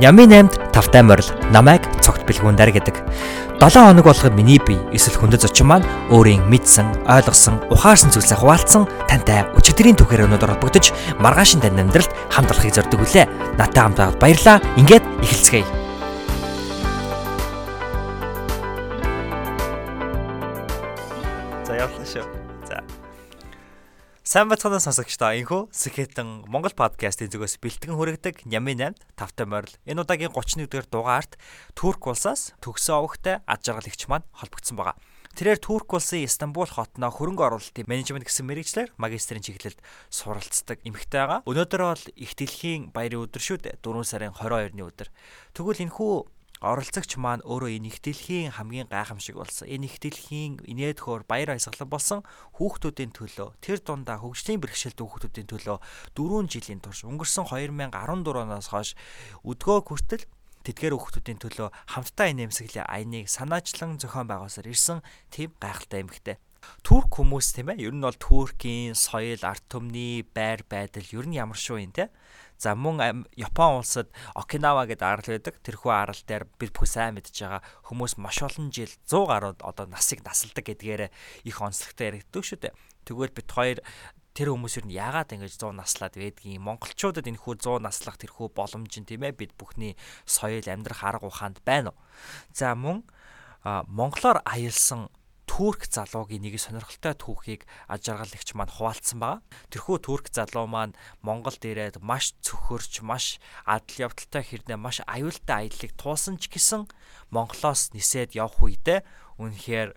Нямын 8-д тавтай морил намайг цогт бэлгүүндэр гэдэг. 7 хоног болгоод миний бие эсвэл хүндэт зочин маань өөрийн мэдсэн, ойлгосон, ухаарсан зүйлсээ хуваалцсан тантай өчигдрийн түүхээр өнөдөр холбогдож маргаашин тань амьдралд хамт олохыг зорддог үлээ. Натаа хамт байгаад баярлаа. Ингээд эхэлцгээе. Сайн бацхан сонсогчдоо энхүү Сэхэтэн Монгол подкастын зүгээс бэлтгэн хүргэдэг Нямын 8 тавтай морил. Энэ удаагийн 31-р дугаарт Турк улсаас төгсөө овогтой ад жаргал ихч маань холбогдсон байгаа. Тэрээр Турк улсын Истанбул хотноо хөрөнгө оруулалтын менежмент гэсэн мэрэгчлэр магистрийн чиглэлд суралцдаг эмэгтэй байгаа. Өнөөдөр бол их дэлхийн баярын өдөр шүү дээ. 4 сарын 22-ны өдөр. Тэгвэл энэхүү оролцогч маань өөрөө энэ их дэлхийн хамгийн гайхамшиг болсон. Энэ их дэлхийн инээдхөөр баяр баясгалан болсон хүүхдүүдийн төлөө тэр дундаа хөгжлийн бэрхшээлт хүүхдүүдийн төлөө 4 жилийн турш өнгөрсөн 2014 оноос хойш өдгөө хүртэл тэдгээр хүүхдүүдийн төлөө хамтдаа энэ эмсэглийн аяныг санаачлан зохион байгуулсаар ирсэн тийм гайхалтай эмэгтэй. Турк хүмүүс тийм ээ ер нь бол Туркийн соёл, арт түмний байр байдал ер нь ямар шүү юм те За мөн Япон улсад Окинава гэдэг арал байдаг. Тэрхүү арал дээр бид бүх сайн мэдж байгаа хүмүүс маш олон жил 100 гаруй одоо насыг насалдаг гэдгээр их онцлогтой яригддаг шүү дээ. Тэгвэл бид хоёр тэр хүмүүс юу яагаад ингэж 100 наслаад байдгийг монголчуудад энэ хүү 100 наслах тэрхүү боломж нь тийм ээ бид бүхний соёл амьдрах арга ухаанд байна уу. За мөн монголоор аялсан Турк залуугийн нэг сонирхолтой түүхийг аж аргалагч маань хуваалцсан байгаа. Тэрхүү турк залуу маань Монголд ирээд маш цөхөрч, маш адал явдалтай хэрнээ маш аюултай аяллыг туулсан ч гэсэн Монголоос нисээд явх үедээ үнэхээр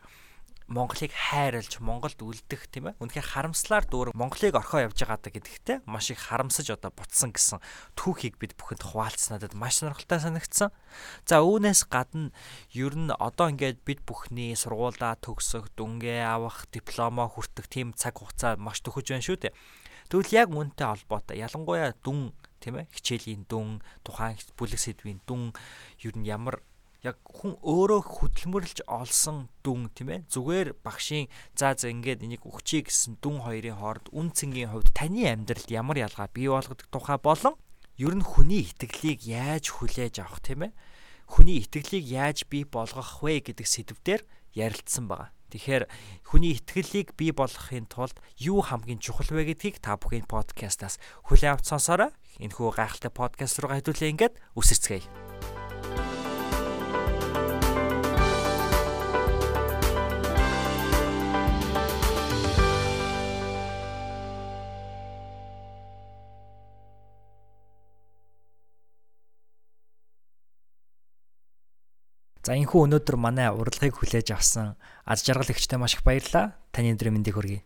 Монголыг хайрлж Монголд үлдэх тийм ээ. Үнэхээр харамслаар дүүрэг Монголыг орхоо явж байгаадаа гэдэгтээ маш их харамсаж одоо бутсан гэсэн түүхийг бид бүхэнд хуваалцсан надад маш сонирхолтой санагдсан. За үүнээс гадна ер нь одоо ингээд бид бүхний сургуулаа төгсөх, дүнгээ авах, дипломо хүртэх тийм цаг хугацаа маш төхөж байна шүү дээ. Тэгвэл яг үүнтэй холбоотой ялангуяа дүн тийм ээ хичээлийн дүн, тухайн бүлэг сэдвийн дүн ер нь ямар яг хүн өөрөө хөдөлмөрлж олсон дүн тийм ээ зүгээр багшийн за за ингээд энийг өгчий гэсэн дүн хоёрын хооронд үн цэнгийн хувьд таны амьдралд ямар ялгаа бий болгодог тухай болон ер нь хүний итгэлийг яаж хүлээж авах тийм ээ хүний итгэлийг яаж бий болгох вэ гэдэг сэдвээр ярилцсан байгаа. Тэгэхээр хүний итгэлийг бий болгохын тулд юу хамгийн чухал вэ гэдгийг та бүхэн подкастаас хүлээн авч сонсоорой. Энэхүү гайхалтай подкаст руу хэдүүлээ ингээд үсэрцгээе. За энэхүү өнөөдөр манай урилгыг хүлээж авсан аз жаргал ихтэй маш их баярлалаа. Таны өдрийн мэндийг хүргэе.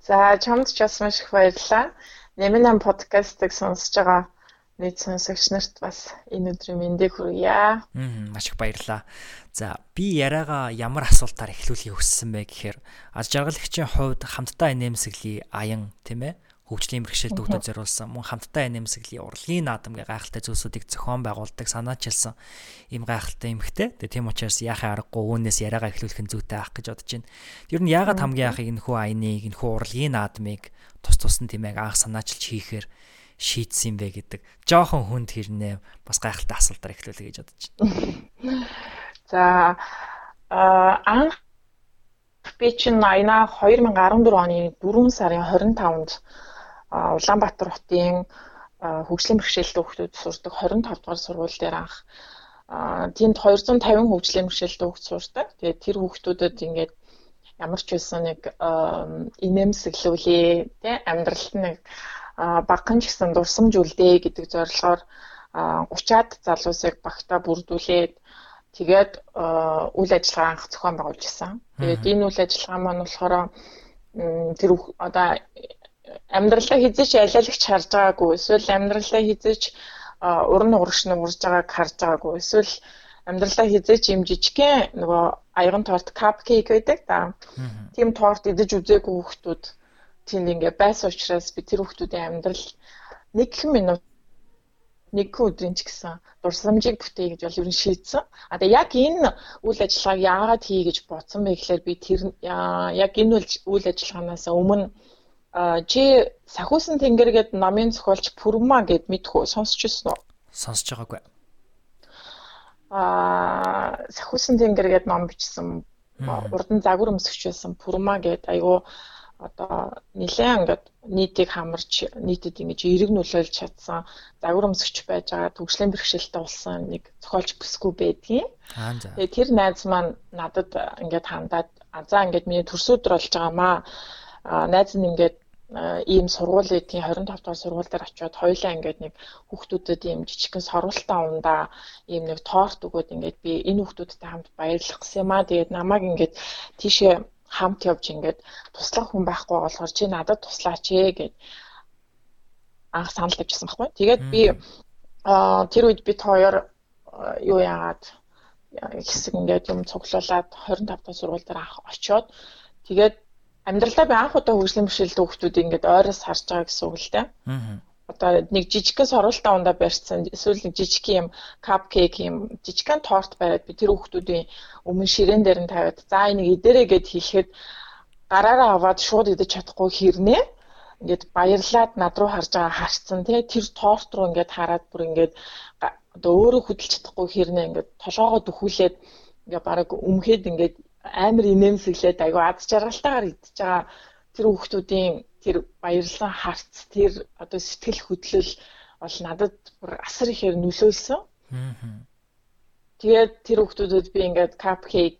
За чамд ч бас маш их баярлалаа. Нэмэн подкастыг сонсож байгаа нийт сонсогч нарт бас энэ өдрийн мэндийг хүргье. Аа маш их баярлалаа. За би яриагаа ямар асуултаар эхлүүлэхийг хүссэн бэ гэхээр аз жаргалагчийн хувьд хамтдаа нэмсэглий аян тийм ээ хөгжлийн бэрхшээл төвдөд зориулсан мөн хамтдаа нэмсэглийн урлагийн наадамгийн гайхалтай зүйлсүүдийг зохион байгуулдаг санаачилсан ийм гайхалтай эмхтэй. Тэгээ тийм учраас яахаа аргагүй үүнээс яриагаа эхлүүлэх нь зүйтэй ах гэж бодож байна. Ер нь яагаад хамгийн яахыг энэхүү аяныг энэхүү урлагийн наадмыг тус тус нь тийм ээ анх санаачилж хийхээр шийдсэн юм бэ гэдэг жоохон хүнд хэрнээ бас гайхалтай асуултаар эхлүүлэе гэж бодож байна. За анх би чинь аяна 2014 оны 4 сарын 25-нд Улаанбаатар хотын хөгжлийн бэрхшээлтэй хүүхдүүд сурдаг 25 дугаар сургууль дээр анх тэнд 250 хөгжлийн бэрхшээлтэй хүүхд сурдаг. Тэгээд тэр хүүхдүүдэд ингээд ямар ч байсан нэг инээмсэглүүлээ тий амьдралд нэг багхан ч гэсэн дурсамжүүлдэ гэдэг зорилгоор 30-аад залуусыг багтаа бүрдүүлээд тэгээд үйл ажиллагаа анх зохион байгуулж исэн. Тэгээд энэ үйл ажиллагаа маань болохоор тэр одоо амьдралаа хизээч алиалагч харж байгаагүй эсвэл амьдралаа хизээч уран урагш нь урж байгааг харж байгаагүй эсвэл амьдралаа хизээч юм жижигхэн нөгөө аяган торт капкейк байдаг да. Тийм торт идэж үзээгүй хүүхдүүд тийм ингээ байсан учраас би тэр хүүхдүүдийн амьдрал нэг минут нэг өдрийн ч гэсэн дурсамжийг бүтээе гэж бол ер нь шийдсэн. А тэгээ яг энэ үйл ажиллагааг яагаад хий гэж бодсон бэ гэхээр би тэр яг энэ үйл ажиллагаанаас өмнө чи сахиусан тэнгэр гээд намын зохиолч Пүрма гэд мэдхүү сонсч ирсэн үү? Сонсож байгаагүй. Аа, Сахиусан тэнгэр гэдэг ном бичсэн. Урдан загвар өмсгч байсан Пурма гэдэг айгүй одоо нэлээд ингээд нийтийг хамарч нийтэд ингэж эрг нөлөөлж чадсан загвар өмсгч байж байгаа төгслийн бэрхшээлтэй болсон нэг зохиолч бүсгүй байдгийн. Тэгээ тэр найз маань надад ингээд хандаад азаа ингээд миний төрсөдөр болж байгаамаа. Найз нь ингээд ийм сургууль эдгийн 25 дахь сургууль дээр очиод хоёулаа ингээд нэг хүүхдүүдэд ийм жижигхэн сорволтаа ундаа ийм нэг торт өгөөд ингээд би энэ хүүхдүүдтэй хамт баярлах гэсэн юм аа. Тэгээд намайг ингээд тийшээ хамт явж ингээд туслах хүн байхгүй болохоор чи надад туслаач ээ гэд анх санал тавьчихсан байхгүй. Тэгээд би тэр үед бид хоёр юу яагаад хэсэг ингээд юм цуглуулад 25 дахь сургууль дээр анх очиод тэгээд амьдралдаа би анх удаа хөгжлийн бэрхшээлтэй хүмүүсийг ингээд ойроос харж байгаа гэсэн үг л дээ. Аа. Одоо нэг жижигхэн соролтоо ундаа барьсан эсвэл нэг жижиг юм капкейк юм жижигхэн торт бариад би тэр хүмүүсийн өмнө ширээн дээр нь тавиад за энийг идэрэй гэд хэлэхэд гараараа аваад шууд идэж чадахгүй хэрнээ ингээд баярлаад над руу харж байгаа харцсан тий тэр торт руу ингээд хараад бүр ингээд одоо өөрөө хөдөлж чадахгүй хэрнээ ингээд толгоогоо дөхүүлээд ингээд бараг өмхөөд ингээд амар инээмсэглээд айгүй ад жаргалтайгаар идчихэж байгаа тэр хүүхдүүдийн тэр баярлан харц тэр одоо сэтгэл хөдлөл бол надад бүр асар ихээр нөлөөлсөн. Тэгээд тэр хүүхдүүдэд би ингээд капкейк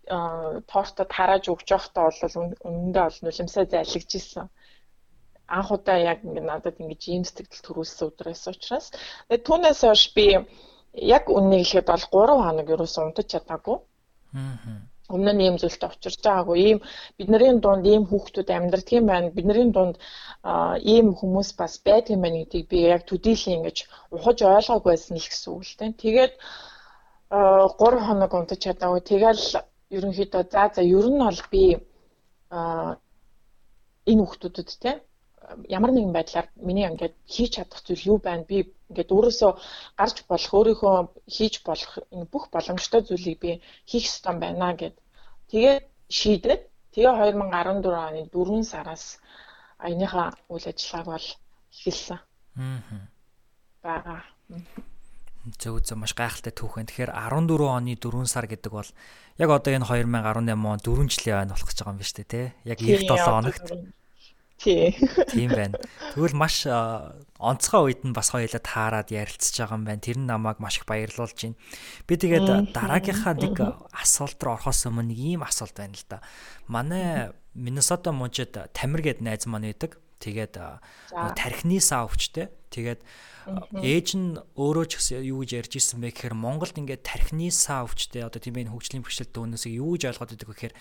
тортод харааж өгч явахдаа бол өмнөдөө бол нулимсаа зайлгж исэн. Анх удаа яг ингээд надад ингэж ийм сэтгэл төрүүлсэн өдрөөс учраас тэгээд түүнээс хойш би яг үннийг хэлэхэд бол 3 хоног ерөөсөн унтаж чадаагүй. Аа өмнө нь ийм зүйлтэй учирч байгаагүй ийм бидний дунд ийм хүүхдүүд амьдрдаг юм байна бидний дунд ийм хүмүүс бас байдаг юм байна гэдгийг би яг төдийлэн ингэж ухаж ойлгоогүй байсан л гэсэн үг л дээ. Тэгээд 3 хоног унтаж чадаагүй. Тэгэл ерөнхийдөө за за ер нь бол би энэ хүүхдүүдэд те ямар нэгэн байдлаар миний ингээд хийж чадах зүйл юу байна? Би ингээд өөрөөсөө гарч болох, өөрийнхөө хийж болох бүх боломжтой зүйлийг би хийх ёстой байна гэд. Тэгээд шийдээд тэгээ 2014 оны 4 сараас аяныхаа үйл ажиллагааг бол эхэлсэн. Аа. Бага. Зөв зөв маш гайхалтай түүхэн. Тэгэхээр 14 оны 4 сар гэдэг бол яг одоо энэ 2018 он 4 жилийн байна болох гэж байгаа юм байна шүү дээ, тий? Яг 97 хоногт. Тий. Тийм байна. Тэгвэл маш онцгой үед нь бас хоёулаа таарад ярилцж байгаа юм байна. Тэр нь намайг маш их баярлуулж байна. Би тэгээд дараагийнхаа нэг асуулт руу орохоос өмнө нэг ийм асуулт байна л да. Манай Миннесота мужид Тамир гээд найз маань байдаг. Тэгээд тархины саавчтэй. Тэгээд ээж нь өөрөө ч гэсэн юу гэж ярьж ирсэн бэ гэхээр Монголд ингээд тархины саавчтэй одоо тийм ээ хөгжлийн бэрхшээлтэй хүмүүсийг юу гэж ойлгоод вэ гэхээр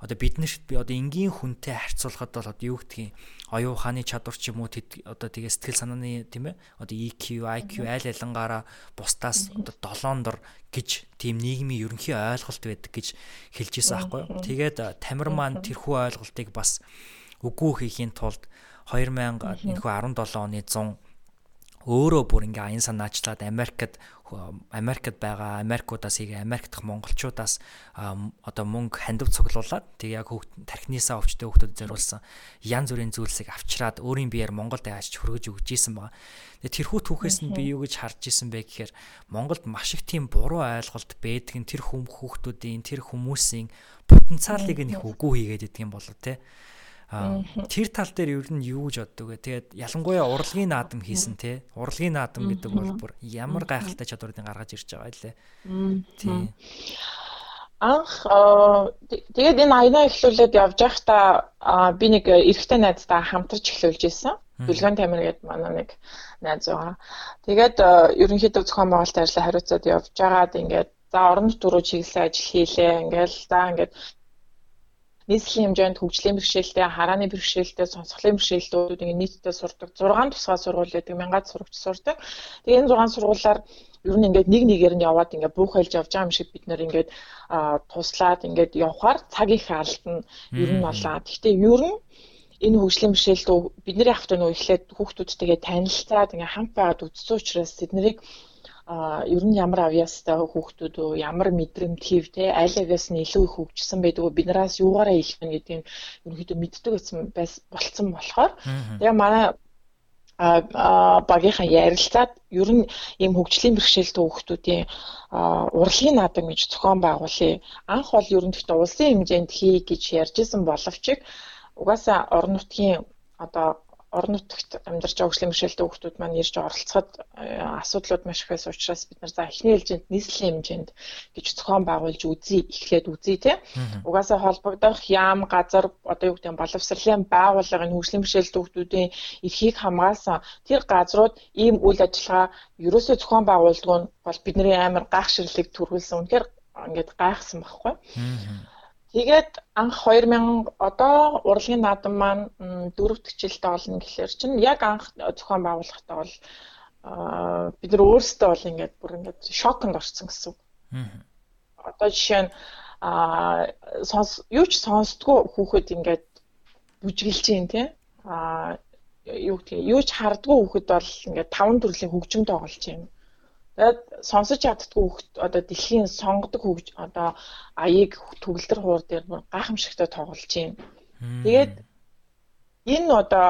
одоо бид нарт би одоо энгийн хүнтэй харьцуулахад бол одоо юу гэдгийг оюун ухааны чадвар ч юм уу одоо тэгээ сэтгэл санааны тийм ээ одоо EQ, IQ айл ялангаараа бусдаас одоо долоон дор гэж тийм нийгмийн ерөнхий ойлголт байдаг гэж хэлж ирсэн аахгүй юу. Тэгээд Тамир маань тэрхүү ойлголтыг бас үгүй хийхийн тулд 2000 энэхүү 17 оны 100 өөрөө бүр ингээ аян санаачлаад Америкт Америкт байгаа Америкуудаас игээ Америк дахь монголчуудаас одоо мөнгө хандив цуглуулад тэг яг хүүхд тархинасаа өвчтэй хүүхдэд зориулсан янз бүрийн зүйлсийг авчираад өөрийн биеэр Монголд яаж хөргөж өгч ийсэн байгаа. Тэгээ тэрхүү түүхээс нь би юу гэж харж исэн бэ гэхээр Монголд маш их тийм буруу ойлголт байдаг нь тэр хүм хүүхдүүдийн тэр хүмүүсийн потенциалыг нь их үгүй хийгээд идэг юм болоо те. Тэр тал дээр ер нь юу гэж боддог вэ? Тэгээд ялангуяа урлагийн наадам хийсэн те. Урлагийн наадам гэдэг бол бүр ямар гайхалтай чадварыг гаргаж ирж байгаа лээ. Тийм. Анх тэгээд энэ аянаа эхлүүлээд явж байхдаа би нэг эрэгтэй найзтай хамтарч эхлүүлж исэн. Бүлгэн тамир гэдэг манай нэг найз байгаа. Тэгээд ерөнхийдөө зохион байгуулалт ажлаа хариуцаад явж байгаад ингээд за орон нутгаар чиглэсэн ажил хийлээ. Ингээл за ингээд нийслэлийн хэмжээнд хөгжлийн бэрхшээлтэй, харааны бэрхшээлтэй, сонсголын бэрхшээлтүүд ингэ нийтдээ сурдаг 6 тусгай сургууль гэдэг мянгаад сурагч сурдаг. Тэгээ энэ 6 сургуулиар ер нь ингээд нэг нэгээр нь яваад ингээд буухайлж явж байгаа юм шиг бид нэр ингээд туслаад ингээд явхаар цаг их алдна ер нь болоо. Гэхдээ ер нь энэ хөгжлийн бэрхшээлтөө бидний ахт нөө эхлээд хүүхдүүдтэйгээ танилцаад ингээ хамт байгаад үзсэн учраас тэднийг ер нь ямар авьяастай хүүхдүүд үү ямар мэдрэмтгийв те аль авьяас нь илүү их хөгжсөн байдаг уу биднээс юугаараа их вэ гэдгийг ерөнхийдөө мэддэг гэсэн болцсон болохоор. Тэгээ манай а багийнхаа ярилцаад ер нь ийм хөгжлийн бэрхшээлтэй хүүхдүүдийн урлагийн наадам гэж зохион байгуулъя. Анх бол ер нь гэхдээ улсын хэмжээнд хий гэж ярьжсэн боловч угаасаа орон нутгийн одоо орон нутагт амьдарч байгаа хөгжлийн бэрхшээлтэй хүүхдүүд маань ирж оролцоход э, асуудлууд маш их байсан учраас бид нар за эхний ээлжинд нийслэлийн хэмжээнд гэж зохион байгуулж үзье эхлээд үзье те угаасаа холбогдох яам газар одоо юу гэдэг нь боловсролын байгууллагын хөгжлийн бэрхшээлтэй хүүхдүүдийн эрхийг хамгаалсан. Тэр газрууд ийм үйл ажиллагаа ерөөсөө зохион байгуулдаг нь бол бидний амар гайхширлыг төрүүлсэн. Үнэхээр ингээд гайхсан байхгүй. Тэгээд анх 2000 одоо урлагийн наадам маань дөрөв төчлөлтөд олно гэхэлэр чинь яг анх зохион байгуулахдаа бол бид нар өөрсдөө бол ингээд бүр ингээд шоконд орсон гэсэн үг. Одоо жишээ нь а сонс юу ч сонсдгоо хүүхэд ингээд бүжгэлж юм тий а юу гэдэг юу ч хардггүй хүүхэд бол ингээд таван төрлийн хөгжим тоглож юм. Тэгээд сонсож чаддгүй хүүхэд одоо дэлхийн сонгодог хөгж одоо аяыг төгөлдөр хуур дээр бүр гайхамшигтай тоглож байна. Тэгээд энэ одоо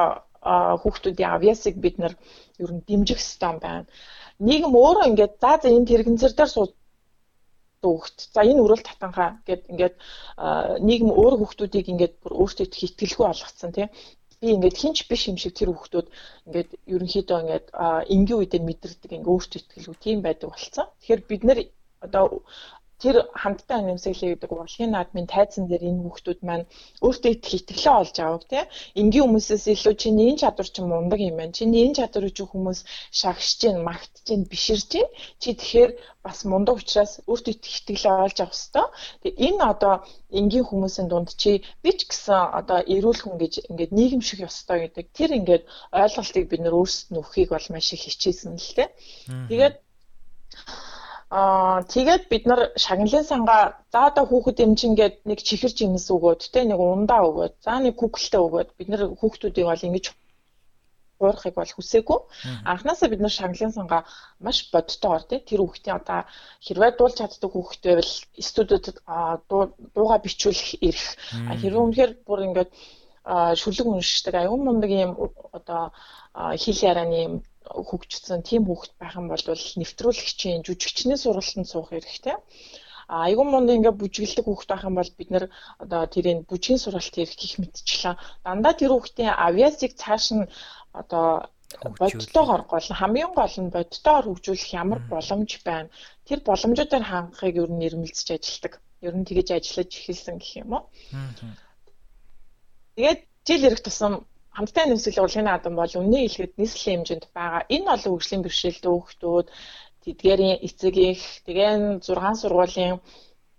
хүүхдүүдийн авьяасыг бид нар ер нь дэмжих систем байна. Нийгэм өөрөө ингээд за за энэ тэрэгэнцэр дээр сууд хүүхд. За энэ өрөөл татанхаа гэд ингээд нийгэм өөр хүүхдүүдийг ингээд бүр өөртөө хитгэлгүй болгоцсон тийм би ингээд хинч биш юм шиг тэр хүүхдүүд ингээд ерөнхийдөө ингээд энгийн үедээ мэдэрдэг ингээд өөртөө итгэлгүй тийм байдаг болцсон. Тэгэхээр бид нэр одоо тэр хамтдаа нэмсэглэе гэдэг урлагийн наадмын тайзан дээр энэ хүүхдүүд маань өөртөө их итгэлээ олж авах тий? Энгийн хүмүүсээс илүү чиний энэ чадвар чинь мундаг юм байна. Чиний энэ чадварыг чи хүмүүс шагшиж гин магтж гин биширж гин. Чи тэгэхээр бас мундаг учраас өөртөө их итгэлээ олж авах хэвээр тэгээ энэ одоо энгийн хүмүүсийн дунд чи би ч гэсэн одоо эрүүл хүн гэж ингээд нийгэм шиг ёстой гэдэг. Тэр ингээд ойлголтыг бид нөр өөрсдөд нь өгөхийг бол маш их хичээсэн л тий? Тэгээд Аа тэгээд бид нар шагналын сангаа за одоо хүүхэд эмчингээд нэг чихэрч юмс өгөөд те нэг ундаа өгөөд за нэг күгэлтэ өгөөд бид нар хүүхдүүдийг бол ингэж уурахыг бол хүсээгүй. Анхнаасаа бид нар шагналын сангаа маш бодтойгоор тий тэр хүүхдийн одоо хэрвээ дуулж чаддаг хүүхэд байвал студиудад дууга бичүүлэх эрх. Хэрвээ үнэхээр бүр ингээд шүлэг уншдаг аюун мундаг юм одоо хэл ярианы юм хөгжсөн тийм хүүхэд байх юм бол нэвтрүүлэгчийн жүжигчний сургалтанд суух хэрэгтэй. А айгуун монд ингээ бүжгэлдэг хүүхэд байх юм бол бид нэр одоо тэрийн бүжгийн сургалт хийх гих мэдчихлээ. Дандаа тэр хүүхдийн авиасыг цааш нь одоо бодтойгоор гол хамгийн гол нь бодтойгоор хөгжүүлэх ямар боломж байна. Тэр боломжуудаар хангахыг ер нь нэрмэлцэж ажилладаг. Ер нь тэгэж ажиллаж эхэлсэн гэх юм уу. Тэгээд жил ирэх тусам хамттай нэмсэл урлагийн наадам бол өмнө хэлэхэд нийслэлийн хэмжээнд байгаа. Энэ олон хөгжлийн бэрхшээлтэй хүүхдүүд тэдгээрийн эцэг их тэгэн 6 сургуулийн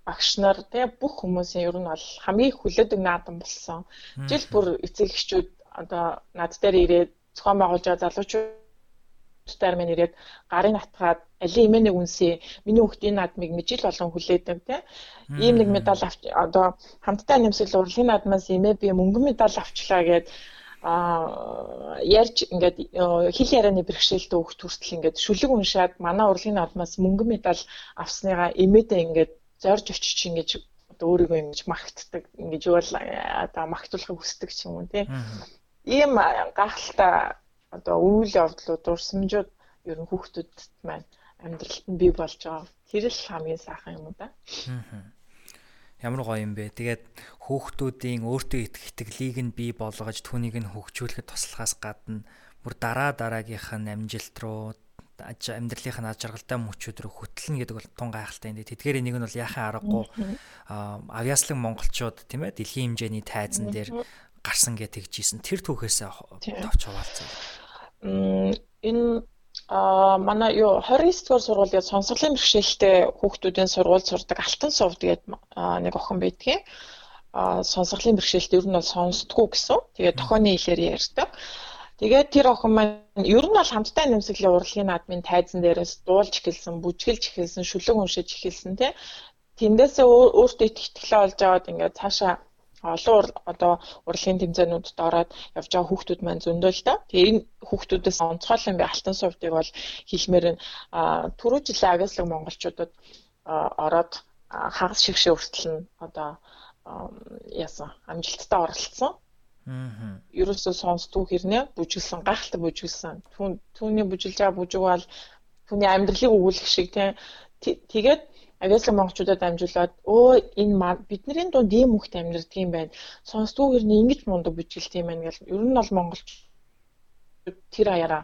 багш нар тэгээ бүх хүмүүсийн ер нь бол хамгийн хүлээдэг наадам болсон. Жил бүр эцэг эхчүүд одоо над дээр ирээд зохион байгуулж байгаа залуучуудаар минь ирээд гарын натгаад али имэнийг үнсээ миний хүүхдийн наадмыг жил болгон хүлээдэг тийм ийм нэг медаль авч одоо хамттай нэмсэл урлагийн наадмаас имэ би мөнгөн медаль авчлаа гэдэг а ярьж ингээд хэл ярианы бэрхшээлтэй хөвгт хүртэл ингээд шүлэг уншаад манай урлагийн наадмаас мөнгөн медаль авсныгаа эмээдээ ингээд зорж очиж ингэж одоо өөрийгөө ингэж магтдаг ингэж бол одоо магтуулахыг хүсдэг ч юм уу тийм ийм гахалтай одоо үйл явдлууд дурсамжууд ер нь хүүхдүүдэд маань амьдралд нь бий болж байгаа. Тэр л хамгийн сайхан юм да. Аа ямар гоё юм бэ. Тэгээд хүүхдүүдийн өөртөө итгэх итгэлийг нь бий болгож түүнийг нь хөгжүүлэхэд туслахаас гадна бүр дараа дараагийнх нь амжилт руу амьдралынх нь аж аргалтай мөчүүд рүү хөтлөнө гэдэг бол тун гайхалтай юм. Тэдгээр нэг нь бол яхаа аргагүй авьяаслаг монголчууд тийм ээ дэлхийн хэмжээний тайзан дээр гарсан гэж тэгжсэн. Тэр түүхээс товч хуваалцсан. Энэ А манай юу 29 дугаар сургуулийн сонсголын бэрхшээлтэй хүүхдүүдийн сургууль сурдаг Алтан сув тэгээд нэг охин байдгийн. А сонсголын бэрхшээлт ер нь бол сонсдгоо гэсэн. Тэгээд тохооны хэлээр ярьдаг. Тэгээд тэр охин маань ер нь бол хамттай нэмсэглийн урлагийн наадмын тайзан дээрээс дуулж эхэлсэн, бүжгэлж эхэлсэн, шүлэг уншиж эхэлсэн тий. Тэндээсээ өөртөө итгэлээ олж аваад ингээд цаашаа олон одоо урлагийн тэмцээнүүдэд ороод явж байгаа хүүхдүүд маань зөндөө л да. Тэгээ энэ хүүхдүүдээс онцгойлон би алтан сувдыг бол хэлмээр нь түрүү жилийн агааслаг монголчуудад ороод хагас шигшээ хүртэл нь одоо яасан амжилттай оролцсон. Аа. Ерөөсөө сонсдгүй хэрнээ бүжиглсэн, гайхалтай бүжиглсэн. Түүн түүний бүжиглж байгаа бүжиг бол түүний амьдралыг өгүүлэх шиг тийм тэгээд авиаслан монголчуудад амжуулаад өө энэ бидний дунд ийм хөхт амьдардаг юм байна. Сонсдгүй хэрнээ ингэж мундаг бүжиглт юм байна гэл. Ер нь бол монголч тэр аяараа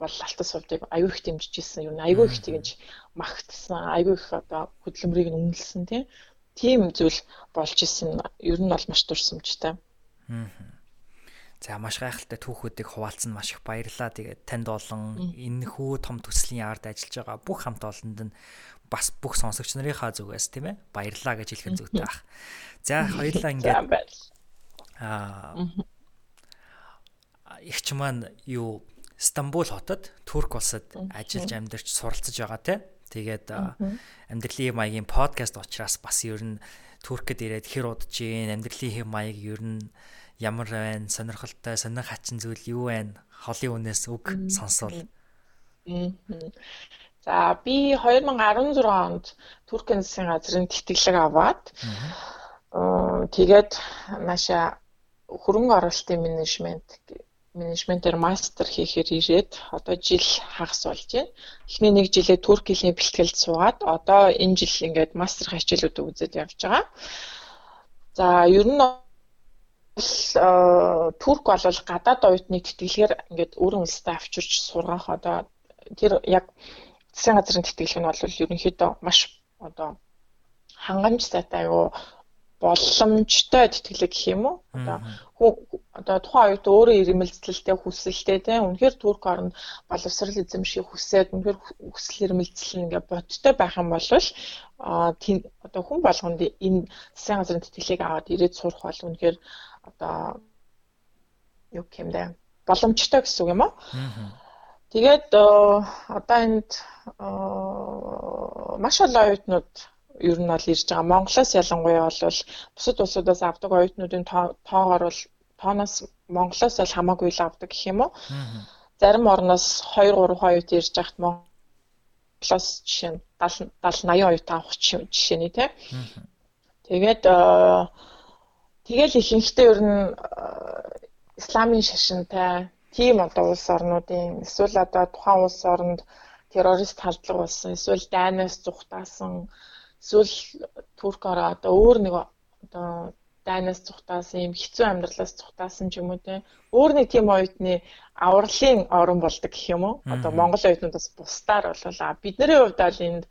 бол алтас хувьдыг аюу их дэмжиж ирсэн. Юу н аюу их тэгж магтсан, аюу их одоо хөдөлмөрийг нь үнэлсэн тийм зүйл болж исэн ер нь бол маш дурсамжтай. За маш гайхалтай түүхүүдийг хуваалцсан маш их баярлалаа. Тэгээд танд болон энэ хүү том төслийн ард ажиллаж байгаа бүх хамт олонд нь бас бүх сонсогч нарынхаа зүгээс тийм ээ баярлалаа гэж хэлэх зүйтэй байх. За хоёулаа ингээд аа ихч маань юу Стамбул хотод Турк улсад ажиллаж амьдарч суралцж байгаа тийм Тэгээд амьдралын маягийн подкаст учраас бас ер нь Туркэд ирээд хэр удаж гин амьдралын хэм маяг ер нь ямар байна сонирхолтой сонир хачин зүйл юу байна холын үнээс үг сонсвол За би 2016 онд Туркийн засгийн газрын тэтгэлэг аваад тэгээд наша хөрөнгө оруулалтын менежмент менежментээр мастер хийхээр ирээд одоо жил хагас болж байна. Эхний нэг жилээ турк хэлний бэлтгэлд суугаад одоо энэ жил ингээд мастер хичээлүүд үзэж явж байгаа. За ер нь турк бол гадаад оюутны тэтгэлгээр ингээд өөрөн улстай авчирч сургах одоо тэр яг засгийн газрын тэтгэлэг нь бол ерөнхийдөө маш одоо хангамж сайтай аюу боломжтой тэтгэлэг гэх юм уу? Одоо одоо тухайн үед өөрөө ирмэлцлэлтэй хүсэлтэй тийм үнэхээр турк оронд боловсрал эзэмших хүсээд үнэхээр хүсэл ирмэлцэл ингээ бодтой байх юм бол а тийм одоо хүн болгонд энэ засгийн газрын тэтгэлгийг аваад ирээд сурах бол үнэхээр одоо юу гэмдэ боломжтой гэсэн үг юм уу? Тэгээд одоо энд маш олон оюутнууд ер нь бол ирж байгаа. Монголоос ялангуяа бол бусад улсуудаас авдаг оюутнуудын тоогоор бол тооноос Монголоос л хамаагүй л авдаг гэх юм уу. Зарим орноос 2 3 оюут ирж байхад Монголоос жишээ нь 70 70 80 оюут авах жишээний тийм. Тэгээд тэгэл ихэнхдээ ер нь исламын шашинтай тийм одоо улс орнуудын эсвэл одоо тухайн улс оронд террорист халдлага болсон эсвэл дайнаас зүхтаасан эсвэл туркоор одоо өөр нэг одоо дайнаас цухтаасан юм хэцүү амьдралаас цухтаасан ч юм уу те өөр нэг тийм оюутны авралын орон болдог гэх юм уу? Одоо монгол оюутнуудаас бусдаар болоо бидний хувьд бол энд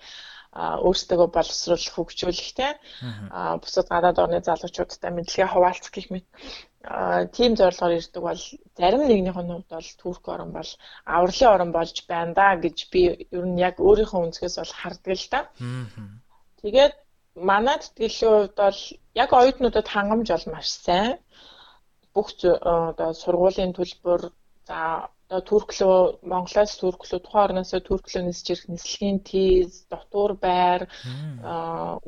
өөрсдөө боловсруулах хөгжүүлэх те бусад гадаад орны залуучуудтай мэдлэгээ хуваалцах гэх мэт тийм зорилгоор ирдэг бол зарим нэгнийх нь хувьд бол турк орн бол авралын орн болж байна да гэж би ер нь яг өөрийнхөө өнцгөөс бол хардаг л да. Тэгээд манай тэтгэлийн хувьд бол яг оюутнуудад хангамж бол маш сайн. Бүх одоо сургуулийн төлбөр за одоо турклөө Монголоос турклөө тухайн орноосоо турклөө нисэж ирэх нислэгийн тийз, дотуур байр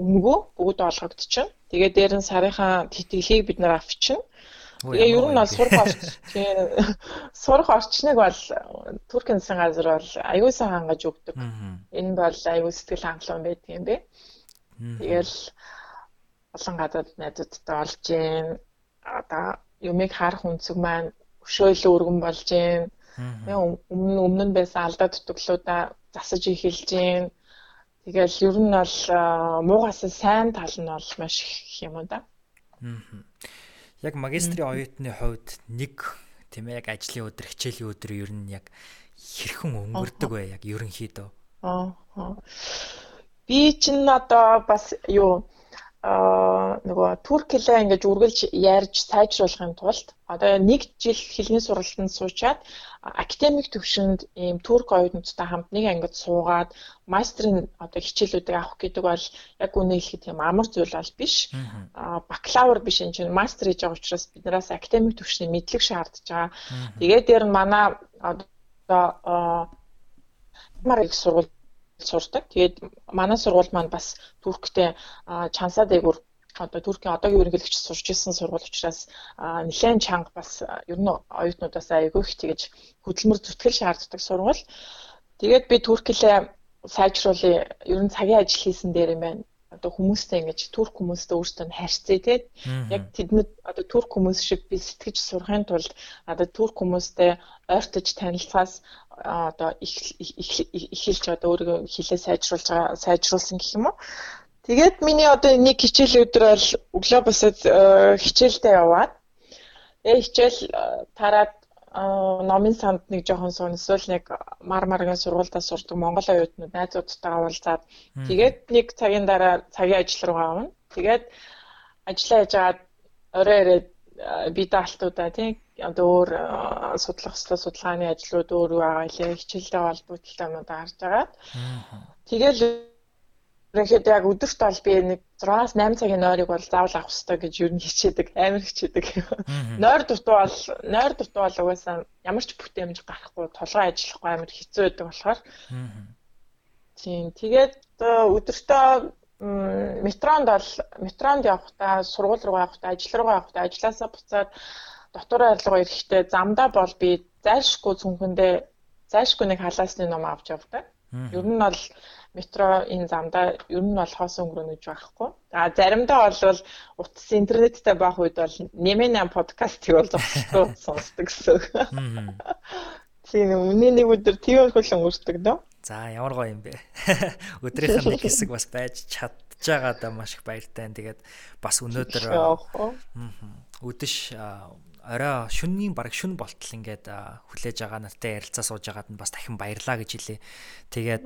өмнөгөө бүгд олгогдчихно. Тэгээд дээр нь сарынхаа тэтгэлгийг бид нар авчина. Тэгээ ер нь бол сурах орчин сурах орчныг бол Туркийн засгийн газар бол аюул сан хангаж өгдөг. Энэ бол аюул сэтгэл хангалуун байдаг юм бэ. Тэгэл олон гадаад найзуудтай олж гин одоо юмыг харах үнцэг маань өшөөлөө өргөн болж гин. Өмнө өмнө нь байсан алдаа дутглуудаа засаж эхэлж гин. Тэгэл ер нь бол муугаас сайн тал нь бол маш их юм да. Яг магистрийн оюутны хувьд нэг тийм яг ажлын өдөр хичээлийн өдөр ер нь яг хэрхэн өнгөрдөг вэ? Яг ерөнхийдөө. Аа би чинь одоо бас юу аа нөгөө турк хэлээ ингэж үргэлж ярьж сайжруулахын тулд одоо нэг жил хэлний сургалтанд суучаад академик төвшөнд ийм турк оюутнуудтай хамт нэг ангид суугаад мастрын одоо хичээлүүдийг авах гэдэг бол яг үнэ хэлэхэд тийм амар зүйл бол биш. Аа бакалавр биш энэ чинь мастер хийж байгаа учраас биднээс академик төвшний мэдлэг шаардж байгаа. Тэгээд дээр нь манай одоо мар их сургууль сурдаг. Тэгээд манай сургууль маань бас Турктэй чансаа дээгүр одоо Туркийн одоогийн ерөнхийлөгч сурч ирсэн сургууль учраас нэлээд чанга бас ер нь оюутнуудаас айгүй их тэгэж хөдөлмөр зүтгэл шаарддаг сургууль. Тэгээд би Турклээ сайжруулъя ер нь цагийн ажил хийсэн дээр юм байна. Одоо хүмүүстэй ингэж турк хүмүүстэй өөртөө харьцээ тий. Яг тэднэд одоо турк хүмүүс шиг би сэтгэж сурахын тулд одоо турк хүмүүстэй ойртож танилцахаас одоо эхэлж одоо өөрийгөө хилээ сайжруулж байгаа сайжруулсан гэх юм уу. Тэгээд миний одоо нэг хичээл өдөр бол өглөө босоод хичээлдээ яваад тэгээ хичээл тараад номын санд нэг жоохон суун эсвэл нэг мар маргийн сургуультай сурдаг Монгол оюутнууд найзуудтайгаа уулзаад тэгээд нэг цагийн дараа цагийн ажил руугаа авна. Тэгээд ажиллаа хийж агаад орой ирээд би даалтуудаа тийм одоо өөр судлах ёстой судалгааны ажлууд өөр байгаа хичээлтэй холбоотой юмуд харж агаад тэгэл Тэгэхэд яг өдөрт бол би нэг 6-аас 8 цагийн нойрыг бол заавал авах хэрэгтэй гэж юу н хичээдэг, амар хичээдэг. Нойр дутуу бол нойр дутуу бол угаасаа ямар ч бүтээмж гарахгүй, толгой ажиллахгүй амар хэцүү байдаг болохоор. Тийм. Тэгээд өдөртөө метронд бол метронд явахдаа, сургууль руу явахдаа, ажил руу явахдаа, ажилласаа буцаад дотор арилгаа ирэхдээ замдаа бол би зайлшгүй цүнхэндээ зайлшгүй нэг халаасны ном авч явдаг. Ер нь бол метро энэ замдаа ер нь бол хоосон өнгөрөө гэж байхгүй. За заримдаа бол утас интернеттэй байх үед бол нэмэн подкастыг бол зогсохгүй сонсдог гэсэн. Тийм үнэ нэг өдөр тийм хөл өнгөрдөг дөө. За ямар гоё юм бэ. Өдрийнх нь нэг хэсэг бас байж чадж байгаадаа маш их баяртай. Тэгээд бас өнөөдөр өдөш орой шөнийн баг шүн болтол ингээд хүлээж байгаа нартай ярилцаа сууж байгаад нь бас дахин баярлаа гэж хэлээ. Тэгээд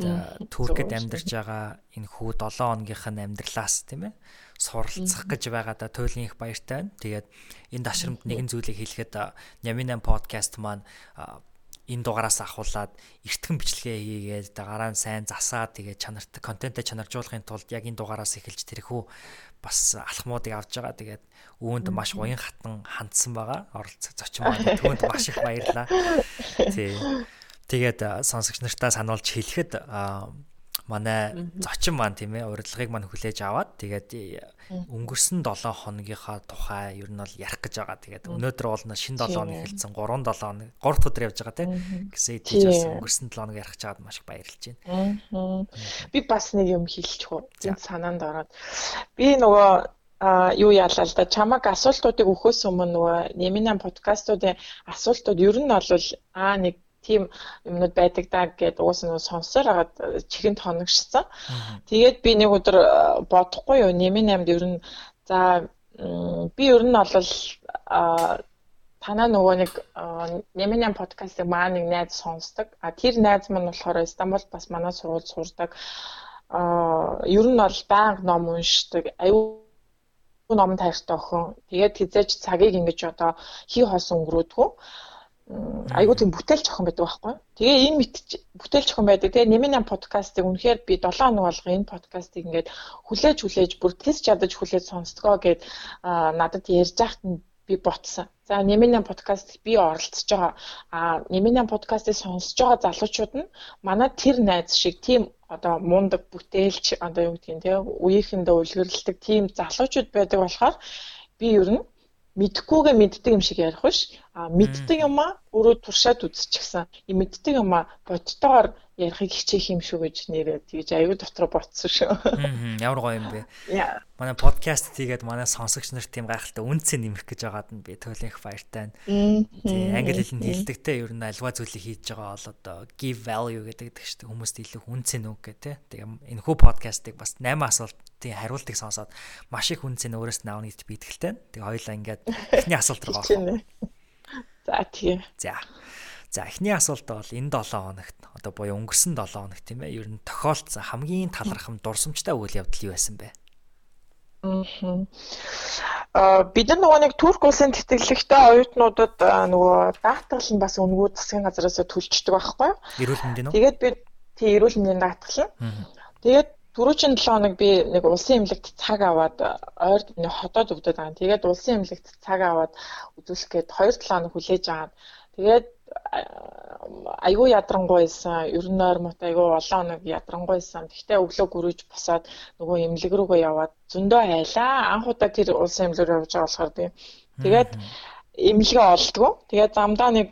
Туркэд амьдарч байгаа энэ хүү 7 хоногийнх нь амьдралаас тийм ээ суралцах гэж байгаадаа туйлын их баяртай байна. Тэгээд энэ дашрамд нэгэн зүйлийг хэлэхэд Нямин 8 подкаст маань энэ дугаараас ахуулаад эртхэн бичлэгээ хийгээд гараа нь сайн засаад тэгээд чанартай контентыг чанаржуулахын тулд яг энэ дугаараас эхэлж тэрхүү бас алхмуудыг авж байгаа. Тэгээд үүнд маш уян хатан хандсан байгаа. Оролцох зочин маань түүнд маш их баярлалаа. Тий. Тэгээд сонсогч нартаа сануулж хэлэхэд манай зочин маань тийм ээ урилгыг маань хүлээж аваад тэгээд өнгөрсөн 7 хоногийнхаа тухай ер нь бол ярих гэж байгаа. Тэгээд өнөөдөр бол шинэ 7 хоног эхэлсэн 3 7 хоног 3 дахь өдөр явж байгаа тийм гэсэн тийж бас өнгөрсөн 7 хоног ярих чагаад маш их баярлж байна. Би бас нэг юм хэлчих үү. Энд санаанд ороод. Би нөгөө а юу яалаа л да. Чамаг асуултуудыг өгөхөөс өмнө нөгөө Нэминан подкастуудын асуултууд ер нь бол аа нэг тийм юмнууд байдаг даа гэд уус нь сонсоор хагаад чихэнд хоногшсон. Тэгээд би нэг өдөр э, бодохгүй юу нэмийн 8-д ер нь за би ер нь бол танаа нөгөө нэг нэмийн 8 подкастыг маа нэг найз сонсдог. А тэр найз маань болохоор Стамбулд бас манай сургууль сурдаг. А ер нь бол байнга ном уншдаг. Аюу ном таартай охин. Тэгээд хизээж цагийг ингэж одоо хий хоос өнгөрөөдгөө айгуу тийм бүтээл жохон байдаг байхгүй. Тэгээ энэ мэт бүтээл жохон байдаг. Тэгээ нэмэн подкастыг үнэхээр би 7 хоног болго энэ подкастыг ингээд хүлээж хүлээж бүр тэс чадаж хүлээж сонсдгоо гэд надад ярьж байхад нь би ботсон. За нэмэн подкаст би оролцож байгаа. А нэмэн подкастыг сонсож байгаа залуучууд нь манай тэр найз шиг тийм одоо мундаг бүтээлч одоо юу гэдгийг те үеийнхэндээ үлгэрлдэг тийм залуучууд байдаг болохоор би ер нь мэдхгүйгээ мэддэг юм шиг ярих биш. Мэддэг юмаа өөрөө туршаад үзчихсэн. И мэддэг юмаа бодтойгоор ярихыг хичээх юм шүү гэж нэрээ тэгж аюу дотор ботсон шүү. Ямар гоё юм бэ. Манай подкаст хийгээд манай сонсогч нарт тийм гайхалтай үнцээ нэмэх гэж байгаад нь би төлөөх баяртай байна. Тий, англи хэлэнд хэлдэгтэй ер нь альва зүйлийг хийж байгаа бол одоо give value гэдэг чинь хүмүүст илүү үнцээ нүг гэх тий. Тэгээ энэ хүү подкастыг бас 8 асуултын хариултыг сонсоод маш их үнцээ өөрөөс нь авах гэж би итгэлтэй. Тэгээ хоёлаа ингээд эхний асуулт руу орох. За тийм. За. За эхний асуулт бол энэ 7 хоногт одоо буюу өнгөрсөн 7 хоногт тийм ээ ер нь тохиолдсон хамгийн талархам дурсамжтай үйл явдал юу байсан бэ? Аа бид нар нөгөө нэг Турк улсын тэтгэлэгтэй оюутнуудад нөгөө даатгал нь бас өнгөө засгийн газараас төлждөг байхгүй юу? Эрүүл мэндийн үү? Тэгээд би тий эрүүл мэндийн даатгал. Тэгээд Түрүүчийн 7 хоног би нэг улсын эмнэлэгт цаг аваад ойр нэг хотод өвдөд байгаа. Тэгээд улсын эмнэлэгт цаг аваад үзүүлэх гээд 2-7 хоног хүлээж аваад тэгээд айгүй ядрангуйсан, ер нь ойр мот айгүй олон хоног ядрангуйсан. Гэхдээ өглөө гөрөж босоод нөгөө эмнэлэг рүүгээ яваад зөндөө айлаа. Анх удаа тэр улсын эмнэлэг рүү явж байгаа болохоор би тэгээд эмнэлгээ олдгоо. Тэгээд замдаа нэг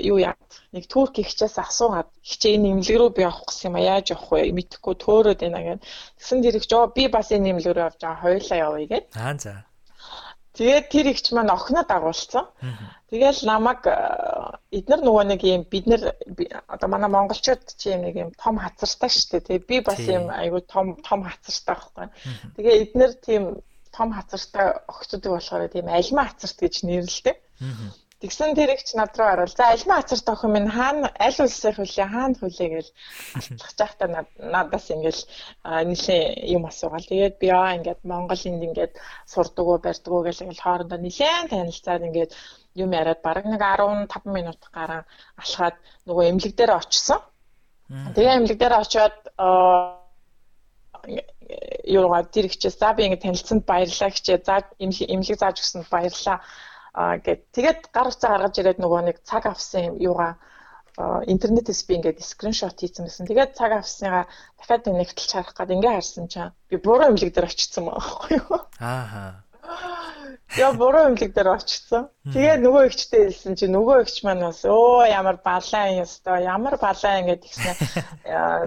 юу яа нэг турк ихчээс асуугаад ихчээ энэ имлэг рүү би явах гэсэн юм а яаж явах вэ мэдэхгүй төөрөөд байна гэд. Тэгсэн тэр их жоо би бас энэ имлэг рүү явж байгаа хоёулаа явъя гэд. Аа за. Тэгээд тэр ихч маань охиноо дагуулсан. Тэгэл намайг эднэр нөгөө нэг юм бид нэр одоо манай монголчууд чи юм нэг юм том хацартай шүү дээ. Тэгээ би бас юм айгу том том хацартай байхгүй. Тэгээ эднэр тийм том хацартай охтуудыг болохоор тийм альма хацарт гэж нэрлэдэг. Тэгсэн тэр ихч над руу орвол за альма хацарт охин минь хаана аль улсын хөлөө хаана хөлөө гэж алтлах жахта надаас ингээл нэлээ юм асуугаал. Тэгээд би аа ингээд Монгол энд ингээд сурдаг уу барьдаг уу гэж ингээл хоорондоо нэлээд танилцаад ингээд юм яриад бараг нэг 15 минут гараа алхаад нөгөө эмнэлэг дээр очсон. Тэгээ эмнэлэг дээр очиод юугаа тэр ихчээс за би ингэ танилцсанд баярлалаа хичээ. За эмнэлэг зааж өгсөнд баярлалаа аа гэд тэгээд гар утсаа гаргаж ирээд нөгөө нэг цаг авсан юугаа интернетээс би ингээд скриншот хийсэн байсан. Тэгээд цаг авсныгаа дахиад нэгтэлж харах гээд ингээ харсан чинь би буруу эмнэлэг дээр очсон байхгүй юу? Ааха. Яа буруу эмнэлэг дээр очсон. Тэгээд нөгөө ихчтэй хэлсэн чинь нөгөө ихч маань бас өө ямар балаан ёстой ямар балаан ингээд тэгснэ.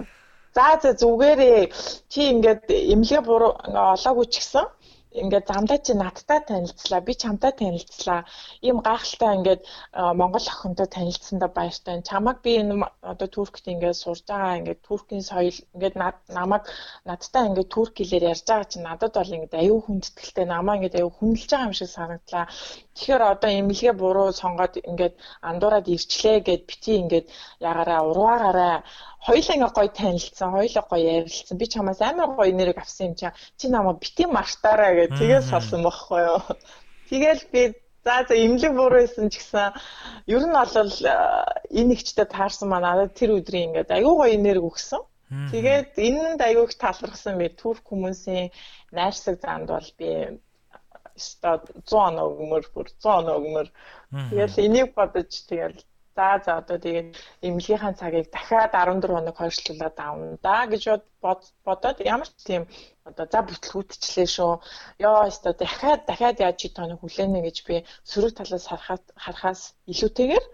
За за зүгээрээ. Чи ингээд эмнэлгээ буруу олоогүй ч гэсэн ингээд замдаа чи надтай танилцлаа. Би чамтай танилцлаа. Ийм гайхалтай ингээд монгол охинтой танилцсандаа баяртай. Чамаг би энэ одоо туркт ингээд сурж байгаа ингээд туркийн соёл ингээд намайг надтай ингээд турк хэлээр ярьж байгаа чи надад бол ингээд аюу хүндэтгэлтэй намаа ингээд аюу хүндэлж байгаа юм шиг санагдлаа. Тэгэхээр одоо эмнэлгээ буруу сонгоод ингээд андуураад ирчлээ гэд бити ингээд ягаараа уруугаараа хоёлаа ингээ гоё танилцсан, хоёлаа гоё ярилцсан. Би чамаас амар гоё нэрийг авсан юм чам. Чи намайг бити мартаараа гэж тэгээд салсан байхгүй юу. Тэгэл би за за имлэг буруу байсан ч гэсэн ер нь бол энэ ихчтэй таарсан маа надад тэр өдрийн ингээд аюу гоё нэрийг өгсөн. Тэгээд энэнд аюуг талархсан би турк хүмүүсийн найрсаг занд бол би өстой 100 оноо өгмөр бүр 100 оноо өгмөр. Тэгэл энийг бодож тэгэл За за одоо тэгээд эмнэлгийнхаа цагийг дахиад 14 хоног хойшлуулад авна да гэж бодоод ямар ч тийм одоо за бүтлгүүдчлээ шүү. Йоо өстө дахиад дахиад яаж чи тоног хүлээнэ гэж би сөрөг талаас харахаас илүүтэйгээр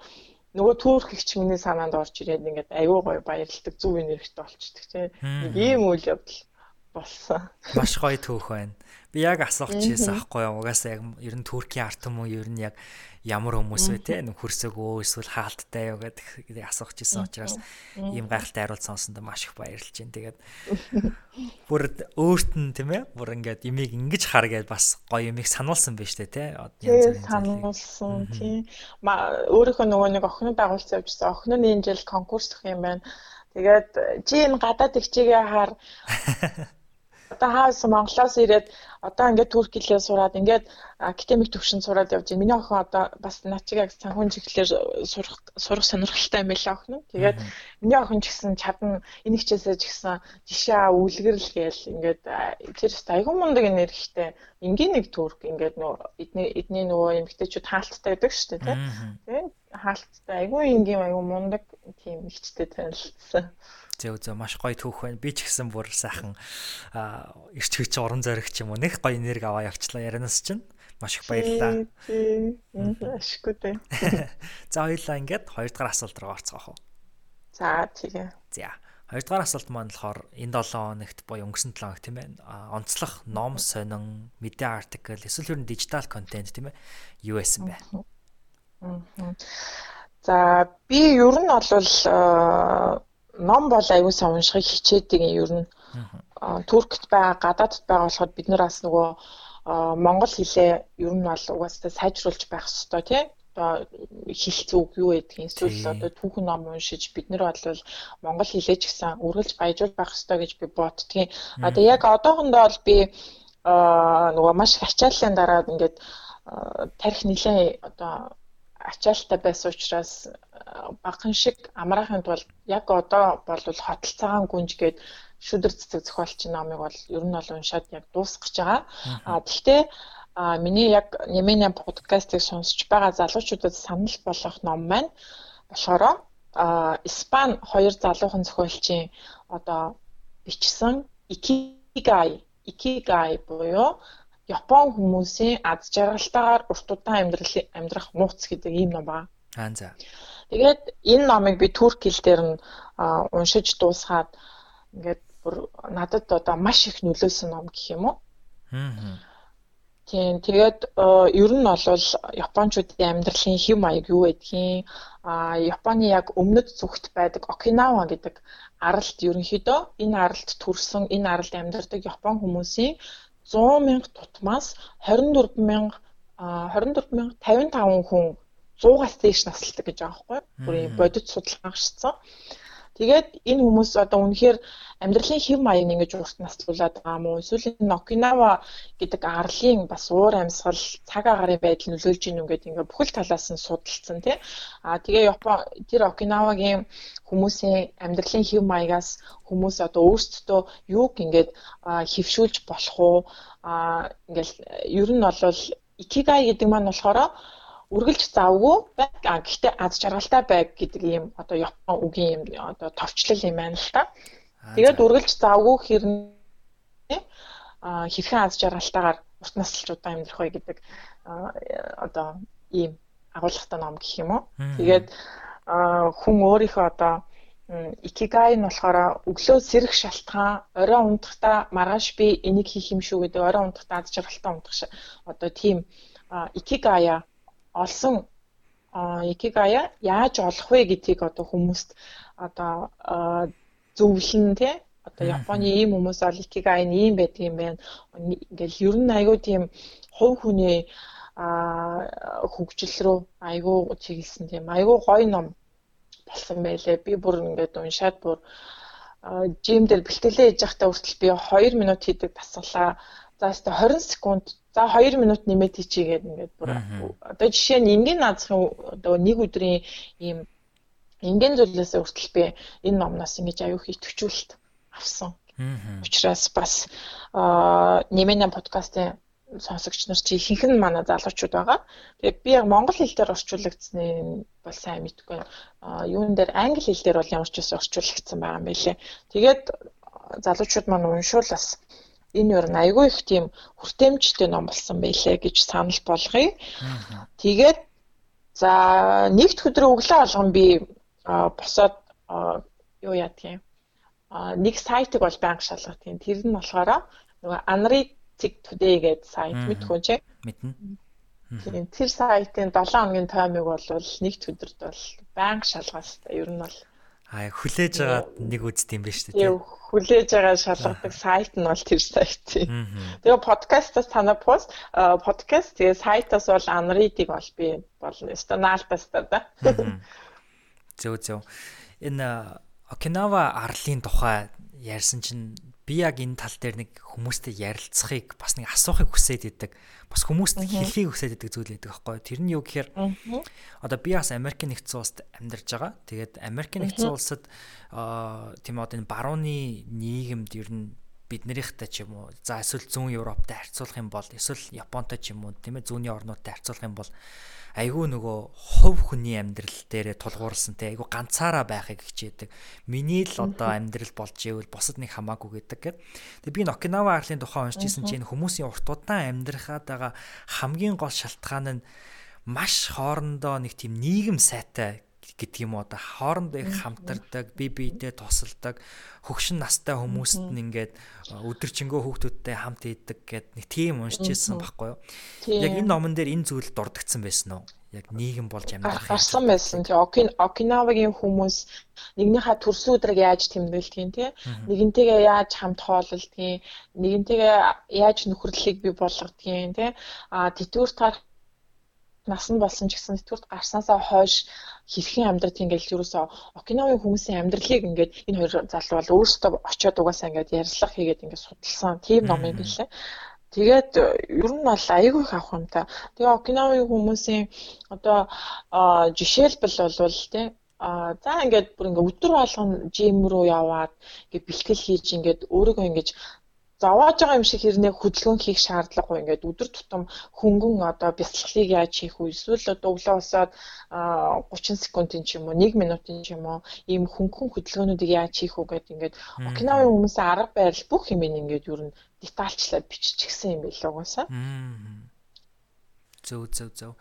нөгөө ихч миний санаанд орж ирээд ингээд аюу гой баярлдаг зүв энергитэй болчдөг тийм. Ийм үйл явдал болсон. Маш гоё түүх байна. Би яг асуух чийсэн аахгүй юу? Угаасаа яг ер нь Туркийн арт юм уу ер нь яг ямар хүмүүс вэ те нэг хөрсөгөө эсвэл хаалттай юу гэдэг асуух чийсэн учраас ийм гайхалтай хариулт сонсонд маш их баярлж байна. Тэгээд бүр өөрт нь тийм ээ бүр ингээд имийг ингэж хар гэж бас гоё имийг сануулсан байж тээ те. Янз бүрийн сануулсан тийм. Ма өөрийнхөө нөгөө нэг охиноо дагуулсан явжсан. Охин нь энэ жил конкурс өгөх юм байна. Тэгээд чи энэ гадаад ихчигээ хаар одоо хаас Монголоос ирээд одоо ингээд турк хэлээр сураад ингээд академик төвшин сураад явж байна. Миний охин одоо бас над чиг яг санхүүн чиглэлээр сурах сурах сонирхолтой юм байлаа охин. Тэгээд миний охин ч гэсэн чадна энэ хичээсээ ч гэсэн жишээ үлгэрл гээл ингээд тэр айгүй мундаг нэрхтэй энгийн нэг турк ингээд нөө эдний эдний нөгөө эмгтээчүүд хаалттай байдаг шүү дээ тийм. Хаалттай айгүй энгийн айгүй мундаг тийм ихчтэй танилцсан. Зөө зөө маш гоё түүх байна. Би ч гэсэн бүр сайхан ирч хүч уран зоригч юм уу. Нэг гоё энерги аваа явчлаа ярианаас чинь. Маш их баярлалаа. Ашиггүй дээ. За хоёлаа ингээд хоёрдугаар асуулт руу орцгоох уу? За тийм. За. Хоёрдугаар асуулт маань болохоор энэ 7 хоногт буюу өнгөрсөн 7 хоног тийм ээ. Онцлог ном сонин, мэдээ артикл, эсвэл ер нь дижитал контент тийм ээ. Юу байсан бэ? За би ер нь бол ном бол аюул сан уншихыг хичээдэг юм ер нь туркт байгаа гадаадд байгаа болохоор бид нар бас нөгөө монгол хэлээ ер нь бол угаасаа сайжруулж байх хэрэгтэй тийм одоо хэлц үг юу гэдгийг эсвэл одоо түүхэн ном уншиж бид нар бол монгол хэлээ ч гэсэн үргэлж баяжуулж байх хэрэгтэй гэж би боддгийн. Одоо яг одоохондоо бол би нөгөө маш их ачааллын дараа ингээд тарих нэлээ одоо ачаалттай байсан учраас багхан шиг амраахын тулд яг одоо бол хотол цагаан гүнж гээд шүдэр цэцэг зохиолчийн номыг бол ер нь бол уншаад яг дуусгаж байгаа. А тэгтээ миний яг Нэмэний подкастыг сонсч байгаа залуучуудад санал болгох ном маань болохоор а Испани хоёр залуухан зохиолчийн одоо бичсэн Ikigai Ikigai буюу Япон хүмүүсийн ад жаргалтайгаар урт удаан амьдрал амьдрах нууц гэдэг ийм ном байна. Аа за. Тэгээд энэ номыг би турк хэл дээр нь уншиж дуусгаад ингээд бүр надад одоо маш их нөлөөсөн ном гэх юм уу. Аа. Тийм тэгээд ер нь бол Япончуудын амьдралын хэв маяг юу байдгийг а Японы яг өмнөд зүгт байдаг Окинава гэдэг аралд ерөнхийдөө энэ аралд төрсэн энэ аралд амьдардаг Япон хүмүүсийн 100 мянга тутмаас 24 мянга 24 мянга 55 хүн 100-аас дээш насалдаг гэж байгаа байхгүй? Бүрийн бодит судалгаа гарчсан. Тэгээд энэ хүмүүс одоо үнэхээр амьдралын хэв маяг ингэж урт наслуулад байгаа мó эсвэл энэ Окинава гэдэг арлын бас уур амьсгал цаг агарын байдал нөлөөлж ийн үгээд ингээ бүхэл талаас нь судалсан тий. А тэгээ Япон тэр Окинавагийн хүмүүсийн амьдралын хэв маягаас хүмүүс одоо өөрсдөө юуг ингээд хөвшүүлж болох уу? А ингээл ер нь бол икигай гэдэг маань болохоор үргэлж завгүй байг. А гэхдээ аз жаргалтай байг гэдэг ийм одоо Япон үгийн юм одоо товчлол юм байна л та. Тэгээд үргэлж завгүй хэрнээ а хэрхэн аз жаргалтайгаар урт насалж удаан амьдрах вэ гэдэг одоо ийм агуулгатай ном гэх юм уу. Тэгээд хүн өөрийнхөө одоо икигай нь болохоор өглөө сэрэх шалтгаан орой унтахдаа маргааш би энийг хийх юм шүү гэдэг орой унтахдаа аз жаргалтай унтах одоо тийм икигая олсон икигая яаж олох вэ гэдгийг одоо хүмүүст одоо зөвлөн тий одоо Японы ийм хүмүүс бол икигай нь ийм байдаг юм байна. Ингээл ер нь айгүй тийм хувь хүний а хөгжил рүү айгүй чиглэсэн тийм айгүй гоё ном болсон байлээ. Би бүр ингээд уншаад бүр жим дээр бэлтгэлээ хийж байхдаа хүртэл би 2 минут хийдэг дасгалаа. За өстө 20 секунд За 2 минут нэмээд хийчигээд ингээд бүр одоо жишээ нь энгийн наазахын одоо нэг өдрийн ийм энгийн зүйлээс хүртэл би энэ номноос ингэж аюух итгэвчүүлэлт авсан. Учираас бас нэмэнэ подкастын сонсогч нар чи ихэнх нь манай залуучууд байгаа. Тэгээд би яг монгол хэл дээр орчуулагдсны бол сайн мэдгүй байна. А юун дээр англи хэл дээр бол ямар ч үс орчуулагдсан байгаа юм байлээ. Тэгээд залуучууд маань уншуул бас энэ ер нь айгүй их тийм хүртээмжтэй ном болсон байлээ гэж санал болгоё. Тэгээд за нэгд өдрөө өглөө алган би босоод юу яадгийн нэг сайтыг бол банк шалгах тийм тэр нь болохоор нөгөө Analytic Today гэдэг сайт. Мэдхүү чи? Мэднэ. Тийм тэр сайтын 7 хоногийн таймыг бол нэгд өдөрт бол банк шалгаас та ер нь бол Аа хүлээж байгаа нэг үзт юм биш үү тийм. Хүлээж байгаа шалгадаг сайт нь бол тэр сайт тийм. Тэгээ подкастаас танаа пост подкаст тэгээ сайтаас бол анридыг бол би болно. Өстө наалтаас та да. Зөө зөө. Энэ Окинава арлын тухай ярьсан чинь би яг энэ тал дээр нэг хүмүүстэй ярилцахыг бас нэг асуухыг хүсээд идэг. Бас хүмүүст хэлхийг хүсээд идэг зүйл байдаг аахгүй. Тэр нь юу гэхээр одоо би бас Америк нэгдсэн улсад амьдарч байгаа. Тэгээд Америк нэгдсэн улсад тийм одоо энэ барууны нийгэмд ер нь биднэрийнхтэй ч юм уу за эсвэл зүүн Европтой харьцуулах юм бол эсвэл Японтой ч юм уу тийм ээ зүүнний орнуудтай харьцуулах юм бол айгүй нөгөө хувь хүний амьдрал дээрээ тулгуурласан те айгүй ганцаараа байхыг хичээдэг. Миний л одоо амьдрал болж ивэл бусад нэг хамаагүй гэдэг гэд. Тэгээ би Окинава арлын тухай уншижсэн чинь хүмүүсийн урт удаан амьдрахад байгаа хамгийн гол шалтгаан нь маш хоорондоо нэг тийм нийгэм сайтай гэдэг юм уу одоо хоорондоо их хамтардаг, бие биедээ тусалдаг, хөгшин настай хүмүүст нь ингээд өдөржингөө хүүхдүүдтэй хамт идэг гэд нэг тийм уншижсэн байхгүй юу? Яг энэ номон дээр энэ зүйл дурдгдсан байсан уу? Яг нийгэм болж амьдрах. Гарсан байсан. Тэг Окинавагийн хүмүүс нэгнийхээ төрсөн өдрийг яаж тэмдэглэдгийг тий нэгэнтэйгээ яаж хамт хооллолдгийг нэгэнтэйгээ яаж нөхөрлөлийг бий болгодгийг тий а тэтгэврт гарах нас нь болсон ч гэсэн сэтгүүрт гарснаасаа хойш хэрхэн амьдрэх ингээл ерөөсөө Окинавын хүмүүсийн амьдралыг ингээд энэ хоёр залуу бол өөрсдөө очиод угаасаа ингээд ярилцлага хийгээд ингээд судалсан тийм ном юм билээ. Тэгээд ер нь бол айгүй их авах юм та. Тэгээ Окинавын хүмүүсийн одоо жишээлбэл болвол тий а за ингээд бүр ингээд өдөр болгон жим рүү яваад ингээд бэлтгэл хийж ингээд өөрийгөө ингээд зовоож байгаа юм шиг хэрнээ хөдөлгөөн хийх шаардлагагүй ингээд өдөр тутам хөнгөн одоо бясалгалыг яаж хийх вэ эсвэл одоо өглөө усаад 30 секундын ч юм уу 1 минутын ч юм уу ийм хөнгөн хөдөлгөөнүүдийг яаж хийх вэ гэдээ ингээд Окинавын хүмүүсийн арга барил бүх юм ингээд ер нь детальчлаад биччихсэн юм билээ угаасаа. Зөв зөв зөв.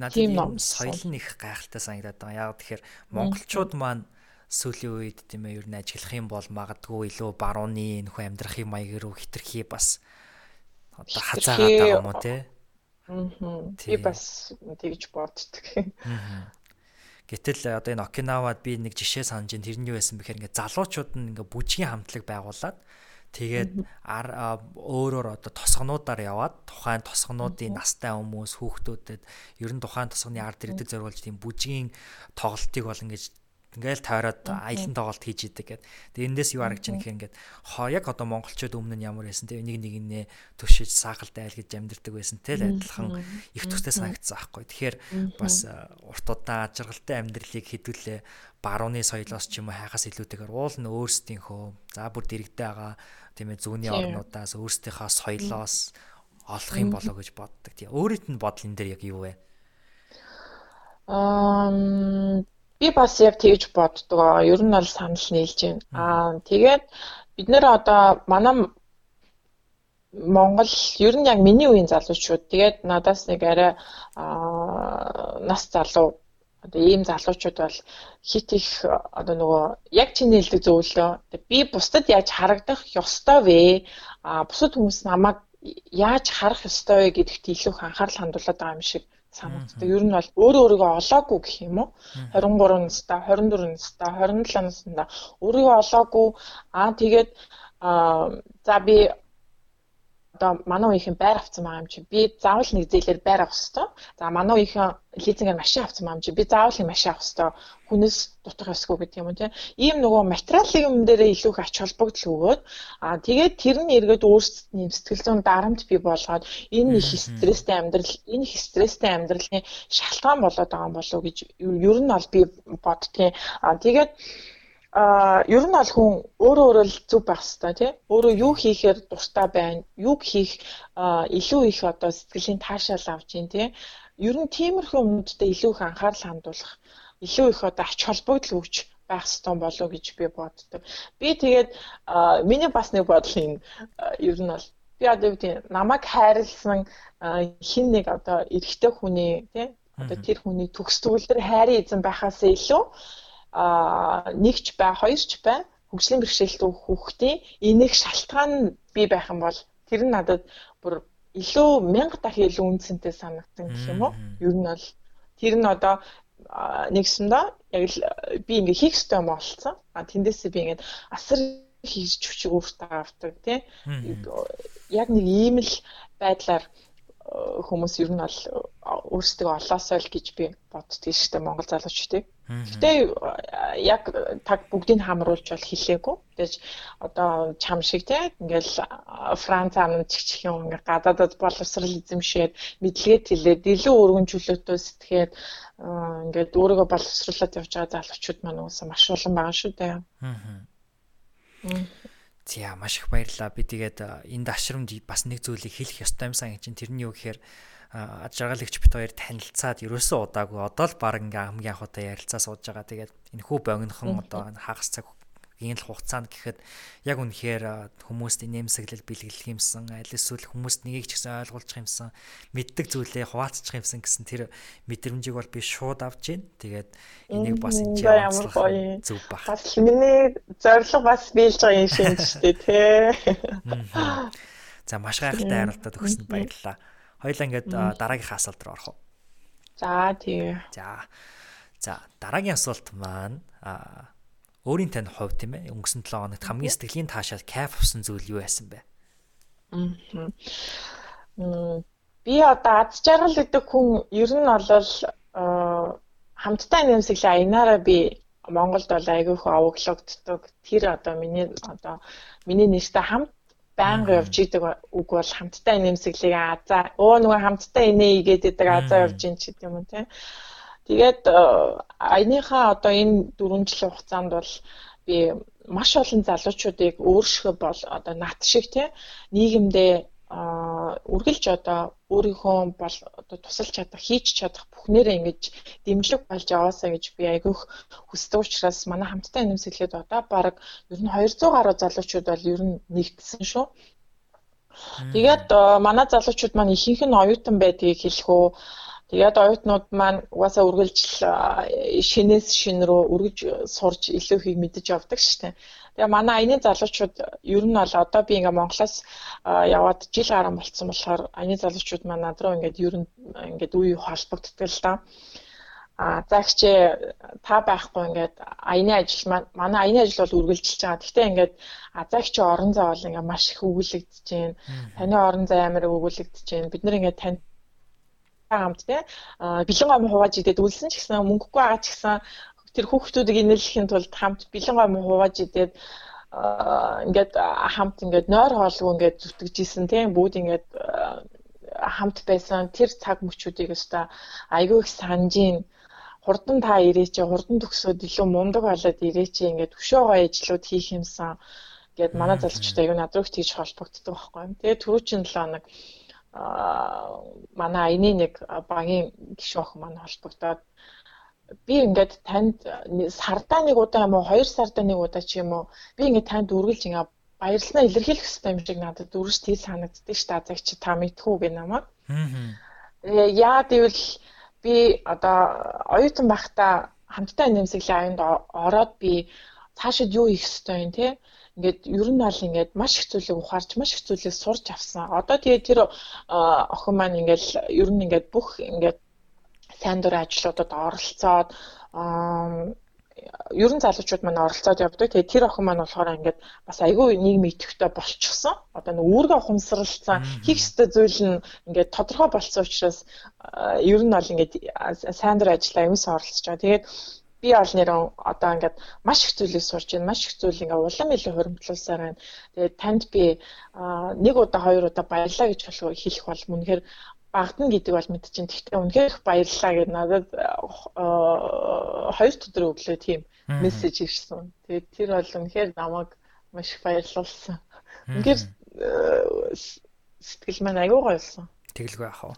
Надад юм соёл нь их гайхалтай санагдаад байгаа. Яг тэгэхээр монголчууд маань сүүлийн үед тийм ээ ер нь ажиглах юм бол магадгүй илүү барууны нөхөө амьдрахын маяг руу хитрхи бас одоо хазаагаад байгаа юм уу те. Аа. Би бас тэгж боддог. Гэтэл одоо энэ Окинавад би нэг жишээ санаж ин тэрний байсан бэхээр ингээ залуучууд нь ингээ бүжгийн хамтлаг байгуулад Тэгээд өөрөөр одоо тосгонуудаар яваад тухайн тосгонуудын настай хүмүүс хүүхдүүдэд ер нь тухайн тосгоны ард ирдэг зориулж тийм бүжгийн тоглолтыг бол ингэж ингээл тойроод аялын тоглолт хийж идэг гэд. Тэгээ эндээс юу харагч гэхээр ингээд хоо яг одоо монголчууд өмнө нь ямар байсан те? Нэг нэгнээ төшиж саахалтай айл гэж амьдэрдэг байсан те? Адилхан их төстэй санагдсан аахгүй. Тэгэхээр бас урт удаан ажиргалтай амьдралыг хэдүүлээ барууны соёлоос ч юм уу хайхаас илүүтэйгээр уул нь өөрсдийнхөө за бүр дэрэгдээ байгаа тийм ээ зүүнний орнуудаас өөрсдийнхөө соёлоос олох юм болоо гэж боддог. Тийм өөрийнх нь бодол энэ дээр яг юу вэ? Аа би бас яг тэгж боддог. Ер нь бол санал нийлж байна. Аа тэгээд бид нэр одоо манай Монгол ер нь яг миний үеийн залуучууд тэгээд надаас нэг арай нас залуу одоо ийм залуучууд бол хит их одоо нөгөө яг чиний хэлдэг зөвлөө би бусдад яаж харагдах ёстой вэ а бусад хүмүүс намайг яаж харах ёстой вэ гэдэгт илүү их анхаарал хандуулад байгаа юм шиг санагддаг. Ер нь бол өөрөө өөрийгөө олоогүй гэх юм уу? 23 настай, 24 настай, 27 настай өөрийгөө олоогүй аа тэгээд за би одоо манай үеийнхэн байр авсан байгаа юм чи би заавал нэг зээлээр байр авах хэвээр. За манай үеийнхэн лизингээр машин авсан байгаа юм чи би заавал нэг машин авах хэвээр. Хүнээс дутах ёсгүй гэдэг юм тийм. Ийм нөгөө материалын юм дээрээ илүү их ач холбогдол өгөөд аа тэгээд тэр нь эргээд өөрсдийн сэтгэл зүйн дарамт бий болгоод энэ их стресстэй амьдрал энэ их стресстэй амьдралын шалтгаан болоод байгаа юм болов уу гэж ер нь бол би бодтiin. Аа тэгээд а ер нь бол хүн өөрөө өөрөө л зүв байх хэрэгтэй тий. Өөрөө юу хийхээр дуртай байна, юг хийх илүү их одоо сэтгэлийн таашаал авч ийн тий. Ер нь тиймэрхүү юмнуудад илүү их анхаарал хандуулах, илүү их одоо ач холбогдол өгч байх ёстой болов гэж би боддог. Би тэгээд миний бас нэг бодол юм ер нь бол би одоо үгүй намайг хайрлсан хин нэг одоо эрэгтэй хүний тий одоо тэр хүний төгс төгөлдөр хайрын эзэн байхаас илүү а нэгч бай, хоёрч бай хөгжлийн бэрхшээлтэй хүүхдийн энийг шалтгаан бий байх юм бол тэр нь надад бүр илүү мянга дахин илүү үнцэнтэй санагдсан гэх юм уу? Ер нь бол тэр нь одоо нэгсэндээ яг л би ингээ хийх ёстой юм болсон. А тэндээсээ би ингээ асар хийж хүчиг өөртөө авдаг тий. Яг нэг ийм л байдлаар хүмүүс ер нь бол өөрсдөө олоосоо л гэж би боддөг шүү дээ Монгол залуучдыг. Гэтэ яг таг бүгдийг хамруулж бол хэлээгүй. Тэгэж одоо чам шиг те ингээл Франц амын чигчих юм ингээ гадаадд боловсрал эзэмшээд мэдлэгээ тэлээд илүү өргөн чөлөөтэй сэтгэхэд ингээд өөрийгөө боловсруулад явж байгаа залуучууд маань уусаа маш олон байгаа шүү дээ. Аа. За маш их баярлалаа. Би тэгээд энэ дашрамд бас нэг зүйлийг хэлэх ёстой юм сан гэж чинь тэрний юу гэхээр ад жаргалагч бит хоёр танилцаад ерөөсөө удаагүй одоо л баг ингээм хамгийн анхудаа ярилцаа сууж байгаа. Тэгээд энэ хүү богинохон одоо хагас цаг ийм л хугацаанд гэхэд яг үнэхээр хүмүүст нэмсэглэл бэлгэлэх юмсан аль эсвэл хүмүүст нэгийг ч гэсэн ойлгуулчих юмсан мэддэг зүйлээ хуваалцчих юмсан гэсэн тэр мэдрэмжийг бол би шууд авч гин тэгээд энийг бас энэ гоё зүг баг. Бас миний зорилго бас биелж байгаа юм шиг шүү дээ тий. За маш гайхалтай харалтад өгсөнд баярлалаа. Хоёлаа ингээд дараагийн асуулт руу орох уу? За тий. За. За дараагийн асуулт маань аа өөрийн тань хувь тийм ээ өнгөрсөн 7 хоногт хамгийн сэтгэлийн таашаал кайф авсан зүйл юу байсан бэ? Аа. Би одоо аз жаргал гэдэг хүн ер нь бол хамттай нэмсэглээ аянаараа би Монголд бол айгүй их овоглогддог. Тэр одоо миний одоо миний нэртэй хамт байнга явж идэг үг бол хамттай нэмсэглийг аа за өө нөгөө хамттай инээ игээд идэг аа за явж ин ч гэдэг юм те. Тэгээд аяныхаа одоо энэ 4 жилийн хугацаанд бол би маш олон залуучуудыг өөрсгөө бол одоо нат шиг тий нийгэмдээ үргэлж одоо өөрийнхөө бол одоо тусалж чадах, хийж чадах бүхнээрээ ингэж дэмжлэг болж яваасаа гэж би айгүйх хүсдэг учраас манай хамттай нэмсэглээд одоо баг ер нь 200 гаруй залуучууд бол ер нь нэгдсэн шүү. Тэгээд манай залуучууд маань ихэнх нь оюутан байдгийг хэлэх үү Тэгээд оюутнууд маань угаасаа үргэлжил шинээс шин рүү үргэж сурж илүү ихийг мэдэж явдаг шүү дээ. Тэгээ манай аяны залуучууд ер нь бол одоо би ингээ Монголоос яваад жил гарсан болцсон болохоор аяны залуучууд маань над руу ингээд ер нь ингээд үе холбогддог л да. А загч та байхгүй ингээд аяны ажил маань манай аяны ажил бол үргэлжилж байгаа. Гэхдээ ингээд а загч орон зай бол ингээд маш их өгүүлэгдэж байна. Таны орон зай амар өгүүлэгдэж байна. Бид нэр ингээд танд хамт тий. Бэлэн гом хувааж идээд үлсэн ч гэсэн мөнгөгүй байгаа ч гэсэн тэр хүүхдүүдийг инээлэхийн тулд хамт бэлэн гом хувааж идээд ингээд хамт ингээд нойр хоолгүй ингээд зүтгэжсэн тийм бүгд ингээд хамт байсан тэр цаг мөчүүдийг өстой айгүй их санджийн хурдан та ирээч хурдан төгсөөд илүү мундаг болоод ирээч ингээд өшөө гоё ажлууд хийх юмсан. Гэд манай залуучтай аюу над руу тийж холбогддог байхгүй юм. Тэгээ түрүү чин 7 хоног манай аяны нэг багийн гишүүн охин маань холбогдоод би ингээд танд сардаа нэг удаа юм уу хоёр сардаа нэг удаа ч юм уу би ингээд танд үргэлж ингээ баярлалаа илэрхийлэх хэрэгтэй юм шиг надад үргэлж тий санагддаг ш та цаг чи та мэдхүү гэх намайг. Аа. Яа гэвэл би одоо оюутан байхдаа хамттай нэмсэглийн аянд ороод би цаашид юу хийх ёстой юм те ингээд ер нь бол ингээд маш их зүйлийг ухаарч маш их зүйлийг сурч авсан. Одоо тэгээ тэр охин маань ингээд ер нь ингээд бүх ингээд сайн дурын ажлуудад оролцоод ер нь залуучууд маань оролцоод явдаг. Тэгээ тэр охин маань болохоор ингээд бас айгүй нийгмийн идэвхтэй болчихсон. Одоо нэг үүргээ ухамсарлцсан хийх ёстой зүйл нь ингээд тодорхой болсон учраас ер нь бол ингээд сайн дурын ажлаа юмсан оролцож байгаа. Тэгээд би бол нэр одоо ингээд маш их зүйлийг сурч байна. Маш их зүйл ингээд улам илүү хуримтлуулсаар байна. Тэгээд танд би нэг удаа хоёр удаа баярлаа гэж хэлэх бол үнэхээр багдана гэдэг бол мэдчихээн. Гэхдээ үнэхээр баярлалаа гэж надад хоёр өдөр өглөө тийм мессеж ирсэн. Тэгээд тэр бол үнэхээр намайг маш их баярлуулсан. Үнэхээр сэтгэл маань аюу гоёлсон. Тэгэлгүй яах вэ?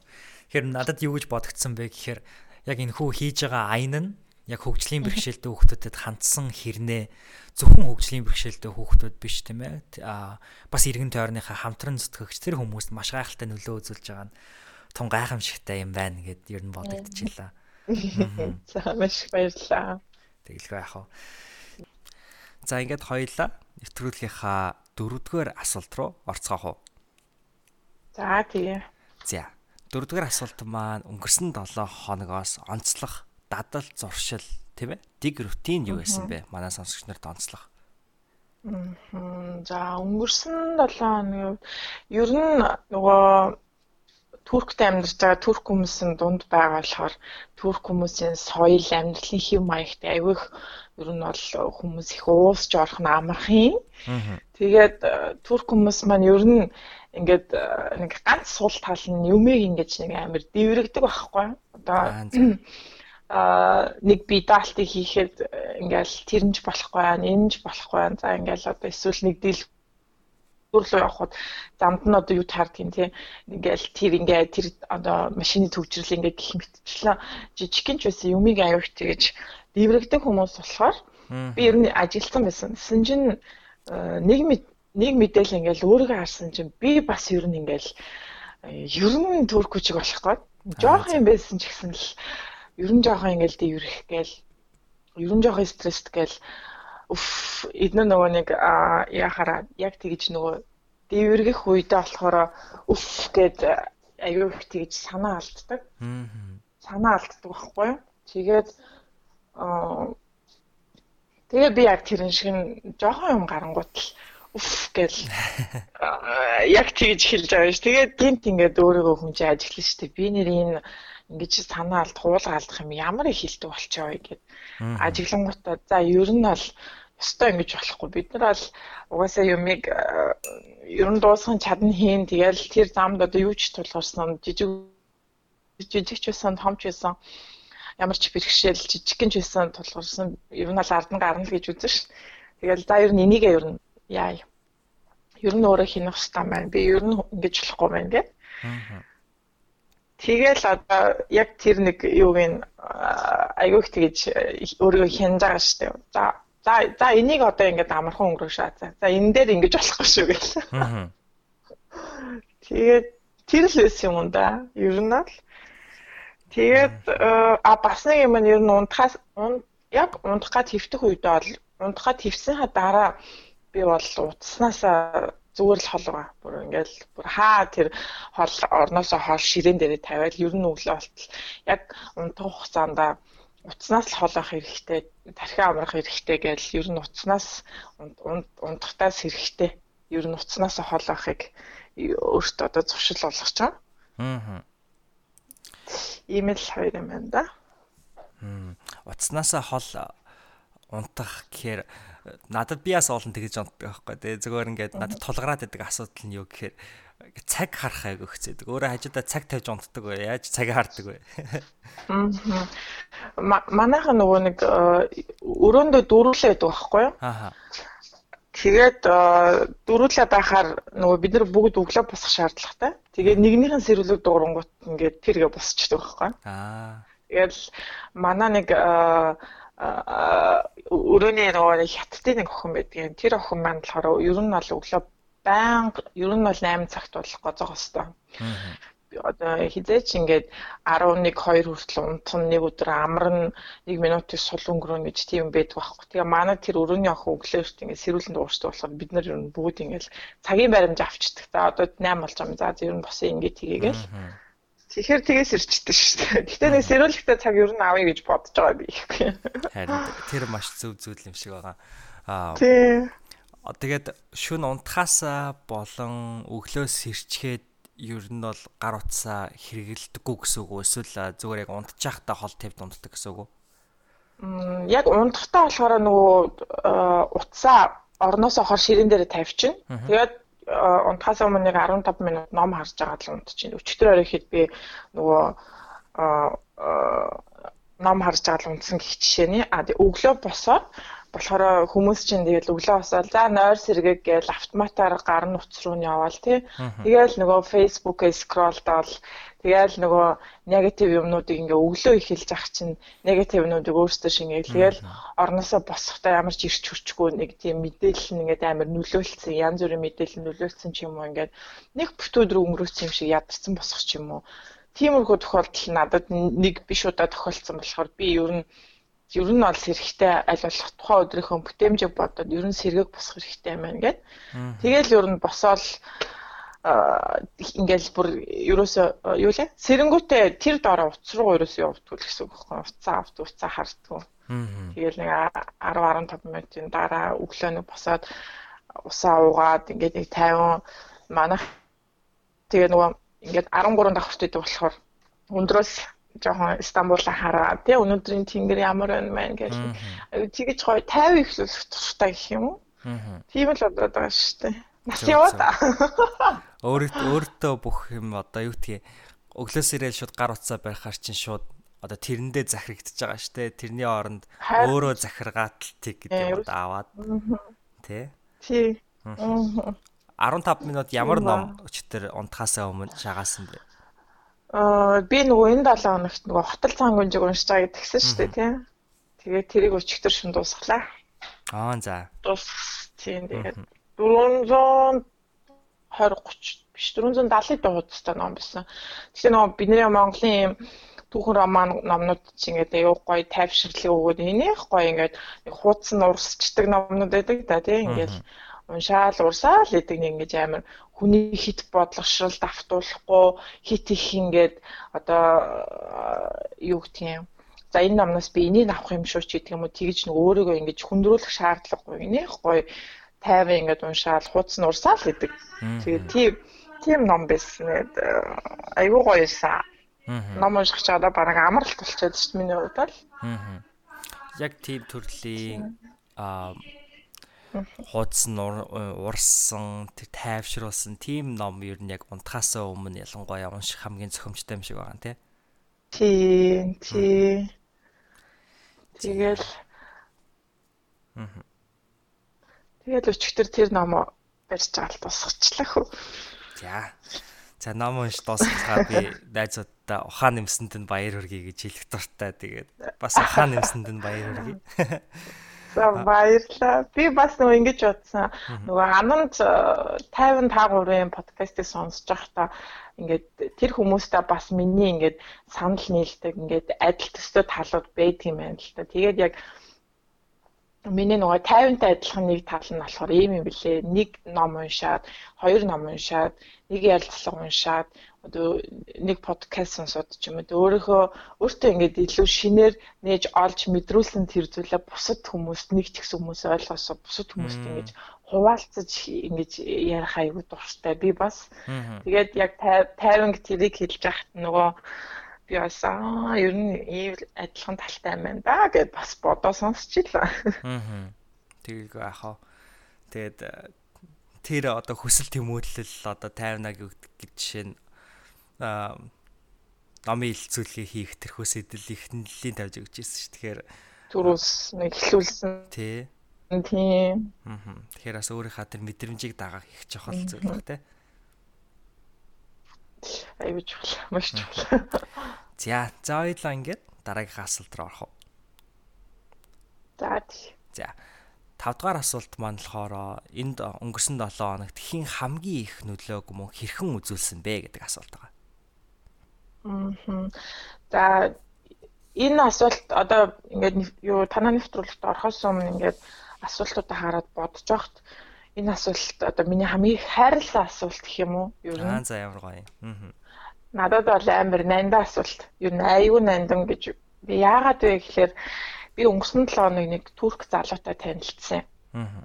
Тэгэхээр надад юу гэж бодогдсон бэ гэхээр яг энэ хүү хийж байгаа айн нь яг хөгжлийн бэрхшээлтэй хүүхдүүдэд хандсан хэрнээ зөвхөн хөгжлийн бэрхшээлтэй хүүхдүүд биш тийм ээ. Аа бас иргэн тойрныхаа хамтран зүтгэгч тэр хүмүүст маш гайхалтай нөлөө үзүүлж байгаа нь тун гайхамшигтай юм байна гэд ер нь бодогдчихлаа. За маш баярлалаа. Тэгэлгүй яах вэ? За ингээд хоёлаа нэвтрүүлгийнхаа дөрөвдүгээр асуулт руу орцгоох уу? За тэгээ. За дөрөвдүгээр асуулт маань өнгөрсөн 7 хоногоос онцлох дадал зуршил тийм ээ? Dig рутин юу байсан бэ? Манай сонсогч нарт онцлох За өнгөрсөн 7 хоногийн ер нь нөгөө Туркт амьдарч байгаа турк хүмүүсийн дунд байгаа болохоор турк хүмүүсийн соёл амьдралын хэв маягт авих ер нь бол хүмүүс их уусч орох нь амархан. Тэгээд турк хүмүүс маань ер нь ингээд нэг ганц сул тал нь юмэг ингэж нэг амар дэврэгдэг байхгүй. Одоо а нэг би даалтыг хийхэд э, ингээл тэрнж болохгүй байна, энэнж болохгүй байна. За ингээл одоо эсвэл нэг дил руу явхад замд нь одоо юу таардгийг тий ингээл тэр ингээ тэр одоо машины төвчрөл ингээ гих мэтчлээ жижигхэн ч байсан юмыг аюулт гэж дэврэгдэг хүмүүс болохоор би ер нь ажилтсан байсан. Тэсэн чинь э, нэг нэг мэдээлэл ингээл өөрийгөө харсан чинь би бас ер нь ингээл э, ер нь төрхөчг болох гээд жоох юм байсан ч гэсэн л ер нь жоохон ингээл дэврэх гээл ер нь жоохон стресст гээл уф эднэ нөгөө нэг яхаараа яг тэгж нөгөө дэврэх үедээ болохоор уф гэд аюу их тэгж санаа алддаг. Санаа алддаг байхгүй юу? Тэгээд тэгээ би яг тэрэн шиг жоохон юм гарангуут л уф гэл яг тэгж хэлж байгаа ш. Тэгээд гинт ингээд өөрийгөө хүнжээ ажиглана штэ. Би нэр энэ ингэж санаа алд хуулга алдах юм ямар их хилдэг болчоо гэд ажиглангуудаа за ер нь бол өстой ингэж болохгүй бид нар бол угаасаа юмыг э, ер нь дуусгах чадна хийн тэгэл тэр замд одоо юу ч тулгарсан жижиг жижиг ч байсан том ч байсан ямар ч бэрхшээл жижигхэн ч байсан тулгарсан ер нь бол ард нь гарна л гэж үзэн ш. Тэгэл за ер нь энийгээ ер нь яа. Ер нь өөрөө хийнэх хэрэгтэй байна. Би ер нь ингэж болохгүй байна гэх. Тэгэл одоо яг тэр нэг юуг нь айгүйх тэгэж өөрийгөө хянаж байгаа шүү дээ. За за за энийг одоо ингээд амархан өнгөрөө шаа. За энэ дээр ингэж болохгүй шүү гэл. Тэгээд тэр л байсан юм да. Ер нь л Тэгээд а бас нэг юм нь ер нь унтахаас яг унтах гад хөвтөх үедээ бол унтахад хөвсөнхаа дараа би бол утаснасаа зүгээр л хол байгаа. Бүр ингээл бүр хаа тэр хол орносоо хол ширээн дээрээ тавиал ер нь өглөө болтол яг унтах хугацаанд утаснаас л хол авах хэрэгтэй, тархиа амрах хэрэгтэй гэж ер нь утаснаас унтахтаас хэрэгтэй. Ер нь утаснаас хол авахыг өөртөө одоо зуршил болгож байгаа. Аа. Ийм л хоёр юм байна да. Хм. Утаснаас хол унтах гэхээр надад би бас олон тэгэж унтдаг байхгүй тий зүгээр ингээд надад тулгараад байдаг асуудал нь юу гэхээр цаг харах айг өгцөөдөг. Өөрөө хажуудаа цаг тавьж унтдаг бай. Яаж цаг хаардаг вэ? Манайха нөгөө нэг э, өрөөндөө дөрүүлээд байдаг байхгүй юу? Аа. Тэгээд э, дөрүүлээд байхаар нөгөө бид нар бүгд өглөө босох шаардлагатай. Тэгээд нэгнийхэн сэрүүлэг дуурангууд ингээд тэргээ босчдөг байхгүй юу? Аа. Тэгээд манай нэг э, өрөөний нөгөө хятадын нэг охин байдгийн. Тэр охин маань болохоор ер нь бол өглөө байнга ер нь бол 8 цагт болох гоцоох хэвээр. Одоо хизээч ингээд 11 2 хүртэл унтах нэг өдөр амарн 1 минутыг сул өнгөрөөнө гэж тийм байдаг байхгүй. Тэгээ манай тэр өрөөний охин өглөөөрт ингээд сэрүүлэн дуурчдаг болохоор бид нар ер нь бүгд ингээд цагийн баримж авчдаг. За одоо 8 болж байгаа юм. За ер нь босын ингээд хийгээгээл. Тэгэхээр тэгээс ирчтэй шүү дээ. Гэхдээ нэг сэрүүлэгтэй цаг ер нь авъя гэж бодож байгаа би. Харин тэр маш зөв зүйл юм шиг байгаа. Аа. Тий. Тэгээд шүн унтахаас болон өглөөс сэрчгээд ер нь бол гар утсаа хэрэгэлдэггүй гэсэн үг? Эсвэл зүгээр яг унтчих та хол тавьд унтдаг гэсэн үг үү? Мм яг унтахтаа болохоор нөгөө утсаа орноосоо хор ширээн дээр тавьчихна. Тэгээд унтахаас өмнө нэг 15 минут ном харж байгаа л унтчихин. Өчтөр оройхэд би нөгөө ном харж байгаа л унтсан гэх жишээний. А өглөө босоод болохоор хүмүүс чинь тэгэл өглөө босоод за нойр сэргийг гээл автоматар гар нуц руу нь яваал тий. Тэгэл нөгөө фейсбુકээ скроллдоол Тэгэл нөгөө негатив юмнуудыг ингээ өглөө ихэлж ах чинь негатив юмнуудыг өөрсдөө шингээл тэгэл орносоо босохдоо ямар ч ирч хүчгүй нэг тийм мэдээлэл нь ингээд амар нөлөөлсөн янз бүрийн мэдээлэл нөлөөлсөн ч юм уу ингээд нэг бүтүүд рүү өнгөрөөсөн юм шиг ядарсан босох ч юм уу. Тиймэрхүү тохиолдол надад нэг биш удаа тохиолдсон болохоор би ер нь ер нь бол сэрхтэй аль болох тухайн өдрийнхөө бүтээмжийг бодоод ер нь сэргийг босох хэрэгтэй юм байна гэд. Тэгэл ер нь босоод ингээл бүр ерөөсөө юу лээ? Сэрэнгүүтээ тэр дараа утас руу ерөөсөө л гэсэн үг байхгүй уцаа авт уцаа хардггүй. Тэгэл нэг 10 15 минутын дараа өглөө нэг босоод усаа уугаад ингээд нэг 50 манах тэгээ нөгөө ингээд 13 давхрт идэг болохоор өндрөөс жоохон Стамбулаа хараа. Тий өнөөдрийн тэнгэр ямар байна мэн гэж тэгэж гоё 50 ихлүүлэх туртай гэх юм уу. Тийм л бодоод байгаа шүү дээ. Нас яваа та. Өөртөө бүх юм одоо юу гэдгийг өглөөс ирээл шууд гар утсаа барихаар чинь шууд одоо тэрэндээ захирагдчихж байгаа штэ. Тэрний оронд өөрөө захиргаалтыг гэдэг юм аваад тий. Тий. 15 минут ямар ном өчтөр унтахаасаа өмнө шагаасан бэ? Аа би нөгөө энэ 7 хоногт нөгөө хотол цаангунжиг уншиж байгаа гэдгсэн шүү дээ тий. Тэгээд тэрийг өчтөр шин дуусглаа. Аа за. Дуус тийм тэгээд 400 20 30 биш 470-д хуудастай ном байсан. Тэгэхээр нөгөө бидний Монголын юм түүхэн роман номнууд чинь ингээд аюу гоё тайвширлыг өгөөд энийх гоё ингээд хуудас нь урсчдаг номнууд байдаг да тийм ингээд уншаал урсаал гэдэг нэг ингэж амар хүний хит бодлогошрол давтуулахгүй хит их ингээд одоо юу гэх юм. За энэ номноос би энийг авах юм шүү ч гэдэг юм уу тэгж нэг өөрийгөө ингэж хүндрүүлэх шаардлагагүй энийх гоё тайван ингээд уншаал хуудас нь урсаал гэдэг. Тэгээд тийм тийм ном байсан. Айгуу гоёсан. Ном унших чадаа бараг амралт болчиход шүү дээ миний хувьд л. Яг тийм төрлийн аа хуудас нь урсан тэр тайвшруулсан тийм ном ер нь яг унтахаасаа өмнө ялангуяа унших хамгийн зохимжтой юм шиг байгаа нэ. Тий, тий. Тэгэл Тэгээд өчигдөр тэр номоо барьж байгаа л тусгачлаа хөө. За. За ном унш дуусгахаар би найзуудаа ухаан нэмсэнд нь баяр хүргэе гэж хэлэх дуртай. Тэгээд бас ухаан нэмсэнд нь баяр хүргэе. За баярлалаа. Би бас нөгөө ингэж бодсон. Нөгөө аманд 55-ын подкастыг сонсож байхдаа ингээд тэр хүмүүстээ бас миний ингээд санал нийлдэг ингээд адил төстэй талууд байдаг юм байна л та. Тэгээд яг Миний нөгөө 50-тай адилхан нэг тал нь болохоор ийм юм билээ. Нэг ном уншаад, хоёр ном уншаад, нэг ярилцлага уншаад, одоо нэг подкаст сонсоод ч юм уу өөрийнхөө өөртөө ингээд илүү шинээр нээж олж мэдрүүлсэн тэр зүйлээ бусад хүмүүст нэг ч ихсэн хүмүүс ойлгосоо бусад хүмүүст ингэж хуваалцаж ингэж ярих аягүй дуртай. Би бас тэгээд яг 50 тэрийг хэлж яхад нөгөө би бас аа ер нь ийм адилхан талтай юм байна да гэд бас бодоо сонсчихлаа. Аа. Тэгийг яхаа. Тэгээд э, тэр одоо хүсэл тэмүүлэл одоо 50 гэж жишээ нь аа номын илцүүлгийг хийх тэрхүү сэтэл их нэлийн тавьж өгч ирсэн шүү. Тэгэхээр түрүүс нэг хэлүүлсэн. Тий. Тийм. Аа. Тэгэхээр бас өөрийнхөө тэр мэдрэмжийг дагаах их чухал зүйл баг те. Аюу чухал, маш чухал. За, за ойлаа ингээд дараагийн асуулт руу орох уу? За. За. 5 дугаар асуулт маань болохоор энд өнгөрсөн 7 хоногт хин хамгийн их нөлөөг мөн хэрхэн үзүүлсэн бэ гэдэг асуулт байгаа. Аа. За энэ асуулт одоо ингээд юу танаа нэвтрүүлэгт орохоос өмнө ингээд асуултуудаа хараад бодож байхад энэ асуулт одоо миний хамгийн хайрлсан асуулт гэх юм уу? Ер нь. Аа за ямар гоё. Аа. Надад бол амар нандаа асуулт. Ер нь аюу нандан гэж би яагаад вэ гэхээр би өнгөрсөн 7 хоног нэг турк залуутай танилцсан. Аа.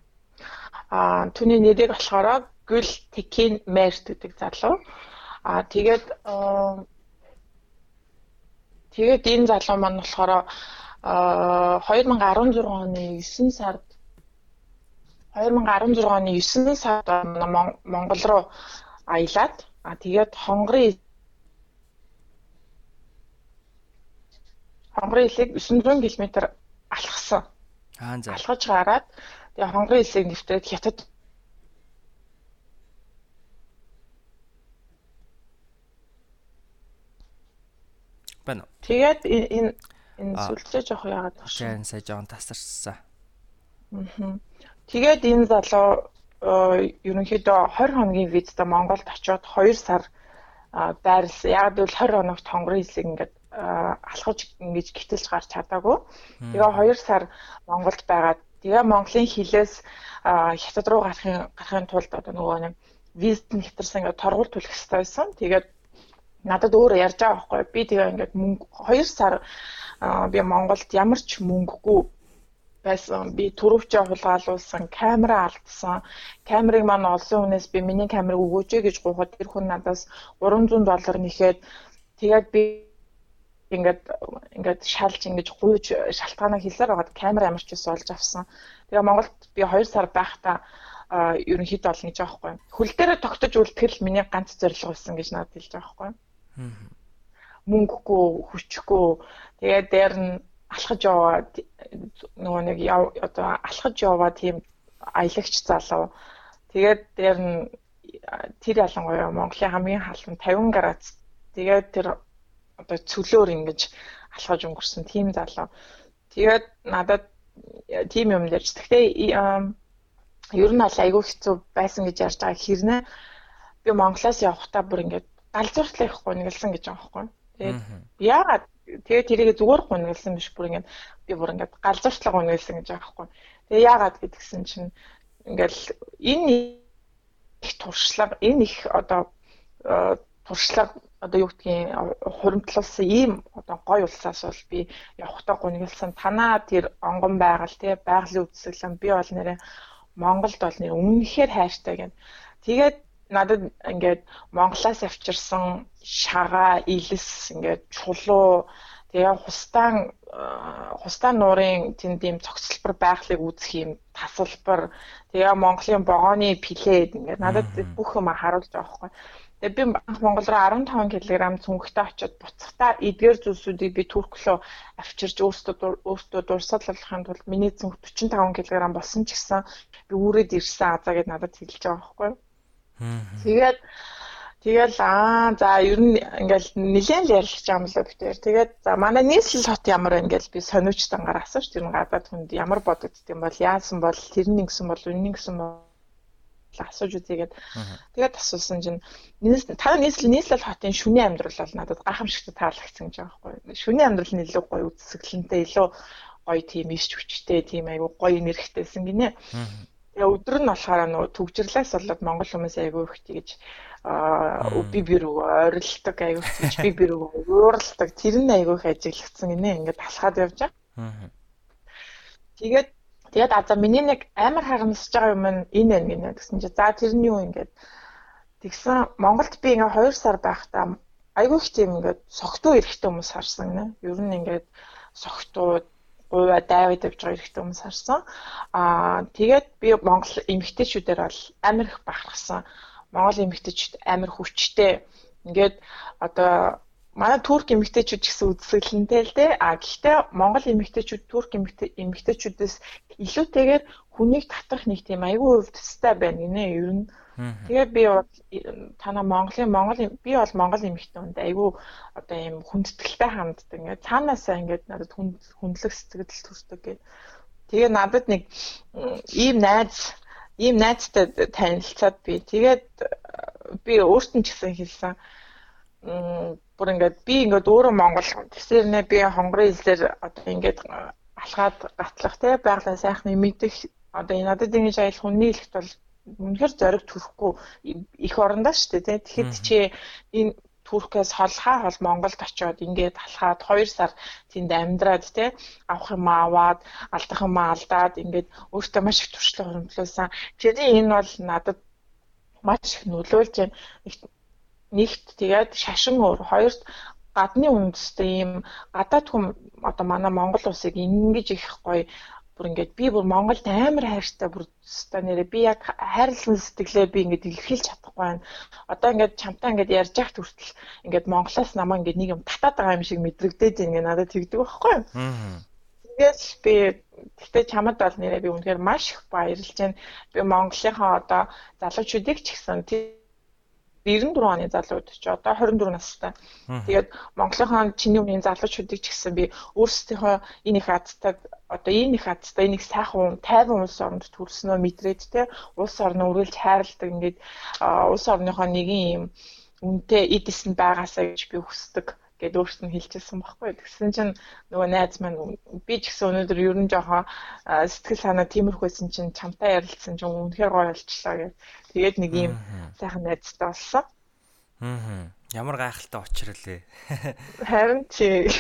Аа түүний нэрийг болохоор Гүл Текин Мерт гэдэг залуу. Аа тэгээд тэгээд энэ залуу маань болохоор аа 2016 оны 9 сард 2016 оны 9 сард Монгол руу аялаад а тэгээд хонгорын хонгорын илийг 900 км алхсан. Аа за. Алхаж гараад тэгээд хонгорын илийг нэвтрээд хятад байна. Тэгээд энэ энэ сүлжээ жоох яагаад тоош. Жан сая жоон тасарсан. Аа. Тэгээд энэ залуу ерөнхийдөө 20 хоногийн визтэй Монголд очиод 2 сар байрлсан. Яг л 20 хоногт хонгорын хэсэг ингээд алхаж ингэж гитэлж гарч чадаагүй. Тэгээ 2 сар Монголд байгаад тэгээ Монголын хилээс хятад руу гарахын гарахын тулд одоо нөгөө нэг визт нэвтэрсэн ингээд торгуул төлөх хэрэгтэй байсан. Тэгээд надад өөр ярьж байгаа байхгүй. Би тэгээ ингээд мөнгө 2 сар би Монголд ямар ч мөнгөгүй байсан. Би түрүүчээ хулгайлуулсан, камера алдсан. Камерыг маань олсон хүнээс би миний камерыг өгөөч гэж гуйхад тэр хүн надаас 300 доллар нэхэд тэгээд би ингээд ингээд шалж ингэж гуйж шалтгаанаа хэлсээр байгаад камера ямар ч ус олж авсан. Тэгээ Монголд би 2 сар байхдаа ерөнхийдөө олно гэж байхгүй. Хөл дээрээ тогтож үлдэхэл миний ганц зорилго байсан гэж надад хэлж байгаа байхгүй. Мөнгөгүй, хүчгүй. Тэгээд дээр нь алхаж яваа нөгөө нэг одоо алхаж яваа тийм аялагч залуу. Тэгээд дээр нь тэр ялангуяа Монголын хамгийн халуун 50 градус. Тэгээд тэр одоо цөлөөр ингэж алхаж өнгөрсөн тийм залуу. Тэгээд надад тийм юм ярьж. Гэхдээ ер нь бол айгүй хэцүү байсан гэж ярьж байгаа хэрнээ би Монголоос явахдаа бүр ингээд галзууртлах гонглсон гэж байгаа байхгүй. Тэгээд яагаад тэгээ тэрийг зүгээр гонглсон биш бүр ингээд би бүр ингээд галзууртлага гонглсон гэж байгаа байхгүй. Тэгээ яагаад гэдгсэн чинь ингээл энэ их туршлага энэ их одоо э, туршлага одоо юу гэдгийг хуримтлуулсан ийм одоо гой улсаас бол би явахдаа гонглсон танаа тэр онгон байгаль тий байгалийн үзэсгэлэн би бол нэрээ Монголд бол нэр үнэхээр хайртай гэн. Тэгээд надад ингээд Монголоос авчирсан шагаа, илэс ингээд чулуу тэгээ хустаан хустаан нуурын тэнд ийм цогцлбор байхлыг үзэх юм тасалбар тэгээ Монголын богооны плед ингээд надад бүх юм харуулж байгаа байхгүй. Би анх Монгол руу 15 кг цүнхтэй очиод буцахтаа эдгээр зүйлсүүдийг би Турк руу авчирч өөртөө өөртөө дурсааллахын тулд миний цүнх 45 кг болсон ч гэсэн би үүрээд ирсэн азаа гэд надад хэлж байгаа байхгүй юу. Тэгээд Тэгэл аа за ер нь ингээл нэлээд л ярилцж байгаа юм лөө битээр. Тэгээд за манай нийслэл хот ямар байна гэж би сониуч дангаар асууж тэр гадаад хүнд ямар бодогдд юм бол яасан бол тэр нэг гэсэн бол үнэн гэсэн бол асууж үзье гэд. Тэгээд асуусан чинь та нийслэл нийслэл хотын шүний амьдрал бол надад гайхамшигтай таалагдсан гэж байгаа байхгүй. Шүний амьдрал нь илүү гоё үзэсгэлэнтэй илүү гоё тийм иш хүчтэй тийм айгу гоё нэрхтэйсэн гинэ. Тэгээ өдөр нь болохоор нөгөө төгжрлээс болоод монгол хүмүүс айгу их тэгж аа би рүү ойрлолдог айгу гэж би рүү ууралдаг тэр нь айгу их ажиглагдсан гинэ ингээд талхаад явж байгаа. Тэгээд тэгээд а за миний нэг амар харамсаж байгаа юм энэ байна гинэ гэсэн чи за тэр нь юу ингээд тэгсэн Монголд би ингээ 2 сар байхдаа айгу их тийм ингээд согтуу эрэхтэй хүмүүс харсан гинэ. Ер нь ингээд согтуу гуйва дайвид явж байгаа хэрэгтэй хүмүүс харсан. Аа тэгээд би Монгол эмэгтэйчүүдээр бол амар их бахархсан. Монгол эмэгтэйчүүд амар хүчтэй. Ингээд одоо манай турк эмэгтэйчүүд ч гэсэн үзэсгэлэнтэй л дээ. А гэхдээ Монгол эмэгтэйчүүд турк эмэгтэйчүүдээс илүүтэйгээр хүнийг татах нэг тийм айгүй өвдөстэй байна гинэ. Ер нь Тэгээ би танаа Монголын Монгол би бол Монгол эмэгтэй хүнд айгүй одоо ийм хүндэтгэлтэй ханддаг. Ингээд цаанаасаа ингээд надад хүндлэх сэтгэл төрдөг гэдэг. Тэгээ надад нэг ийм найз ийм найзтай танилцаад би тэгээд би өөртөө ч гэсэн хэлсэн бүр ингээд би ингээд өөрөө монгол тэсэр нэ би хонгорын хэлээр одоо ингээд алхаад гатлах те байгалаа сайхны мэдэх одоо энэ надад ингэж аялах хүний хэлэхт бол үнэхээр зориг төрөхгүй их орондоо шүү дээ тий. Тэгэхэд чи энэ Туркээс холхаа хол Монголд очиод ингээд алхаад 2 сар тэнд амьдраад тий авах юм аваад алдах юм алдаад ингээд өөртөө маш их туршлага хөрөнгөлөөсөн. Тэрийн энэ бол надад маш их нөлөөлж байна. Нэгт тэгээд шашин өөр хоёрт гадны үндэстэй ийм гадаад хүм одоо манай Монгол улсыг ингэж их гоё бүр ингээд би бүр Монголд амар хайртай бүр өстой нэрээ би яг хайрлсан сэтгэлээ би ингээд илэрхийлж чадахгүй байна. Одоо ингээд чамтай ингээд ярьж яхад хүртэл ингээд Монголоос намаа ингээд нэг юм татаад байгаа юм шиг мэдрэгдээд ингээд надад тэгдэг байхгүй юу? Тэгээд би гэхдээ чамд бол нэрээ би үнэхээр маш их баярлж байна. Би Монголынхаа одоо залуучуудыг ч гэсэн 94 оны залууд ч одоо 24 настай. Тэгээд Монголынхон чиний үеийн залуучуудыг ч гэсэн би өөрсдийнхөө энэ их азтай одоо энэ их азтай энэ их сайхан тайван улс оронд төрснөө мэдрээд те улс орноо үргэлж хайрладаг ингээд улс орныхоо нэгэн юм үнтэй эдис нь байгаасаа гэж би хүсдэг гэд нь хэлчихсэн байхгүй. Тэгсэн чинь нөгөө найз маань би ч гэсэн өнөөдөр ер нь жоохон сэтгэл санаа тиймэрхүүсэн чинь чамтай ярилцсан чинь үнэхээр гоё болчлаа гэд. Тэгээд нэг юм сайхан найзтай болсон. Аа. Ямар гайхалтай учрлээ. Харин чи.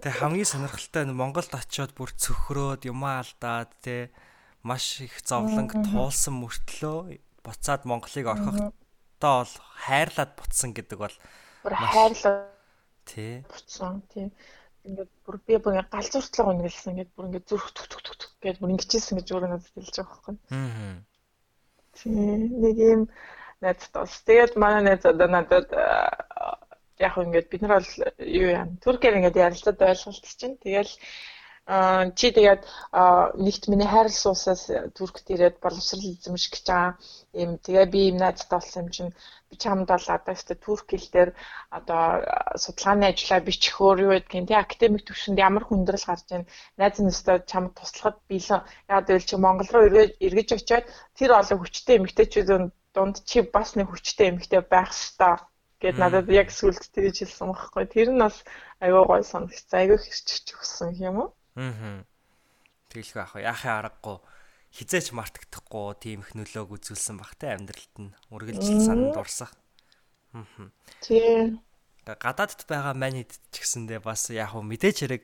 Тэг хамгийн сонирхолтой нь Монголд очиод бүр цөхрөөд юмаа алдаад те маш их зовлонг туулсан мөртлөө буцаад Монголыг орхихдоо бол хайрлаад буцсан гэдэг бол бүр хайрлаа тий буцсан тий ингээд бүр би бүр ингээд галзууртлага үнгэлсэн ингээд бүр ингээд зүрх түк түк түк гэж бүр ингэжсэн гэж өөрөө надад хэлж байгаа байхгүй. Аа. Тий нэг юм найзтай бас. Тэгээд манай найз одоо надад яг ингээд бид нар бол юу яа Туркээр ингээд ярилцаад ойлголт чинь. Тэгэл Аа чи тэгээд нэгт миний хайрлсан усаас Туркт ирээд боловсрал эзэмших гэж байгаа юм. Тэгээ би юм найзтай болсон юм чинь би чамд бол одоо өстө турк хэл дээр одоо судалгааны ажлаа бичих өөр юу гэдгийг тий академик төвшөнд ямар хүндрэл гарч ийн найз өстө чамд туслахад биелэн яагаад гэвэл чи Монгол руу эргэж очиод тэр олон хүчтэй эмэгтэйчүүдийн дунд чи бас нэг хүчтэй эмэгтэй байх ёстой гэд надад яг сүлд тэгж хэлсэн байхгүй. Тэр нь бас аюу гой санагц аюу хэрчж өгсөн юм уу Аа. Тэгэлгүй ах яахын аргагүй хизээч мартагдахгүй тийм их нөлөөг үзүүлсэн баг те амьдралд нь үргэлжил сананд урсах. Аа. Тийм гадаадд байгаа манид ч гэсэндээ бас яг хөө мэдээч хэрэг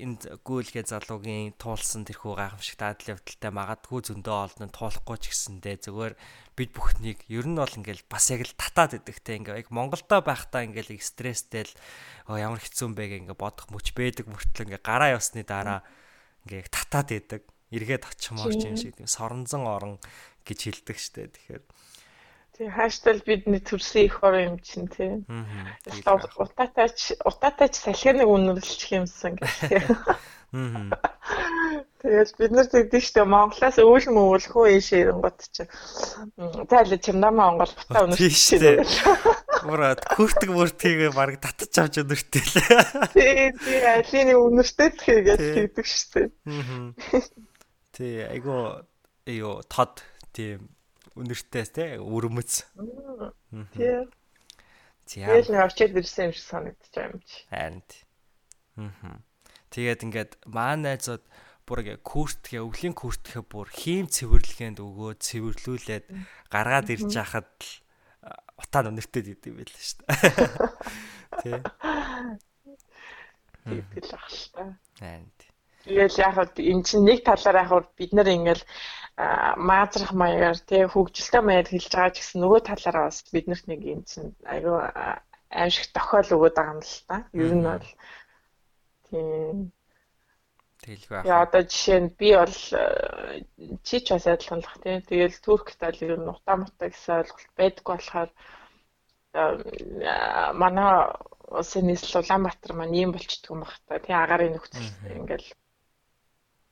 энд гүйлгээ залуугийн туулсан тэрхүү гайхамшигт адал явдалтай магадгүй зөндөө олно туулахгүй ч гэсэндээ зүгээр бид бүхнийг ер нь бол ингээл бас яг л татаад идэгтэй ингээ яг Монголдо байхдаа ингээл стресстэй л ямар хэцүү юм бэ гэ ингээ бодох мөч бэдэг мөртлөө ингээ гараа явсны дараа ингээ татаад идэг эргээд очимоор ч юм шиг соронзон орон гэж хэлдэг штэ. Тэгэхээр Тий хааштай бидний төрсөн их хор юм чинь тий. Аа. Утаатаач утаатаач салхиныг үнэрлэх юмсан гэх. Аа. Тэгээд бид нар тэгдэж штэ Монголоос өвөл мөвөлхөө ийш ирэнгот чи. Тайл чимнамаа Монгол бутаа үнэрч штэ. Мурад хүртэг мөртгийг баг татчих авч өнөртэй л. Тий, тий, алины үнэртэй тэгээд тэгдэг штэ. Аа. Тий, айгу ёо тод тийм үнэртэй те өрмөц. Тий. Тэгээд нэг очиад ирсэн юм шиг санагдчих юм чи. Харин. Аа. Тэгээд ингээд маа найзууд бүр ингээ куртгээ өвлийн куртгээ бүр хийм цэвэрлэгэнд өгөө цэвэрлүүлээд гаргаад ирж хахад л утаа өнөртэй гэдэг юм байл шүү дээ. Тий. Тэгэл ах л та. Аа. Тэгэл яг энэ чинь нэг талаар яг бид нар ингээл маазрах маягаар тий хөгжилтэй маягаар хэлж байгаа ч гэсэн нөгөө талаараа бас биднэрт нэг юм чинь айгүй аимшиг тохиол өгöd байгаа юм л та. Ер нь бол тийм Тэгэлгүй аа. Яа одоо жишээ нь би бол чи ч бас адилхан л тий. Тэгэл Туркт ал ер нь утаа мутаа гэсэн ойлголт байдаг болохоор манай улсын нийслэл Улаанбаатар маань ийм болчдөг юм баг та. Тий агарын нөхцөл ингээл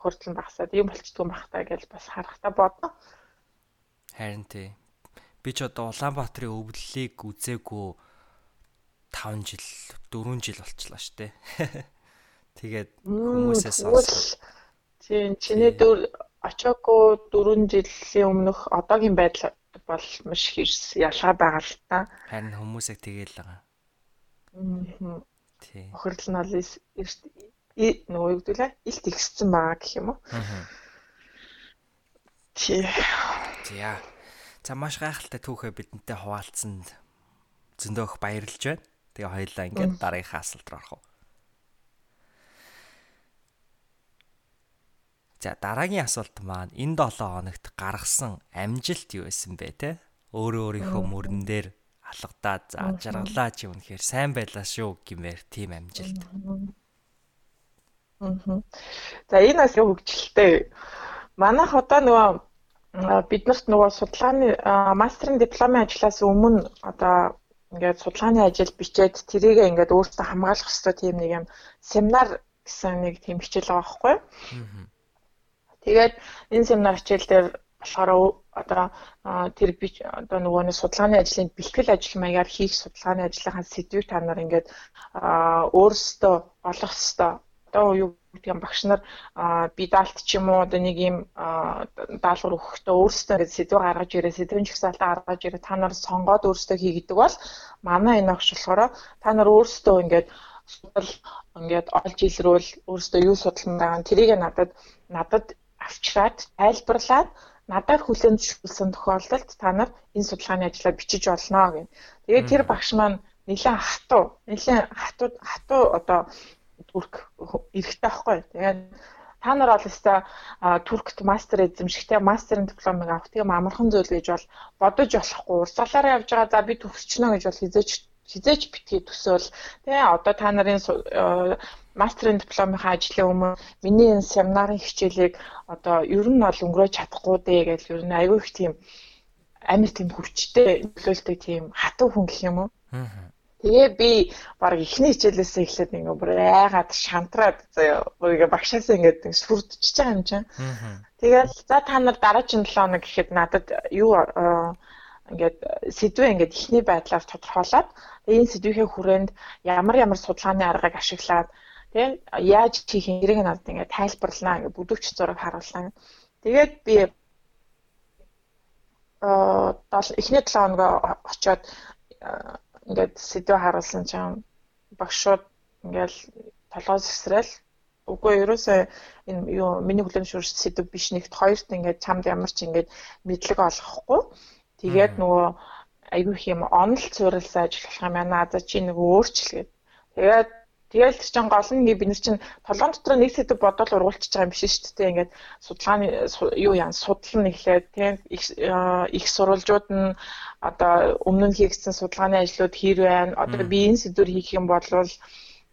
хурдлан багасаад юм болчдөг юм бахтаа гэж бас харахтаа бодно. Харин тий. Би ч одоо Улаанбаатарын өвлөлийг үзээгүй 5 жил 4 жил болчлаа штэ. Тэгээд хүмүүсээс сонсох. Тийм чиний дөр очоогүй 4 жилийн өмнөх одоогийн байдал бол маш их ялгаа байгаа л та. Харин хүмүүсийг тэгээл байгаа. Аа. Тийм. Охирдол нь бол нөгөө юу гэдүүлээ илт ихссэн байгаа гэх юм уу. Тий. За. За маш гайхалтай түүхээ бидэнтэй хуваалцсанд зөндөөх баярлж байна. Тэгээ хоёлаа ингээд дараагийнхаа асуулт руу орох уу. За дараагийн асуулт маань энэ 7 хоногт гаргасан амжилт юу байсан бэ те? Өөрөө өөрийнхөө мөрөн дээр алгадаад за жаргалаа чи үнэхээр сайн байлаа шүү гэмээр тийм амжилт. За энэ бас хөгжилтэй. Манайх одоо нөгөө биднэрт нөгөө судалгааны мастрын дипломын ажлаас өмнө одоо ингээд судалгааны ажил бичээд тэрийг ингээд өөртөө хамгаалах хэрэгтэй тийм нэг юм семинар гэсэн нэг тийм хичээл байгаа байхгүй. Тэгээд энэ семинар хичээл дээр болохоор одоо тэр би одоо нөгөө нэг судалгааны ажлын бэлтгэл ажил маягаар хийх судалгааны ажлынхаа сэдвийг та нар ингээд өөрсдөө олох хэрэгтэй одоо юу гэдэг юм багш нар би даалт ч юм уу одоо нэг юм даалгавар өгөхдөө өөрсдөө сэдв гаргаж ирээ сэдвэн жагсаалтаа гаргаж ирээ та нар сонгоод өөрсдөө хийгдэг бол манай энэ огш болохоор та нар өөрсдөө ингээд судал ингээд олж илрүүл өөрсдөө юу судалсан байгаа тэрийг надад надад авчираад тайлбарлаад надад хүлээн зөвшөөрсөн тохиолдолд та нар энэ судалгааны ажлаа бичиж олно гэх. Тэгээд тэр багш маань нэлээд хатуу нэлээд хатуу хатуу одоо турк эрэхтэй байхгүй. Тэгээд та нар бол өстой туркт мастер эзэмшихтэй мастерын дипломыг авах тийм амархан зүйл гэж бол бодож болохгүй. Урсгалаараа явж байгаа за би төгсчихнө гэж бол хизээч хизээч битгий төсөөл тий одоо та нарын мастерын дипломынхаа ажлын өмнө миний энэ семинарын хичээлийг одоо ер нь бол өнгөрөөж чадахгүй дээ гэж ер нь айгүй их тийм амар тийм хүчтэй нөлөөлтэй тийм хатуу хүн гэх юм уу. Аа Тэгээ би баг эхний хичээлээсээ эхлээд ингээ бүр айгаад шантраад заяа бүр ингээ багшаас ингээ сүрдчихэж байгаа юм чинь. Тэгэл за та нар дараагийн 7 хоног гэхэд надад юу ингээд сэдвээ ингээд эхний байдлаар тодорхойлоод энэ сэдвийнхээ хүрээнд ямар ямар судалгааны аргыг ашиглаад тийм яаж хийх хэрэг надад ингээд тайлбарлана ингээд бүдүүч зураг харууллаа. Тэгээд би аа эхний 7 хоногоо очоод ингээд сэдв харуулсан чинь багшууд ингээл толгоос эсрэл. Үгүй ерөөсөө энэ юу миний хүлэн зөвшөөрч сэдв биш нэгт хоёрт ингээд чамд ямар ч ингээд мэдлэг олгохгүй тэгээд нөгөө айгүй их юм онол цуурласан ажиллах юм байна за чи нөгөө өөрчлөгээд тэгээд Тэгэл тэр чин гол нь бид нар чин толгойн дотор нэг сэдв бодол ургуулчихж байгаа юм биш шүү дээ. Ингээд судалгааны юу яан судал нь эхлээд тийм их сурвалжууд нь одоо өмнө нь хийгдсэн судалгааны ажлууд хэр байна? Одоо би энэ сэдвэр хийх юм бол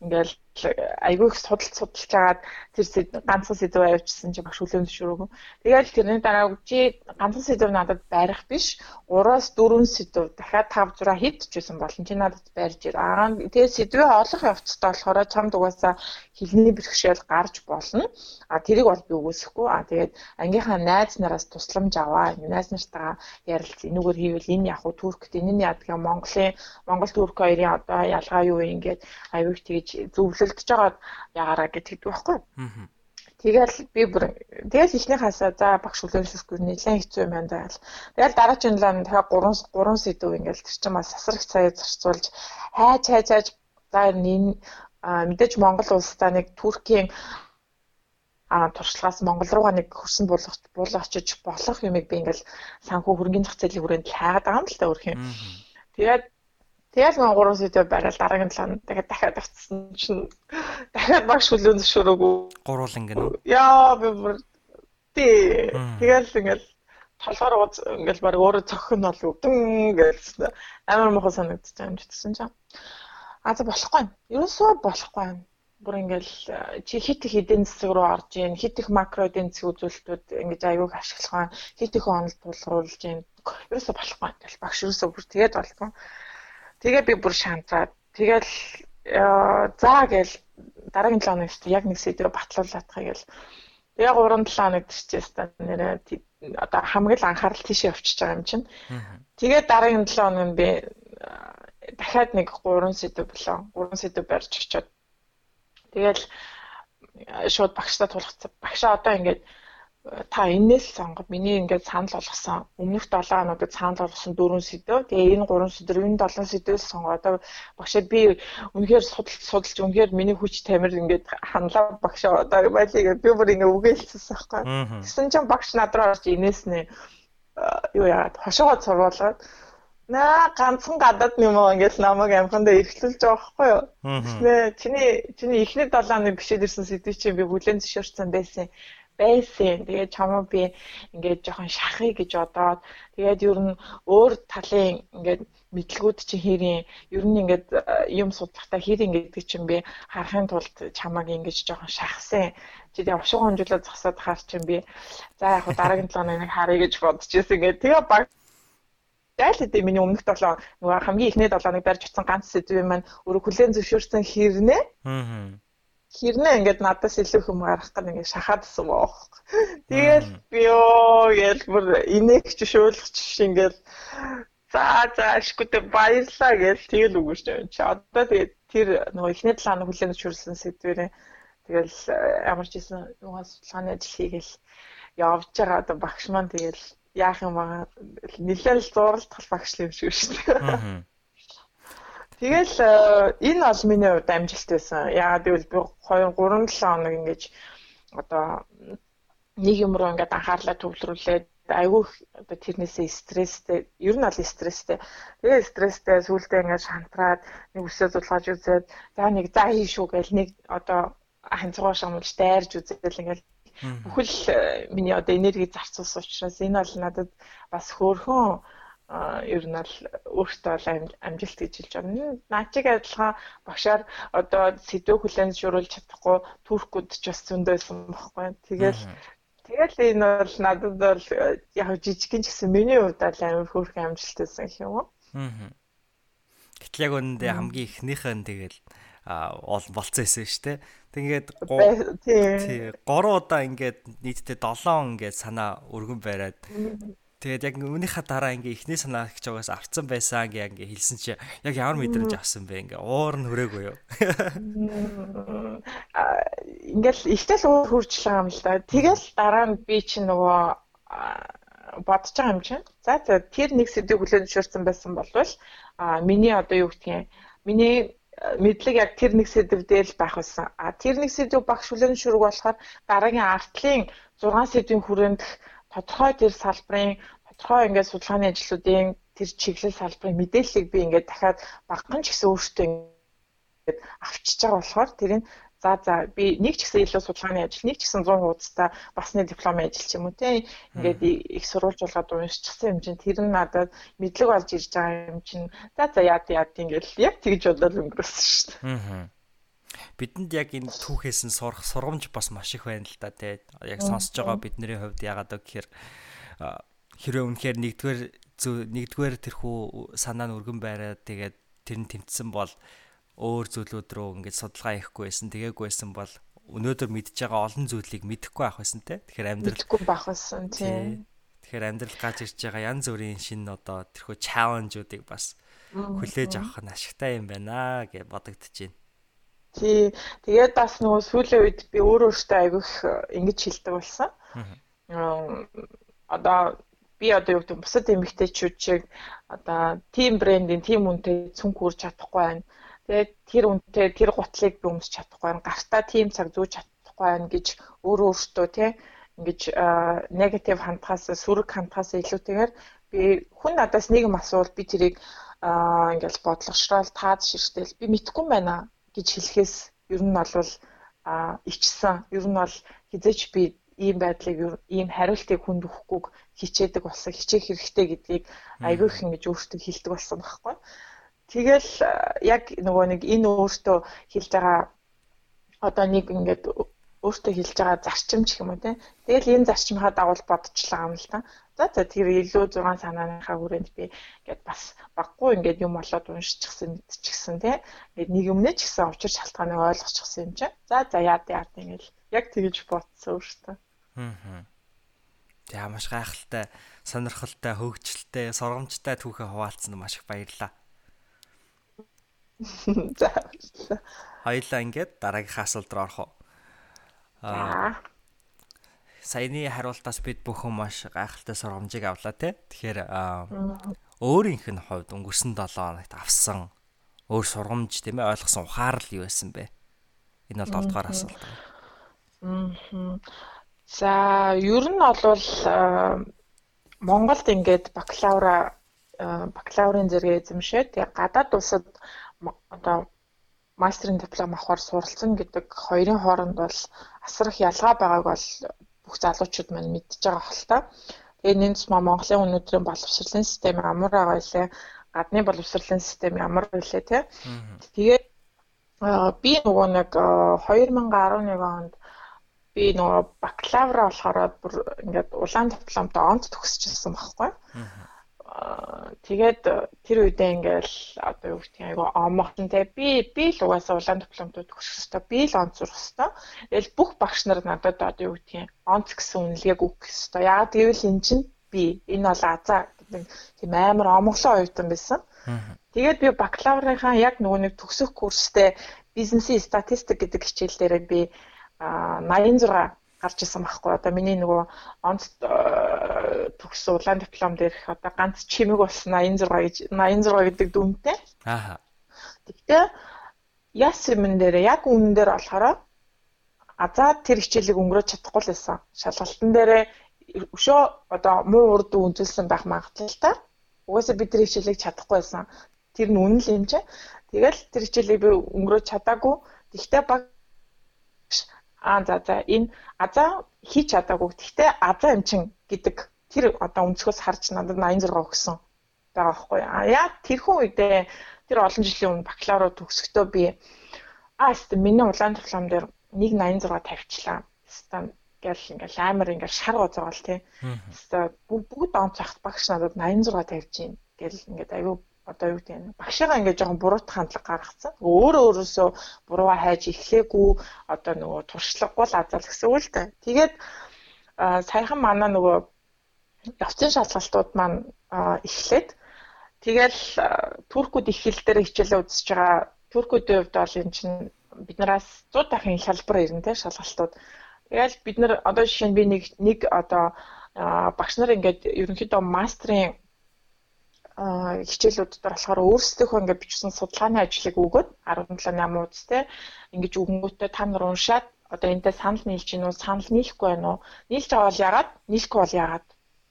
ингээл айгүй их судалт судалж агаад тэр ганцхан сэдв авчихсан чи багш хүлэн зөвшөөрөөгүй. Тэгээд тэрний дараа чи ганцхан сэдв надад байрах биш 3-аас 4 сэдв дахиад 5 6 хийдчихсэн болно. Чи надад байрж ир. Аа тэгээд сэдвээ олох явцдаа болохоор чамд угаасаа хилний бэрхшээл гарч болно. А тэрийг бол би үгүйсэхгүй. А тэгээд ангийнхаа найз нараас тусламж аваа. Найз нартаа ярилц энүүгээр хийвэл энэ яг уу Туркт энэ нь яадаг Монголын Монгол Турк хоёрын одоо ялгаа юу юм ингээд аюух тэгж зөвлөлдөж байгаа ягаараа гэдэг байхгүй. Тэгэл би бүр тэгэл ихнийхаасаа за багш хүлээнсэхгүй нэлээд хэцүү юм байна даа. Тэгэл дараагийн лам тэгээ 3 3 сэдв ингээл тэр чинь бас сасрах цаяа зарцуулж хайж хайж хайж за энэ мэдээж Монгол улстай нэг Туркийн а туршлагаас Монгол руугаа нэг хөрсөн буулгах буулгачиж болох юмыг би ингээл санхүү хөрөнгөний зах зээлийн хүрээнд хайгаад байгаа юм л та өөрхөн. Тэгээд Тэгэл нэг 3 сэдв барайл дараагийн 7 дахиад дахиад авцсан чинь дахиад багш хүлэн зөвшөөрөөгүй. Гурвал ингэнэ үү? Яа би бүр тий. Тэгэл ингээл толгоор ууз ингээл баг өөрөө цохин бол өвдөн гэлсэн. Амар мохо санагдчих юм чигсэн чинь. А за болохгүй. Ерөөсөө болохгүй юм. Бүр ингээл чи хит их эдийн засаг руу орж ийн, хит их макро эдийн засаг үзүүлэлтүүд ингэж аягүй ашиглах байна. Хит их онол тулгаруулж ийн. Ерөөсөө болохгүй. Тэгэл багш ерөөсөө бүр тэгээд болтгоо. Тэгээ би бүр шантраад тэгэл заа гээл дараагийн 7 хоногт яг нэг сэдвээр батлуулаадах гээл. Тэгээ 3 7 хоногт чичээс та нэрээ одоо хамгийн анхаарал тийшээ явчихж байгаа юм чинь. Тэгээ дараагийн 7 хоног нь би дахиад нэг 3 сэдв болоо. 3 сэдв барьж очиод. Тэгэл шууд багштай тулгацсан. Багшаа одоо ингээд та энэс сонгоо миний ингээд санал болгосон. Өмнөх 7 хоногт санал болгосон дөрвөн сэдв. Тэгээ энэ гурван сэдв энэ долоон сэдвээс сонгоо. Одоо багшаа би үнэхээр судалж судалж үнэхээр миний хүч тамир ингээд ханлаа багшаа. Одоо байлиг би бүр ингээд үгээлсэн байхгүй. Тэгсэн чинь багш надраа орж инээс нэ. Юу яагаад? Хошоогоо сурвалгаад наа ганцхан гадаад юм уу? Ингээд намайг амхандаа эргэлүүлж байгаа байхгүй юу. Тэгснэ чиний чиний эхний 7 хоног бишээд ирсэн сэдв чинь би бүлээн зөвшөөрсөн байсан байсан. Тэгээд чамаа би ингээд жоохон шахъя гэж одоод тэгээд ер нь өөр талын ингээд мэдлгүүд чинь хэрийн ер нь ингээд э, юм судлахтаа хэрийн гэдэг чинь би харахын тулд чамааг ингэж жоохон шахсан. Чи тэгээд овшиг хонжуулаад зогсоод хаар чинь би за яг хуу дараагийн 7 хоног харъя гэж бодож ирсэн. Ингээд тэгээ баг зайл хэдий миний өмнөх 7 нөгөө хамгийн ихний 7 хоног барьж утсан ганц сэдвийн маань өөрөө хүлэн зөвшөөрсөн хэрнээ. Аа хэрнээ ингээд надаас илүү хүм гарах гэж ингээд шахаадсан боо. Тэгэл би ёо гэж бүр инеэгч шуулгач ингээд за за ашиггүй баярлаа гэж тэгэл үгүйч юм чи. Одоо тэгээд тэр нөгөө ихний талааны хүлээн зөвшөөрсөн сэдвэрээ тэгэл э, ямар ч ийсэн нөгөө судалгааны ажил хийгээл явж байгаа одоо багш маань тэгэл яах юм аа нэлээд л зуралдах багш л юм шиг шүү дээ. Тэгэл э, энэ бол миний хувьд амжилт байсан. Яагаад гэвэл би 2 3 7 хоног ингэж одоо нэг юм руу ингээд анхаарлаа төвлөрүүлээд айгүй одоо тэрнээсээ стресстэй ер нь бол стресстэй тэгээ стресстэй сүултээ ингээд шантраад нэг үсээ зулгаж үзээд за нэг за хий шүү гэл нэг одоо ханцгаа шамуулж дайрж үзэл ингээд. Бүхэл э, миний одоо энерги зарцуулсан учраас энэ бол надад бас хөөрхөн ер нь л өөртөө амжилт гэж хэлж байгаа. Наачиг адилхан багшаар одоо сэдв хүлэн зөвшөөрүүлж чадахгүй туркууд ч бас зөндөөсөн байхгүй. Тэгэл тэгэл энэ бол надад бол яг жижигхэн ч гэсэн миний хувьд л амар хөөрхөн амжилт байсан гэх юм уу. Аа. Гэтэл яг үүндээ хамгийн ихнийх нь тэгэл ол болцсон байсан шүү дээ. Тэгээд тий 3 удаа ингээд нийтдээ 7 ингээд санаа өргөн бариад Тэгээд яг үүнийхээ дараа ингээ ихний санаа гэж байгаас авцсан байсан гэ ингээ хэлсэн чи яг ямар мэдрэмж авсан бэ ингээ уур нь хүрээгүй юу? Ингээл ихтэл уур хурж байгаа юм л да. Тэгэл дараа нь би чи нөгөө бодож байгаа юм чинь. За тэр нэг сэдвийг хүлээн зөвшөөрсөн байсан болвол а миний одоо юу гэдгийг миний мэдлэг яг тэр нэг сэдв дээр л байх байсан. А тэр нэг сэдв багш хүлээн зөвшөөрөг болохоор дараагийн артлын 6 сэдвийн хүрээнд тодорхой тэр салбарын тодорхой ингээд судалгааны ажлуудын тэр чиглэл салбарын мэдээллийг би ингээд дахиад багхан ч гэсэн өөртөө ингээд авчиж байгаа болохоор тэрийг за за би нэг ч гэсэн илүү судалгааны ажил нэг ч гэсэн 100 хуудастай басны дипломын ажил ч юм уу те ингээд их сурвалжуулаад уншчихсан юм чинь тэр нь надад мэдлэг болж ирж байгаа юм чинь за за яад яад ингээд яг тэгж бодоод өнгөрөөсөн шүү дээ. Аа. Бидэнд яг энэ түүхээс нь сурах сургамж бас маш их байна л да тий. Яг сонсож байгаа бидний хувьд ягаад гэхээр хэрвээ үнэхээр нэгдүгээр нэгдүгээр тэрхүү санаа нь өргөн байраад тэгээд тэр нь тэмцсэн бол өөр зүйлүүд рүү ингээд судалгаа хийхгүй байсан, тгээггүй байсан бол өнөөдөр мэдж байгаа олон зүйлийг мэдэхгүй байх байсан те. Тэгэхээр амьдрал мэдэхгүй байх байсан тийм. Тэгэхээр амьдрал гаж ирж байгаа янз бүрийн шинэ одоо тэрхүү чаленжуудыг бас хүлээж авах нь ашигтай юм байна гэж бодогдож байна. Тий. Тэгээд бас нөгөө сүүлийн үед би өөрөө өөртөө айгүйх ингэж хэлдэг болсон. Одоо би одоо юу гэдэг бусад эмэгтэйчүүд шиг одоо тим брендийн тим үнэтэй цүнх үрж чадахгүй байна. Тэгээд тэр үнэтэй тэр гутлыг би өмсч чадахгүй байна. Гартаа тим цаг зүүж чадахгүй байна гэж өөрөө өөртөө тий ингэж негатив хандхаас сөрөг хандхаас илүүтэйгээр би хүн надаас нэг юм асуувал би тэрийг аа ингээл бодлогошрол таад ширтэл би мэдхгүй байна гэж хэлэхээс ер нь бол а ичсэн ер нь бол хизээч би ийм байдлыг ийм хариултыг хүнд өгөхгүйг хичээдэг болсон хичээх хэрэгтэй гэдгийг айгүй их ингэж өөртөө хэлдэг болсон байхгүй. Тэгэл яг нөгөө нэг энэ өөртөө хэлж байгаа одоо нэг ингээд өөртөө хэлж байгаа зарчим ч юм уу те. Тэгэл энэ зарчмынхаа дагуу бодчихлаа юм л та. За за тэр илүү 6 санааныхаа хүрээнд би ингээд бас баггүй ингээд юм болоод уншчихсан мэдчихсэн те. Ингээд нэг юмнээ ч гэсэн учир шалтгааныг ойлгочихсан юм чинь. За за яад яад ингээд яг тэгж бодсон өөртөө. Аа. За маш гайхалтай, сонирхолтой, хөгжилтэй, сургамжтай түүхээ хуваалцсан маш их баярлалаа. За. Хоёлаа ингээд дараагийнхаа асуулт руу орох уу? Аа. Саяны хариултаас бид бүхэн маш гайхалтай сургамжийг авлаа тий. Тэгэхээр өөрийнх нь хувьд өнгөрсөн 7 хоногт авсан өөр сургамж тийм ээ ойлгосон ухаарл юу байсан бэ? Энэ бол 7 дугаар асуулт. Аа. За, ер нь бол Монголд ингээд бакалавра бакалаврын зэрэг эзэмшээд яг гадаад улсад одоо мастерын диплом авахар суралцсан гэдэг хоёрын хооронд бол асар их ялгаа байгааг бол бүх залуучууд маань мэдж байгаа хэлтэй. Тэгээ энэ тусмаа Монголын өнөөдрийн боловсролын систем ямар байгаа вэ? Гадны боловсролын систем ямар вэ те? Тэгээд би нөгөө нэг 2011 онд би нөгөө бакалавра болохоор бүр ингээд улаан дипломтой онц төгсчихсэн байхгүй. Тэгээд тэр үедээ ингээл одоо юу гэх юм айгу омхон те би би л угаасаа улаан дипломтой төгсөх ёстой би л онцрох ёстой. Тэгэл бүх багш нар надад одоо юу гэх юм онц гэсэн үнэлгээг өгөх ёстой. Яагаад гэвэл эн чинь би энэ бол азаа гэдэг тийм амар омглоо оюутан байсан. Тэгээд би бакалаврынхаа яг нөгөө нэг төгсөх курстэй бизнесийн статистик гэдэг хичээл дээр би 86 гарч исэн байхгүй одоо миний нөгөө онц э, төгссөн улаан диплом дээрх одоо ганц чимэг болсон 86 гэж 86 гэдэг дүнтэй. Аа. Тэгтээ яс юм дээр яг үнэн дээр болохоор азаа тэр хичээлийг өнгөрөөж чадахгүй л байсан. Шалгалтын дээрээ өшөө одоо муу урд үнэлсэн байх магадлалтай. Угаасаа би тэр хичээлийг чадахгүй байсан. Тэр нь үнэн л юм чи. Тэгэл тэр хичээлийг би өнгөрөөж чадаагүй. Тэгтээ баг Аа за за энэ азаа хийж чадаагүй. Гэхдээ азаа юм чин гэдэг тэр одоо өнцгөөс харж надад 86 өгсөн байгаа байхгүй. А яа тэрхүү үедээ тэр олон жилийн өмнө бакалавраа төгсөхдөө би хэвээ миний улаан диплом дээр 186 тавьчлаа. Хэвээ гэл ингээл амар ингээл шар гоцоогоол тий. Хэвээ бүгд онц ахт багш надад 86 тавьж гин гэл ингээд аюу одоо юу гэдэг нь багшигаа ингээд жоохон буруут хандлага гаргацсан. Өөрөө өөрөөсөө бурууга хайж эхлэегүй одоо нөгөө туршлагагүй л азал гэсэн үг л дээ. Тэгээд саяхан манай нөгөө явцын шалгалтууд маань эхлээд. Тэгэл туркууд их хэл дээр хичээлээ үзэж байгаа. Туркуудын хувьд бол эн чинь биднээс 100 дахин хялбар ирнэ те шалгалтууд. Тэгэл бид нар одоо жишээ нь би нэг нэг одоо багш нар ингээд ерөнхийдөө мастрын хичээлүүд дээр болохоор өөрсдийнхөө ингээд бичсэн судалгааны ажлыг өгөөд 17 8 ууц те ингэж өгөнгүүтээ та нар уншаад одоо энтэй санал нийлж гин үү санал нийлэхгүй байна уу? Нийлж байгаа бол яагаад? Нийлэхгүй бол яагаад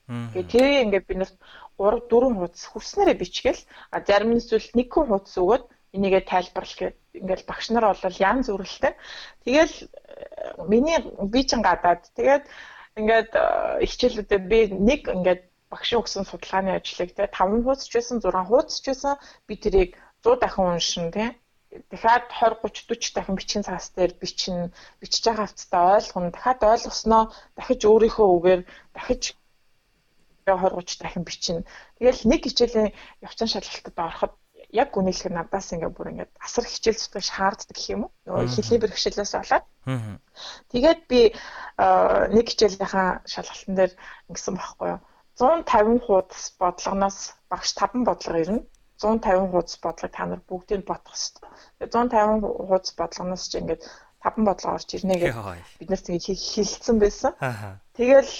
тэгээ тэр ингээд би нарт 3 4 хуудас хүрснээрээ бичгээл а зарим нь зүйл нэг хүн хуудас өгөөд энийгээ тайлбарлах гээд ингээл багш нар бол янз бүрэлтэй тэгэл миний би чин гадаад. Тэгээд ингээд хичээлүүдэд би нэг ингээд багшийн өгсөн судалгааны ажлыг те 5 хуудас ч байсан 6 хуудас ч байсан би тэрийг 100 дахин уншин те. Дахиад 20 30 40 дахин бичгийн цаас дээр бичнэ. Бичиж байгаа хавцтай ойлгоно. Дахиад ойлгосноо. Дахиж өөрийнхөө үгээр дахиж 20 30 дахин бичнэ. Тэгэл нэг хичээлийн явцан шалгалтад ороход яг үнэлэх надаас ингээ бүр ингээ асар хичээл зүтгэж шаарддаг гэх юм уу? Нөгөө хэлний бэрхшээлээс болоод. Тэгээд би нэг хичээлийнхаа шалгалтын дээр ингэсэн байхгүй юу? 150 хуудас бодлогоноос багш 5 бодлого ирнэ. 150 хуудас бодлого та нар бүгдийг бодох хэрэгтэй. 150 хуудас бодлогоноос ч ингээд 5 бодлого орж ирнэ гэж бид нар тэгээд хэлсэн байсан. Тэгэл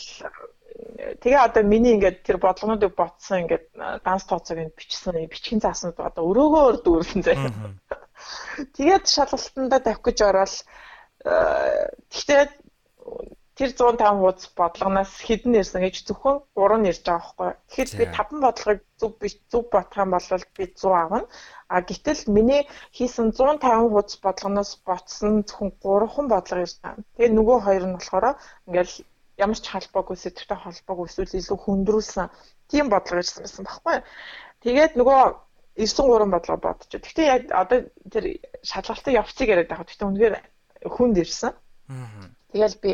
тэгээ одоо миний ингээд тэр бодлогонуудыг ботсон ингээд данс тооцоог нь бичсэн бичгийн зааснууд одоо өрөөгөөр дүүрсэн зэ. Тэгээд шалгалтандаа тавих гэж ороод гэхдээ тэр 150 хуудас бодлогоноос хэдэн нэрсэн гэж зөвхөн 3 нэрж байгаа байхгүй. Тэгэхээр би 5 бодлогыг зөв зөв юм бол би 100 авна. А гэтэл миний хийсэн 150 хуудас бодлогоноос ботсон зөвхөн 3хан бодлого ирсэн. Тэгээ нөгөө хоёр нь болохоор ингээл ямар ч холбоогүй сэдвтэй холбоогүй эсвэл илүү хөндрүүлсэн тийм бодлого ирсэн байсан байхгүй. Тэгээд нөгөө 93 бодлого бодчих. Гэхдээ яг одоо тэр шалгалтын явцыг яриад байгаа. Гэхдээ үнэхээр хүнд ирсэн. Тэгэл би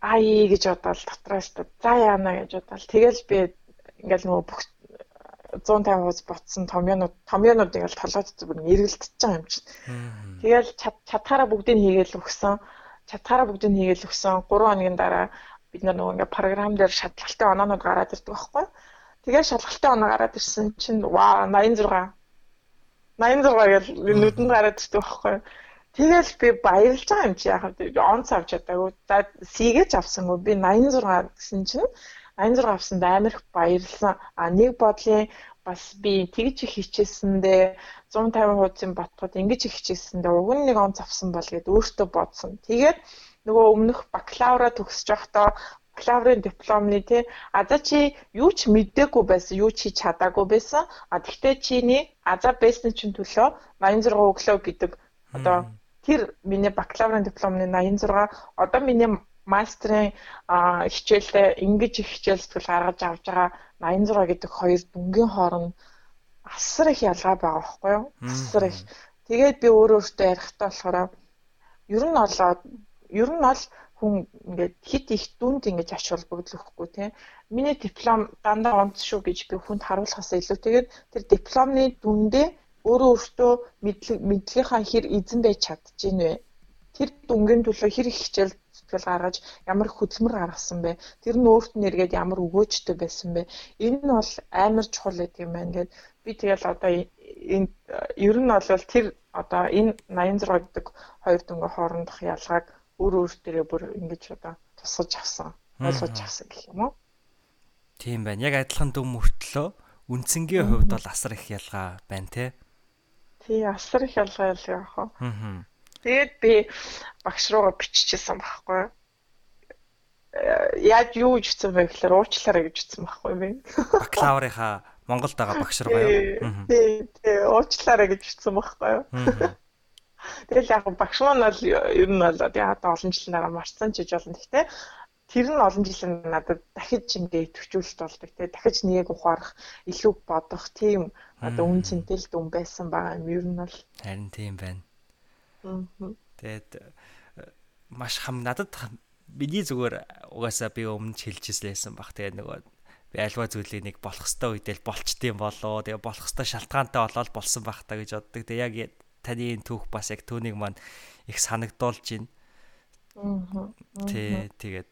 ай гэж бодоод дотроос за яана гэж бодоод тэгэл би ингээл нөгөө бүх 150 хуудас ботсон томьёонууд томьёонууд ингээл толгойд бүр эргэлдэж байгаа юм чинь. Тэгэл чадхаараа бүгдийг хийгээл өгсөн. Чадхаараа бүгдийг хийгээл өгсөн. 3 хоногийн дараа бид нар нөгөө ингээ програм дээр шалгалтын оноонууд гараад ирдэг байхгүй. Тэгээд шалгалтын оноо гараад ирсэн чинь ваа 86 86 гэж нүдэнд гараад ирдэг байхгүй. Тэгэл би баярлж байгаа юм чи яхав онц авч чадаагүй. За сийгэж авсангүй би 86 гэсэн чинь 86 авсанд амар их баярлсан. А нэг бодлын бас би тэгж их хичээсэндээ 150 хуудсын ботход ингэж их хичээсэндээ уг нь нэг онц авсан бол гэд өөртөө бодсон. Тэгээд нөгөө өмнөх бакалавра төгсөж байхдаа бакалаврын дипломны тий аза чи юу ч мэдээгүй байсан юу ч хийж чадаагүй байсан? А тэгтээ чиний аза бэсний чин төлөө 86 өглөө гэдэг. Одоо тэр миний бакалаврын дипломны 86 одоо миний мастрын хичээлдээ ингэж их хичээл зүтгэл гаргаж авч байгаа 86 гэдэг хоёр дүнгийн хооронд асар их ялгаа байгаа байхгүй юу? Асар их. Тэгээд би өөрөө өөртөө ярихдаа болохоор ер нь олоод ер нь бол хүн ингээд хит их дүнд ингэж ач холбогдлохгүй тий. Миний диплом дандаа онц шүү гэж би хүнд харуулахаас илүүтэйгээр тэр дипломны дүндээ өөрөө өөртөө мэдлэгийнхаа хэр эзэн байж чадчихэв вэ? Тэр дүнгийн төлөө хэр их хичээл зүтгэл гаргаж ямар хөдөлмөр гаргасан бэ? Тэр нь өөрт нь эргээд ямар өгөөжтэй байсан бэ? Энэ нь бол амар чухал гэдэг юм байна. Тэгээд би тэгэл одоо энэ ер нь бол тэр одоо энэ 86 гэдэг хоёр дүнгийн хоорондох ялгааг өөр өөртөө бүр ингэж одоо тусгаж авсан, ойлгож авсан гэх юм уу? Тийм байна. Яг адилхан дүн мөртлөө үндсэнгийн хувьд бол асар их ялгаа байна те. Тий, асар их ялгаа ялгаа яах вэ? Аа. Тэгээд би багш руугаа биччихсэн байхгүй юу? Э, яаж юу гэж хэлсэн бэ гэхээр уучлаарай гэж хэлсэн байхгүй би. Бакалаврынхаа Монголд байгаа багш руугаа юу? Тий, тий, уучлаарай гэж хэлсэн байхгүй юу? Тэгэл яг багш маань бол ер нь бол яг олон жилийн дараа марцсан ч гэж болно. Гэхдээ тэр нь олон жилийн надад дахиж ингээ идэвхжүүлэлт болдог те дахиж нэг ухаарах илүү бодох тийм одоо үн цэнтэй л дүн байсан байгаа юм ер нь бол харин тийм байна. Тэгээд э, маш хам надад миний зүгээр угаасаа би өмнө хэлжсэн баг тэгээд нөгөө би альва зүйлийг нэг болох хэвээр үедээ болчдсан болоо тэгээ болох хэвээр шалтгаантай болоод болсон байх та гэж боддог. Тэгээ яг таны энэ түүх бас яг түүнийг маань их санагдуулж байна. Тэ тэгээд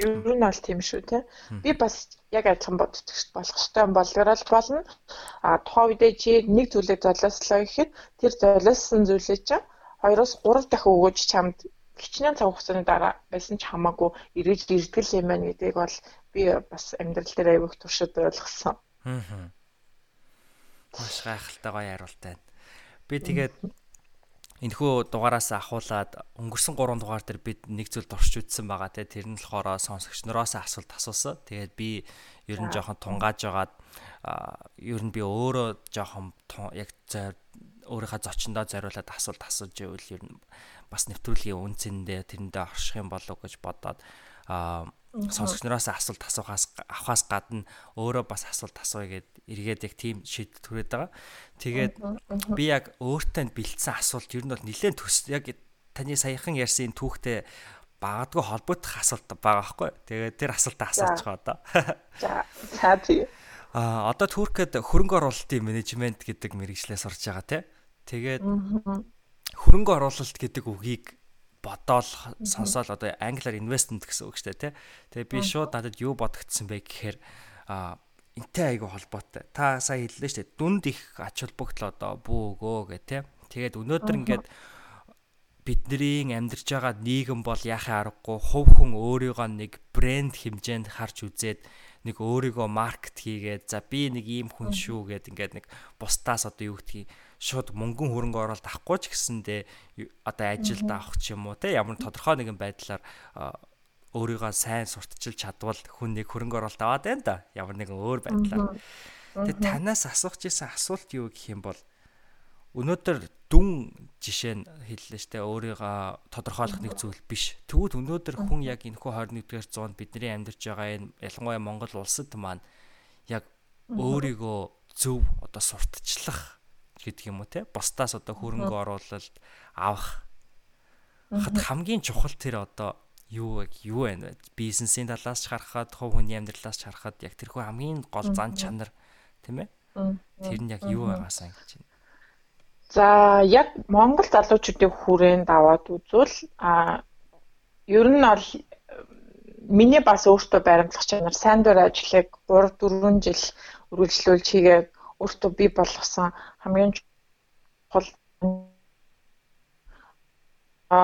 ер нь бол тийм шүү те. Би бас яг адилхан боддог болох ёстой юм болгорол болно. А тухайн үедээ чи нэг зүйлийг золиослоо гэхэд тэр золиосон зүйлээ чи 2-оос 3 дахин өгөөж чамд хичнээн цаг хугацааны дараа байсан ч хамаагүй эргэж ирдгэл юм байна гэдгийг бол би бас амьдрал дээр аяг туршид ойлгосон. Аа. Маш гайхалтай гоё хариулт байна. Би тэгээд энэхүү дугаараас ахуулаад өнгөрсөн 3 дугаар дээр бид нэг зүйл дурч үтсэн байгаа те тэр нь болохоор сонсогч нараас асуулт асуусан. Тэгээд би ер нь жоохон тунгааж байгаад ер нь би өөрөө жоохон яг өөрийнхөө зочиндоо зориулаад асуулт асууж ивэл ер нь бас нэвтрүүлгийн үн цэндээ тэрэндээ орших юм болов уу гэж бодоод сонсогч нараас асуулт асуухаас авахаас гадна өөрөө бас асуулт асууя гэд эргээд яг тийм шийдэл түрээд байгаа. Тэгээд би яг өөртөө бэлдсэн асуулт ер нь бол нэлээд төс яг таны саяхан ярьсан түүхтэй багадгүй холбогдох асуулт байгаа байхгүй. Тэгээд тэр асуултаа байгаа одоо. За за тий. А одоо Туркэд хөрөнгө оруулалтын менежмент гэдэг мэрэгчлээ сурж байгаа тий. Тэгээд хөрөнгө оруулалт гэдэг үгийг бодоол сонсоол одоо англиар investment гэсэн үг шүү дээ тий. Тэгээ би шууд надад юу бодогдсон бэ гэхээр а энтэй айгу холбоотой. Та сая хэллээ шүү дээ. Дүнд их ач холбогдол одоо бүү өгөө гэх тий. Тэгээд өнөөдөр ингээд бидний амьдарч байгаа нийгэм бол яхаа аргагүй хувь хүн өөрийгөө нэг брэнд хэмжээнд харж үзээд нэг өөрийгөө маркет хийгээд за би нэг ийм хүн шүү гэд ингээд нэг бусдаас одоо юу гэдгийг шууд мөнгөн хөрөнгө оруулалт авахгүй ч гэсэндээ одоо ажилд авах ч юм уу те ямар тодорхой нэгэн байдлаар өөрийгөө сайн сурталчилж чадвал хүн нэг хөрөнгө оруулалт аваад байна да ямар нэгэн өөр байдлаар. Тэгээ танаас асуух гэсэн асуулт юу гэх юм бол өнөөдөр дүн жишээ нь хэллээ штэ өөрийгөө тодорхойлох нэг зүйл биш. Тэгвэл өнөөдөр хүн яг энэхүү 21-р зуунд бидний амьдарч байгаа энэ ялангуяа Монгол улсад маань яг өөрийгөө зөв одоо сурталчлах гэдэг юм уу те? Бусдаас одоо хөрөнгө оруулалт авах. Хат хамгийн чухал тэр одоо юу юу байна вэ? Бизнесийн талаас ч харахад хувь хүний амьдралаас ч харахад яг тэрхүү хамгийн гол зан чанар тийм ээ? Тэр нь яг юу байгаасаа гэж байна? За яг Монгол залуучуудын хүрээнд аваад үзвэл а ер нь бол миний бас өөртөө баримтлах чанар сайн дурын ажлыг 3 4 жил үргэлжлүүлж хийгээд өөртөө бий болгосон хамгийн чухал а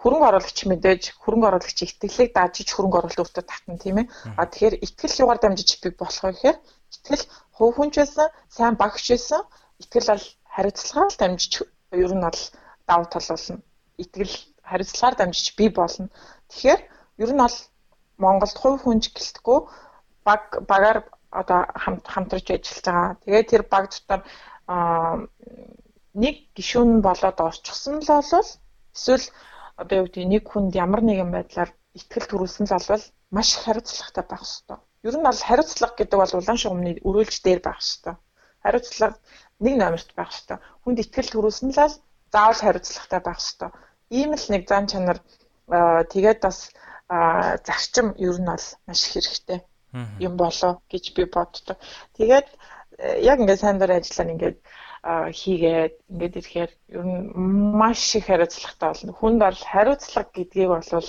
хөрөнгө оруулагч мэдээж хөрөнгө оруулагч итгэлийг даажиж хөрөнгө оруулалт өөртөө татна тийм ээ. А тэгэхээр итгэл югаар дамжиж бий болох вэ гэхээр итгэл хувь хүнч байсан, сайн багш байсан, итгэл бол хариуцлагаар дамжиж ер нь бол давуу тал болно. Итгэл хариуцлагаар дамжиж бий болно. Тэгэхээр ер нь бол Монголд хувь хүнч гэлтгүү баг багаар одоо хамт хамтарч ажиллаж байгаа. Тэгээд тэр баг дотор нэг гишүүн болоод орчихсон л болвол эсвэл одоо юу гэдэг нэг хүнд ямар нэгэн байдлаар ихтгэл төрүүлсэн л болвол маш хариуцлагатай байх хэрэгтэй. Ер нь бол хариуцлага гэдэг бол улаан шугамны өрөөлж дээр байх хэрэгтэй. Хариуцлага нэг номерт байх хэрэгтэй. Хүнд ихтгэл төрүүлсэн л заавал хариуцлагатай байх хэрэгтэй. Ийм л нэг зан чанар тэгээд бас зарчим ер нь бол маш хэрэгтэй юм болоо гэж би боддог. Тэгээд э, яг ингээд сайн дурын ажиллаар ингээд хийгээд ингээд ирэхээр ер нь маш их хариуцлагатай болно. Хүнд бол хариуцлага гэдгийг бол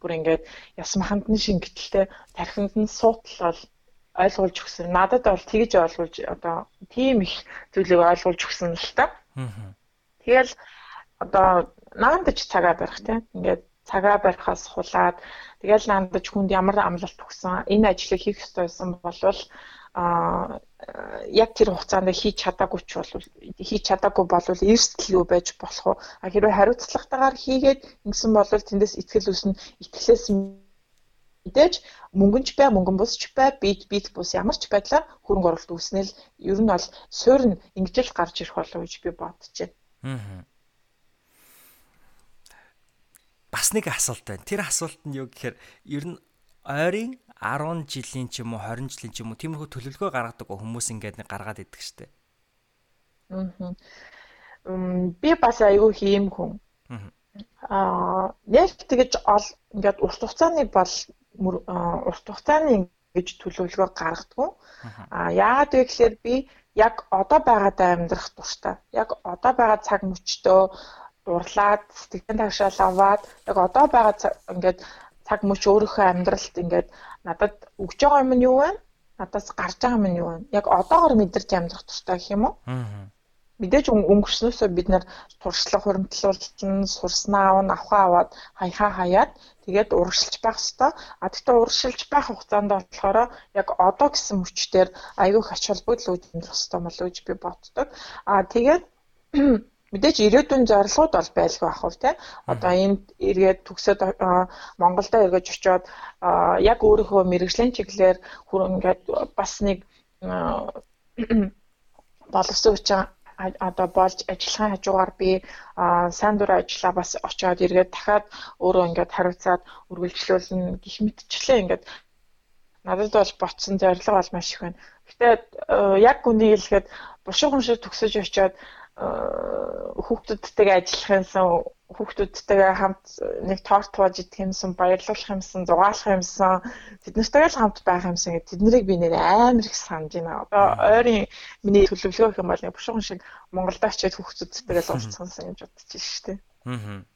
бүр ингээд ясмаханд нь шингэлтэй тархинд нь суутал бол ойлгуулж өгсөн. Надад бол тэгж ойлгуулж одоо тийм их зүйлийг ойлгуулж өгсөн л та. Тэгэл одоо наандаж цагаа барих тийм ингээд цагаа барихаас хулаад тэгэл наандаж хүнд ямар амлалт өгсөн энэ ажлыг хийх ёстой байсан болвол а яг тэр хугацаанд хийж чадаагүй ч бол хийж чадаагүй болвол эрсдэл юу байж болох уу а хэрвээ хариуцлагатайгаар хийгээд ингэсэн бол тэндээс итгэл үснэ итгэлээс мэдээж мөнгөнч бай мөнгөн бусч бай бит бит бус ямар ч байдлаар хөрөнгө оруулалт үүснэл ер нь бол суурь нь ингэж л гарч ирэх болов уу гэж би бодож байна. Аа бас нэг асуулт байна. Тэр асуулт нь юу гэхээр ер нь ойрын 10 жилийн ч юм уу 20 жилийн ч юм уу тиймэрхүү төлөвлөгөө гаргадаг хүмүүс ингээд нэг гаргаад идэг штеп. Аа. Би бас айгүй хийм хүн. Аа, яг тэгэж ол ингээд урт хугацааны бол урт хугацааны гэж төлөвлөгөө гаргадаг. Аа, яагаад вэ гэхээр би яг одоо байгаадаа амьдрах дуртай. Яг одоо байгаа цаг мөчтөө дурлаад сэтгэлийн тагшаал аваад яг одоо байгаа ингээд цаг мөч өөрийнхөө амьдралд ингээд надад өгж байгаа юм нь юу вэ? Надаас гарч байгаа юм нь юу вэ? Яг одоогор мэдэрч амьдрах туфтаа гэх юм уу? Аа. Мэдээж өнгөрснөөсөө бид нар туршлага хуримтлуулсан, сурснаа авна, авахаа аваад хаяхаа хаяад тэгээд урагшилж байх хэвээр. А тэгтээ урагшилж байх хугацаанд болохоор яг одоо гэсэн мөчтөр аягүй хач холбогдол үүсгэх хэвээр болов гэж би боддог. А тэгээд мэдээж ирээдүйн зорилгууд бол байлгүй ах уу те одоо энд эргээд төгсөөд Монголдо эргэж очиод яг өөрийнхөө мэрэгжлийн чиглэлээр бүр ингээд бас нэг боловсон хүчин одоо болж ажиллахын хажуугаар би сайн дур ажиллаа бас очиод эргээд дахиад өөрөө ингээд хариуцаад үргэлжлүүлнэ гэх мэтчлээ ингээд надад бол ботсон зориг бол маш их байна. Гэтэ яг үнийг хэлэхэд бушуу хүн шиг төгсөж очиод хүүхдүүдтэйгээ ажиллах юмсан хүүхдүүдтэйгээ хамт нэг торт туаж идэх юмсан баярлуулах юмсан зугаалах юмсан тэднэртэйгээ л хамт байх юмсан гэдэг тэднийг би нэр амар их санаж байна. Одоо ойрын миний төлөвлөгөө юм бол нэг бушуухан шиг Монголд очиад хүүхдүүдтэйгээ л уулзсан гэж бодож байна шүү дээ. Аа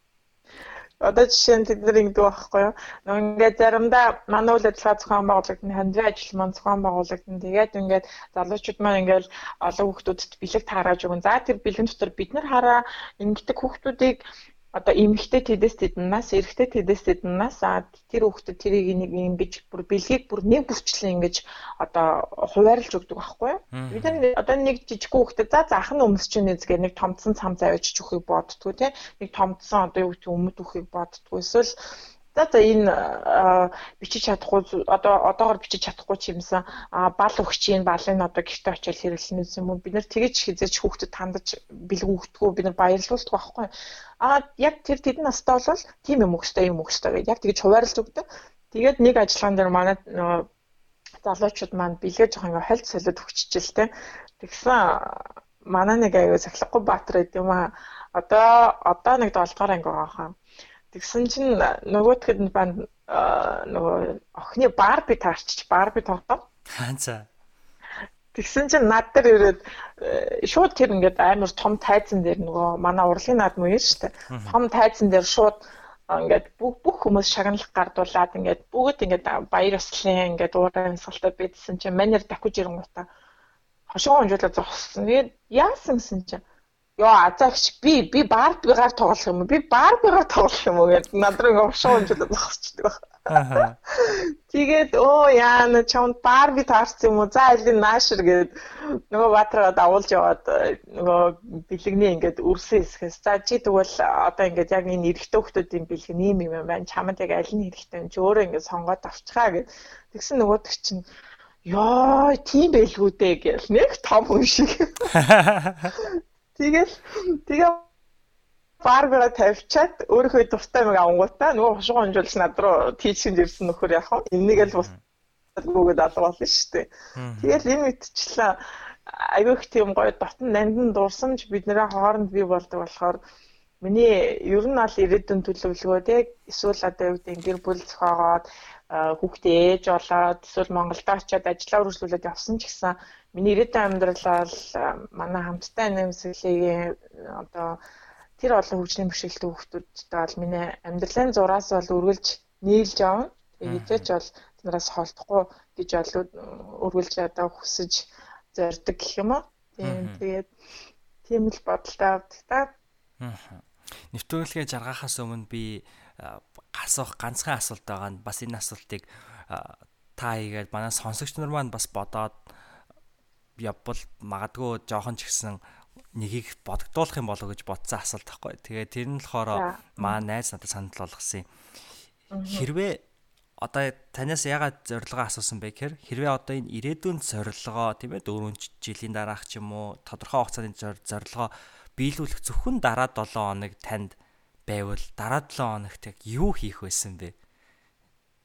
одоо жишээ нь тэд нар ингэдэг байхгүй юу. Нөгөө ингээд заримдаа манай үйл ажиллагаа зохион байгуулагдана, хандивын ажил маань зохион байгуулагдана. Тэгээд ингээд залуучууд маань ингээд олон хүүхдүүдэд бэлэг таарааж өгөн. За тэр бэлгэн дотор бид нар хараа ингэдэг хүүхдүүдийг одоо эмэгтэй тэдэс тэднээс эрэгтэй тэдэс тэднээс тэр хүүхдэд тэрийг нэг ингэж бүр бэлгийг бүр нэг бүрчлэн ингэж одоо хуваарлж өгдөг байхгүй юу? Бид нар одоо нэг жижиг хүүхдэд за заах нь өмсчин нэзгээ нэг томцсон цам завьж өгөхийг боддгоо тийм нэг томцсон одоо юу гэдэг өмд өгөхийг боддгоо эсвэл За за энэ бичиж чадахгүй одоо одоогор бичиж чадахгүй ч юмсан бал өгчийн балын одоо гэрте очиод хэрэглэнэ гэсэн юм бид нар тэгэж хизээч хүүхдэд хандаж бэлгүү өгдөггүй бид нар баярлуулдаг байхгүй. А яг тэр тэдэн настай бол тийм юм өгстэй юм өгстэй гэдэг яг тэгэж хуваарлж өгдөг тэгээд нэг ажиллагаан дээр манай залуучууд маань бэлгээ жоох ингээ хольт солиод өгччихэл тэ тэгсэн манай нэг аягүй сахилахгүй баатар байд юм а одоо одоо нэг 7 дугаар анги байгаа хаа Тэгсэн чинь нөгөөтгэд банд нөгөө охины Барби таарчиж Барби тоглоо. За. Тэгсэн чинь над дээр ирээд э, шууд тэр ингээд амар том тайзан дээр нөгөө манай урлагийн наадмын юм шүү дээ. Том тайзан дээр шууд ингээд бүх бүх хүмүүс шагналах гардуулаад ингээд бүгд ингээд баяр ёслолын ингээд уурай амьсгалтай бидсэн чинь манер давхиж ирэнгуутаа хошоо хонжуулаад зогссон. Тэгээд яасан гэсэн чинь Йоо азаагч би би Барбигаар тоглох юм уу? Би Барбигаар тоглох юм уу гэдэг над руу овшоо хэмжүүлээд зогсчихдаг байна. Тэгээд оо яана чамд Барби таарсан юм уу? За алин наашир гээд нөгөө батраа давуулж яваад нөгөө бэлэгний ингээд үрсэн хэсгээс за чи тэгвэл одоо ингээд яг энэ эрэгтэй хүмүүсийн бэлэг нэм юм байна. Чамд яг аль нь хэрэгтэй юм чи өөрөө ингээд сонгоод авчихаа гэд. Тэгсэн нөгөөдөг чинь Йоо, тийм байлгүй дээ гэл нэг том хүн шиг. Тэгэл тэгээ Барбара тавьчаад өөрийнхөө дуртай мэг авангуудаа нөгөө хошгоо хонжуулж над руу тийчэнд ирсэн нөхөр яах вэ? Энийг л бас гүгэд алга болно шүү дээ. Тэгэл энэ үтчлээ айгүйх тийм гоё дотн нандин дурсамж бидний хооронд бий болдог болохоор миний ер нь бол ирээдүйн төлөвлөгөө те эсвэл одоо юу гэдэг гэр бүл зохиогоод хүүхдээ ээж болоод эсвэл Монголд очиод ажиллаа үргэлжлүүлээд явсан ч гэсэн миний ирээдүйн амьдрал бол манай хамттай нэмсэглэгийн одоо тэр олон хөгжлийн бэрхшээлтэй хүүхдүүдтэй бол миний амьдралын зураас бол үргэлж нийлж авна. Хизээч бол тэнараас холдохгүй гэж бол үргэлж одоо хүсэж зорддог гэх юм уу. Тийм тэгээд тийм л бодолтой авдаг та. Нэвтрүүлгээ жаргахаас өмнө би асуух ганцхан асуулт байгаа нь бас энэ асуултыг та хийгээд манай сонсогч нар маань бас бодоод явбал магадгүй жоохон ч гэсэн нэгийг бодогдуулах юм болов гэж бодсон асуулт байхгүй. Тэгээ тэр нь болохоор маа найз надад санал болгосон юм. Хэрвээ одоо танаас ягаад зорилгоо асуусан бэ гэхээр хэрвээ одоо энэ ирээдүйн зорилгоо тийм ээ 4 жилийн дараах ч юм уу тодорхой хугацааны зорилгоо биелүүлэх зөвхөн дараа 7 хоног танд байвал дараа 7 хоногт яг юу хийх байсан бэ?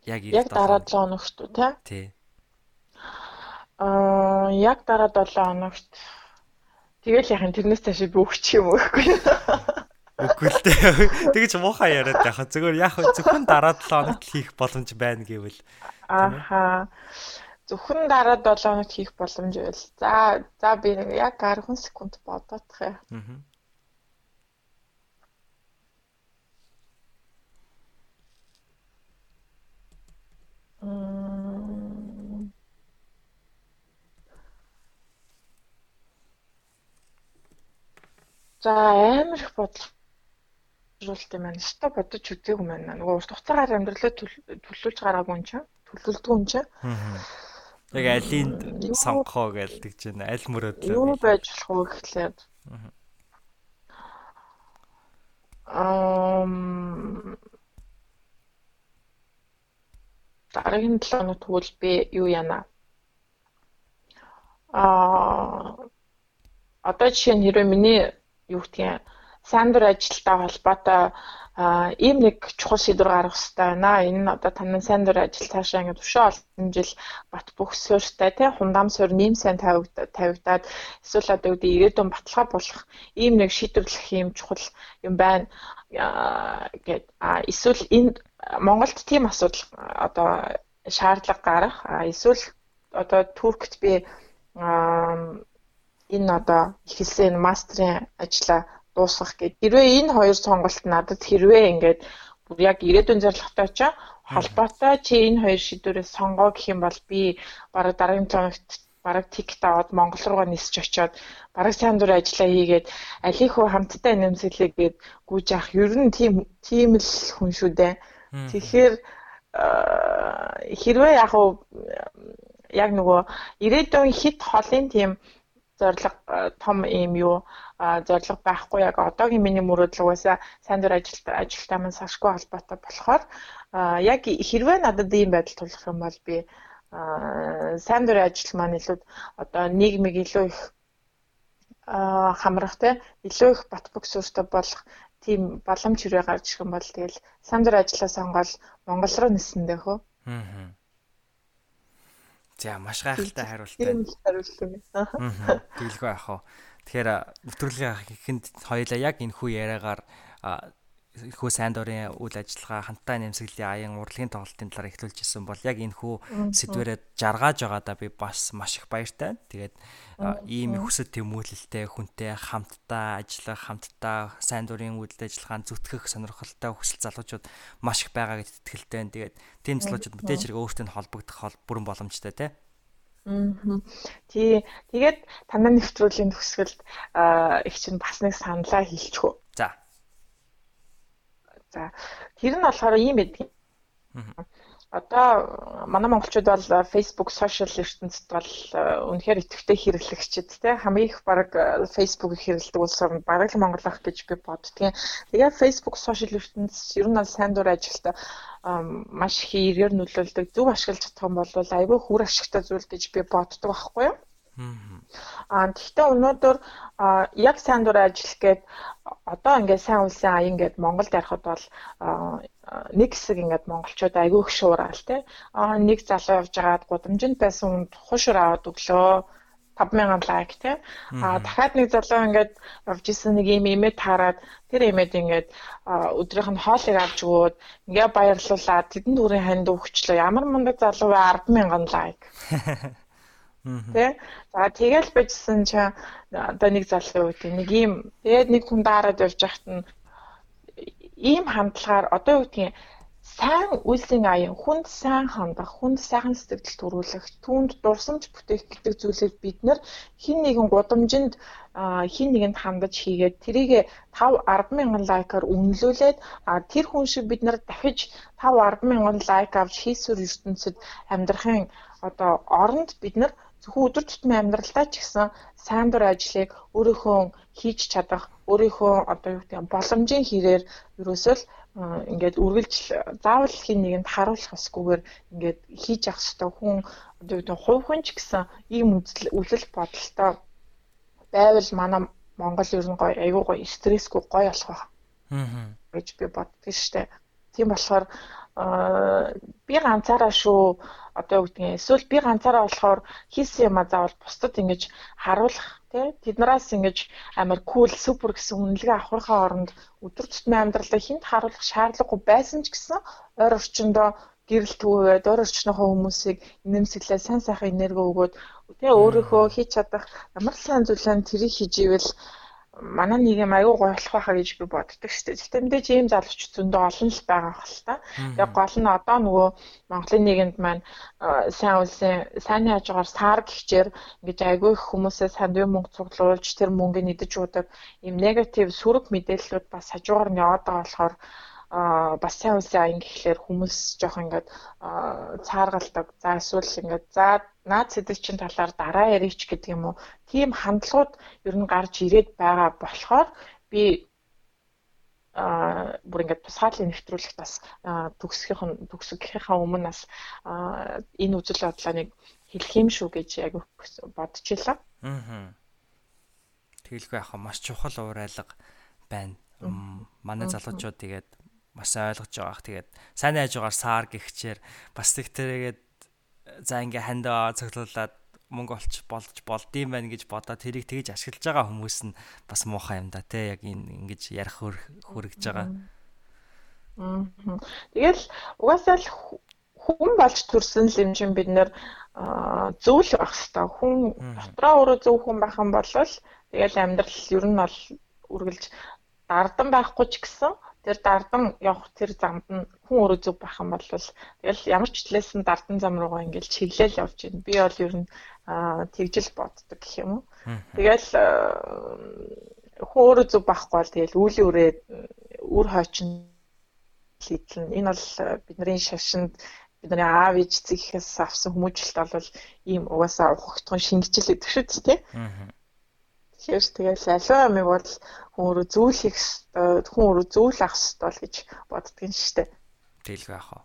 Яг яг дараа 7 хоногт үү те? Тий. Аа яг дараа 7 хоногт тэгэл яхин тэрнээс цааш би өгч юм өгөхгүй. Үгүй л дээ. Тэгэж муухай яриад яхаа. Зөвхөн яг зөвхөн дараа 7 хоногт хийх боломж байна гэвэл. Ааха. Зөвхөн дараа 7 хоногт хийх боломж байл. За за би яг 10 секунд бодоодох юм. Аа. За амар их бодлуулт юм байна. Ста бодож үзээгүй байна. Нөгөө урт хугацаагаар амьдралаа төлөвлөж гараагүй юм чинь. Төлөвлөлдгөө юм чинь. Яг алийг сонгохоо гэлдэг чинь аль мөрөдлөө. Юу байж болох вэ гэхлээр. Ам дараагийн 7 хоног тэгвэл би юу яана? Аа одоо жишээ нь хэрвээ миний юу гэдгийг сандер ажилтаа холбоотой ийм нэг чухал шийдвэр гаргах хэрэгтэй байна. Энэ нь одоо танай сайн дур ажил цаашаа ингээд өшөө олон жил бат бөхсөөртэй тий хундам суурь нэм сайн тавигдаад эсвэл одоо үүдээ ирээдүйн баталгаа болох ийм нэг шийдвэрлэх юм чухал юм байна гэд эсвэл энэ Монголд тийм асуудал одоо шаардлага гарах эсвэл одоо Туркт би энэ одоо ихэлсэн мастрын ажлаа дуусгах гэж. Хэрвээ энэ хоёр сонголт надад хэрвээ ингээд бүр яг ирээдүйн зорилготой ч холбоотой чи энэ хоёр шийдвэрээ сонгоо гэх юм бол би бараг дараагийн цогт бараг тикт аваад Монгол руугаа нисч очиод бараг сайн дур ажиллаа хийгээд алийнхөө хамттай нэмсгэлээгээд гүйж авах ер нь тийм тийм л хүн шүү дээ. Тэгэхээр хэрвээ яг уу яг нөгөө ирээдүйн хит холын тийм зориг том юм юу зориг байхгүй яг одоогийн миний мөрөөдөл угаасаа сайн дур ажилт ажилтаа маань сашгүй холбоотой болохоор яг хэрвээ надад ийм байдал тулах юм бол би сайн дур ажил маань илүү одоо нийгмиг илүү их хамрах те илүү их бат бөх сүртэй болох тийм боломж хэрэг гарч ирэх юм бол тэгэл сайн дур ажлаа сонгоод Монгол руу нисэн дэхөө. Аа За маш гайхалтай хариулт байна. Хариулт юм. Аа. Тэгэлгүй яах вэ? Тэгэхээр нэвтрүүлгийн ихэнд хоёлаа яг энэ хүү яриагаар хөө сайн дурын үйл ажиллагаа хамтаа нэмсгэлийн аян урлагийн тоглолтын талаар эхлүүлж исэн бол яг энэ хүү сэдвэрээ жаргааж байгаадаа би бас маш их баяртай. Тэгээд ийм их хүсэл тэмүүлэлтэй хүнтэй хамтдаа ажиллах, хамтдаа сайн дурын үйл ажиллагаанд зүтгэх сонирхолтой хүсэл залуучууд маш их байгаа гэдэгт итгэлтэй байна. Тэгээд тийм залуучууд мэдээж хэрэг өөртөө холбогдох хол бүрэн боломжтой тий. Тий. Тэгээд танай нэвтрүүлгийн төгсгөлд их чинь бас нэг саналаа хэлчихв. За. Тэр нь болохоор ийм байдаг. Одоо манай монголчууд бол Facebook social ертөнцид бол үнэхээр идэвхтэй хэрэглэгчид те хамгийн их баг Facebook-ыг хэрэглэдэг улс орнд бараг л Монгол ах гэж би боддгийн. Тэгээд Facebook social ертөнц ер нь бол сайн дур ажилтаа маш их эргээр нөлөөлдөг. Зөв ашиглаж юм бол айгүй хүр ашигтай зүйл гэж би боддог байхгүй юу? Аа тэгвэл өнөөдөр яг сайн дур ажил гээд одоо ингээд сайн улсын аян гээд Монголд ярихад бол нэг хэсэг ингээд монголчууд айгүй их шуурал те. Аа нэг залуу явж байгаад гудамжинд байсан хүнд хушуур аваад өглөө 5000 лайк те. Аа дахиад нэг залуу ингээд явж исэн нэг юм имэд хараад тэр имэд ингээд өдрийнх нь хоолыг авч өгөөд ингээ баярлуулаад тэдэнд үрийн ханд өгчлөө. Ямар мундаг залуу вэ 100000 лайк. Тэ. За тэгэл бичсэн чи одоо нэг залуу үү нэг ийм тэгээд нэг хүн даарад явж байхад нь ийм хандлагаар одоо юу гэдгийг сайн үйлсийн аян хүнд сайн хандах, хүнд сайхан сэтгэл төрүүлэх, түүнд дурсамж бүтээх гэдэг зүйлийг бид нэр хин нэгэн гудамжинд хин нэгэнд хандаж хийгээд тэрийг 5 10 мянган лайкаар үнэлүүлээд тэр хүн шиг бид нар дахиж 5 10 мянган лайк авч хийсвэр ертөнцид амьдрахын одоо оронд бид нар зөвхөн өдөр тутмын амьдралдаа ч гэсэн сайн дур ажлыг өөрийнхөө хийж чадах, өөрийнхөө одоо юу гэдэг боломжийн хэрээр ерөөсөө л ингээд үргэлж заавал хин нэгэнд харуулах хэсгүүгээр ингээд хийж явах хэрэгтэй хүн одоо юу гэдэг хувь ч гэсэн ийм үзэл бодолтой байвал манай Монгол ер нь гоё айгүй гоё стрессгүй гоё болох байх. Аа. гэж би боддог шүү дээ. Тийм болохоор би ганцаараа шүү одоо юу гэдгийг эсвэл би ганцаараа болохоор хийсэн юм а заавал бусдад ингэж харуулах тий? Тэднээс ингэж амар кул супер гэсэн үнэлгээ авахынхаа оронд өдөр тутмын амьдралаа хинт харуулах шаардлагагүй байсан ч гэсэн ойр орчиндөө гэрэл төвөөд өөр орчныхоо хүмүүсийг нэмсэглээ сайн сайхан энерги өгөөд. Тэгээ өөрийнхөө хийж чадах ямар сайн зүйлээ тэрийг хийж ивэл манай нийгэм аюу гой болох байхаа гэж би боддог шүү дээ. Гэхдээ мэдээж ийм залууч зөндөө олон л байгаа хэл та. Тэгээ гол нь одоо нөгөө Монголын нийгэмд маань сайн улсын сайн хажуугаар сар гихчээр ингэж аюу их хүмүүсээ санд мөнгө цуглуулж тэр мөнгөний идэж уудаг ийм негатив сөрөг мэдээллүүд бас хажуугаар нь яваад байгаа болохоор а бас сайн үлсэн аян гэхлээр хүмүүс жоох ингээд цааргалдаг. За эсвэл ингээд за наад сэдвчин талаар дараа ярих ч гэдэг юм уу. Тийм хандлагууд ер нь гарч ирээд байгаа болохоор би а бүр ингээд тусгаалын нэвтрүүлэгт бас төгсгийнх төгсгийнхаа өмнө бас энэ үзэл бодлоо нэг хэлэх юм шүү гэж яг бодчихлаа. Аа. Тэгэлгүй яхаа маш чухал уурайлга байна. Манай залуучууд тэгээд маш ойлгож байгаах. Тэгээд сайн найж байгаагаар саар гихчээр бас тэг тэргээд за ингээ хандаа цоглуулад мөнгө олч болж болдсон байх гэж бодоод тэрийг тэгж ашиглаж байгаа хүмүүс нь бас муухай юм да тий яг энэ ингэж ярих хүрэгж байгаа. Тэгэл угаасаа л хүн болж төрсөн л юм чинь бид нэр зөвл байх хэрэгтэй. Хүн дотроо өөрөө зөв хүн байх юм бол тэгэл амьдрал ер нь бол үргэлж дардан байхгүй ч гэсэн тэр дардан явах тэр замд нь хүн өөрөө зөв байх юм бол тэгэл ямар ч талаас нь дардан зам руугаа ингээл чиглэл явж байна. Би бол ер нь тэгжил боддог гэх юм уу. Тэгэл хүн өөрөө зөв байхгүй бол тэгэл үүлийн үрээ үр хойчин хийдэл энэ бол бидний шашинд бидний аав ээж зэхээс авсан хүмүүжлэлт бол ийм угаасаа ухагтхан шингэжил гэдэг шүү дээ. Тэгэхээр тэгэл аливаа юмыг бол хүн өөрөө зөөлөх хүн өөрөө зөөл авах хэрэгтэй гэж боддгийн шүү дээ. Тэгэлгүй яах вэ?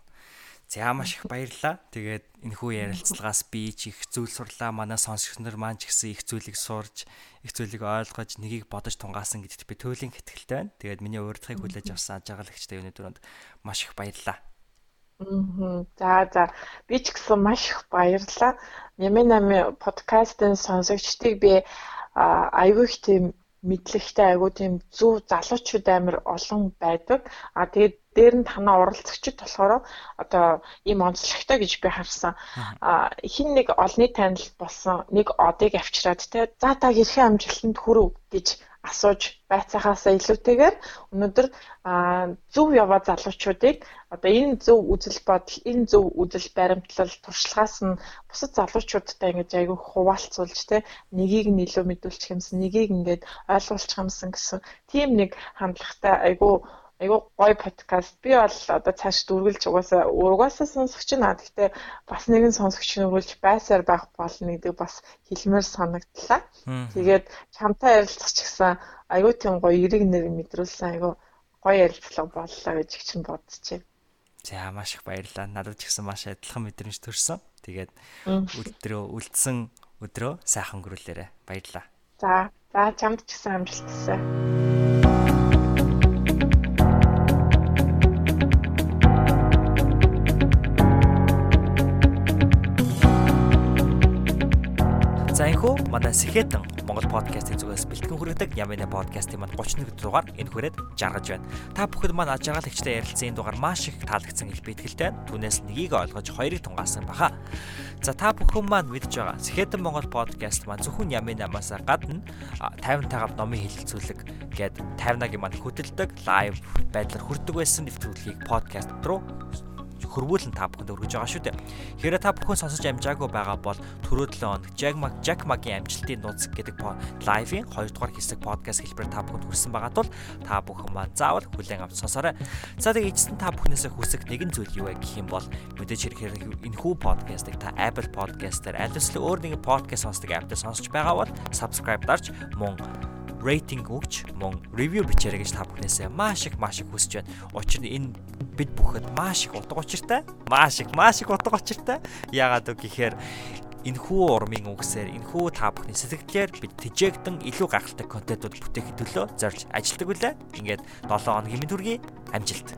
За маш их баярлалаа. Тэгээд энэ хүү ярилцлагаас би ч их зүйл сурлаа. Манай сонсогч нар маань ч гэсэн их зүйлийг сурж, их зүйлийг ойлгож, нэгийг бодож тунгаасан гэдэгт би туйлын хэтгэлтэй байна. Тэгээд миний урьдчилгыг хүлээж авсан ажаагалагчтай юуны дөрөнд маш их баярлалаа. За за би ч гэсэн маш их баярлалаа. Нямын нами подкастын сонсогчдыг би аягүй их тийм мэдлэгтэй айгуу тийм зөв залуучууд амар олон байдаг. А тэгээд дээр нь танаа оролцогчд болохоор одоо ийм онцлогтой гэж би харсан. Хин нэг олны танил болсон нэг одыг авчираад те за та хэрхэн амжилтанд хүрв гэж асууж байцаагаасаа илүүтэйгээр өнөөдөр зөв яваа залуучуудыг одоо энэ зөв үзэл бодол, энэ зөв үзэл баримтлал туршлагаас нь бусад залуучуудтай ингэж айгүй хуваалцуулж те нэгийг нь илүү мэдүүлчих юмсан, нэгийг ингээд ойлгуулчих юмсан гэсэн тийм нэг хандлагатай айгүй айгүй гоё подкаст. Би бол одоо цааш дүүргэлж угаасаа угаасаа сонсогч наа. Гэхдээ бас нэгэн сонсогч нөрүүлж байсаар байх болно гэдэг бас хэлмээр санагдлаа. Тэгээд чамтай ярилцах ч гэсэн айгүй тийм гоё эрэг нэр мэдрүүлсэн айгүй гоё ярилцлага боллоо гэж чинь бодчихъя. За маш их баярлалаа. Надад ч гэсэн маш адилхан мэдрэмж төрсөн. Тэгээд өдрөө үлдсэн өдрөө сайхан өнгөрүүлээрэ. Баярлалаа. За, за чамд ч гэсэн амжилт хүсье. Манай Сэхэтэн Монгол подкастын зүгээс бэлтгэн хүргэдэг Ямина подкастын маань 31 дугаар энэ хүрээд жаргаж байна. Та бүхэд маань аж аргалагчтай ярилцсан энэ дугаар маш их таалагдсан гэж би итгэлтэй. Түүнээс нэгийг ойлгож хоёрыг тунгаасан баха. За та бүхэн маань мэдж байгаа Сэхэтэн Монгол подкаст маань зөвхөн Яминамаас гадна 50-тайгаар номын хэлэлцүүлэг гээд 50-нагийн маань хөтэлдэг лайв байдлаар хүрдэг байсан нэвтрүүлгийг подкаст руу хөрвүүлэн та бүхэнд өргөж байгаа шүү дээ. Хэрэг та бүхэн сонсож амжаагүй байгаа бол түрүү 7 хоног Jack Mag Jack Mag-ийн амжилтын нууц гэдэг лайвын 2 дугаар хэсэг подкаст хэлбэр та бүхэнд хүрсэн байгаа тул та бүхэн маань заавал хүлээн авч сонсоорой. За тэгээ эцэст та бүхнээсээ хүсэх нэгэн зүйл юу вэ гэх юм бол мэдээж хэрэг энэ хүү подкастыг та Apple Podcast-аар аль эсвэл өөр нэгэн подкаст сонсдог апп дээр сонсож байгаа бол subscribe дарж мөн рейтинг өгч мөн ревю бичээрэй гэж та бүхнээсээ маш их маш их хүсэж байна. Учир нь энэ бид бүхэд маш их утга учиртай, маш их маш их утга учиртай. Яагаад вэ гэхээр энэхүү урмын үгсээр энэхүү та бүхний сэтгэлээр бид тэжээгдэн илүү гайхалтай контентууд бүтээхэд төлөө зорж ажилладаг үлээ. Ингээд 7 хоногийн мэд хүргэе. Амжилт.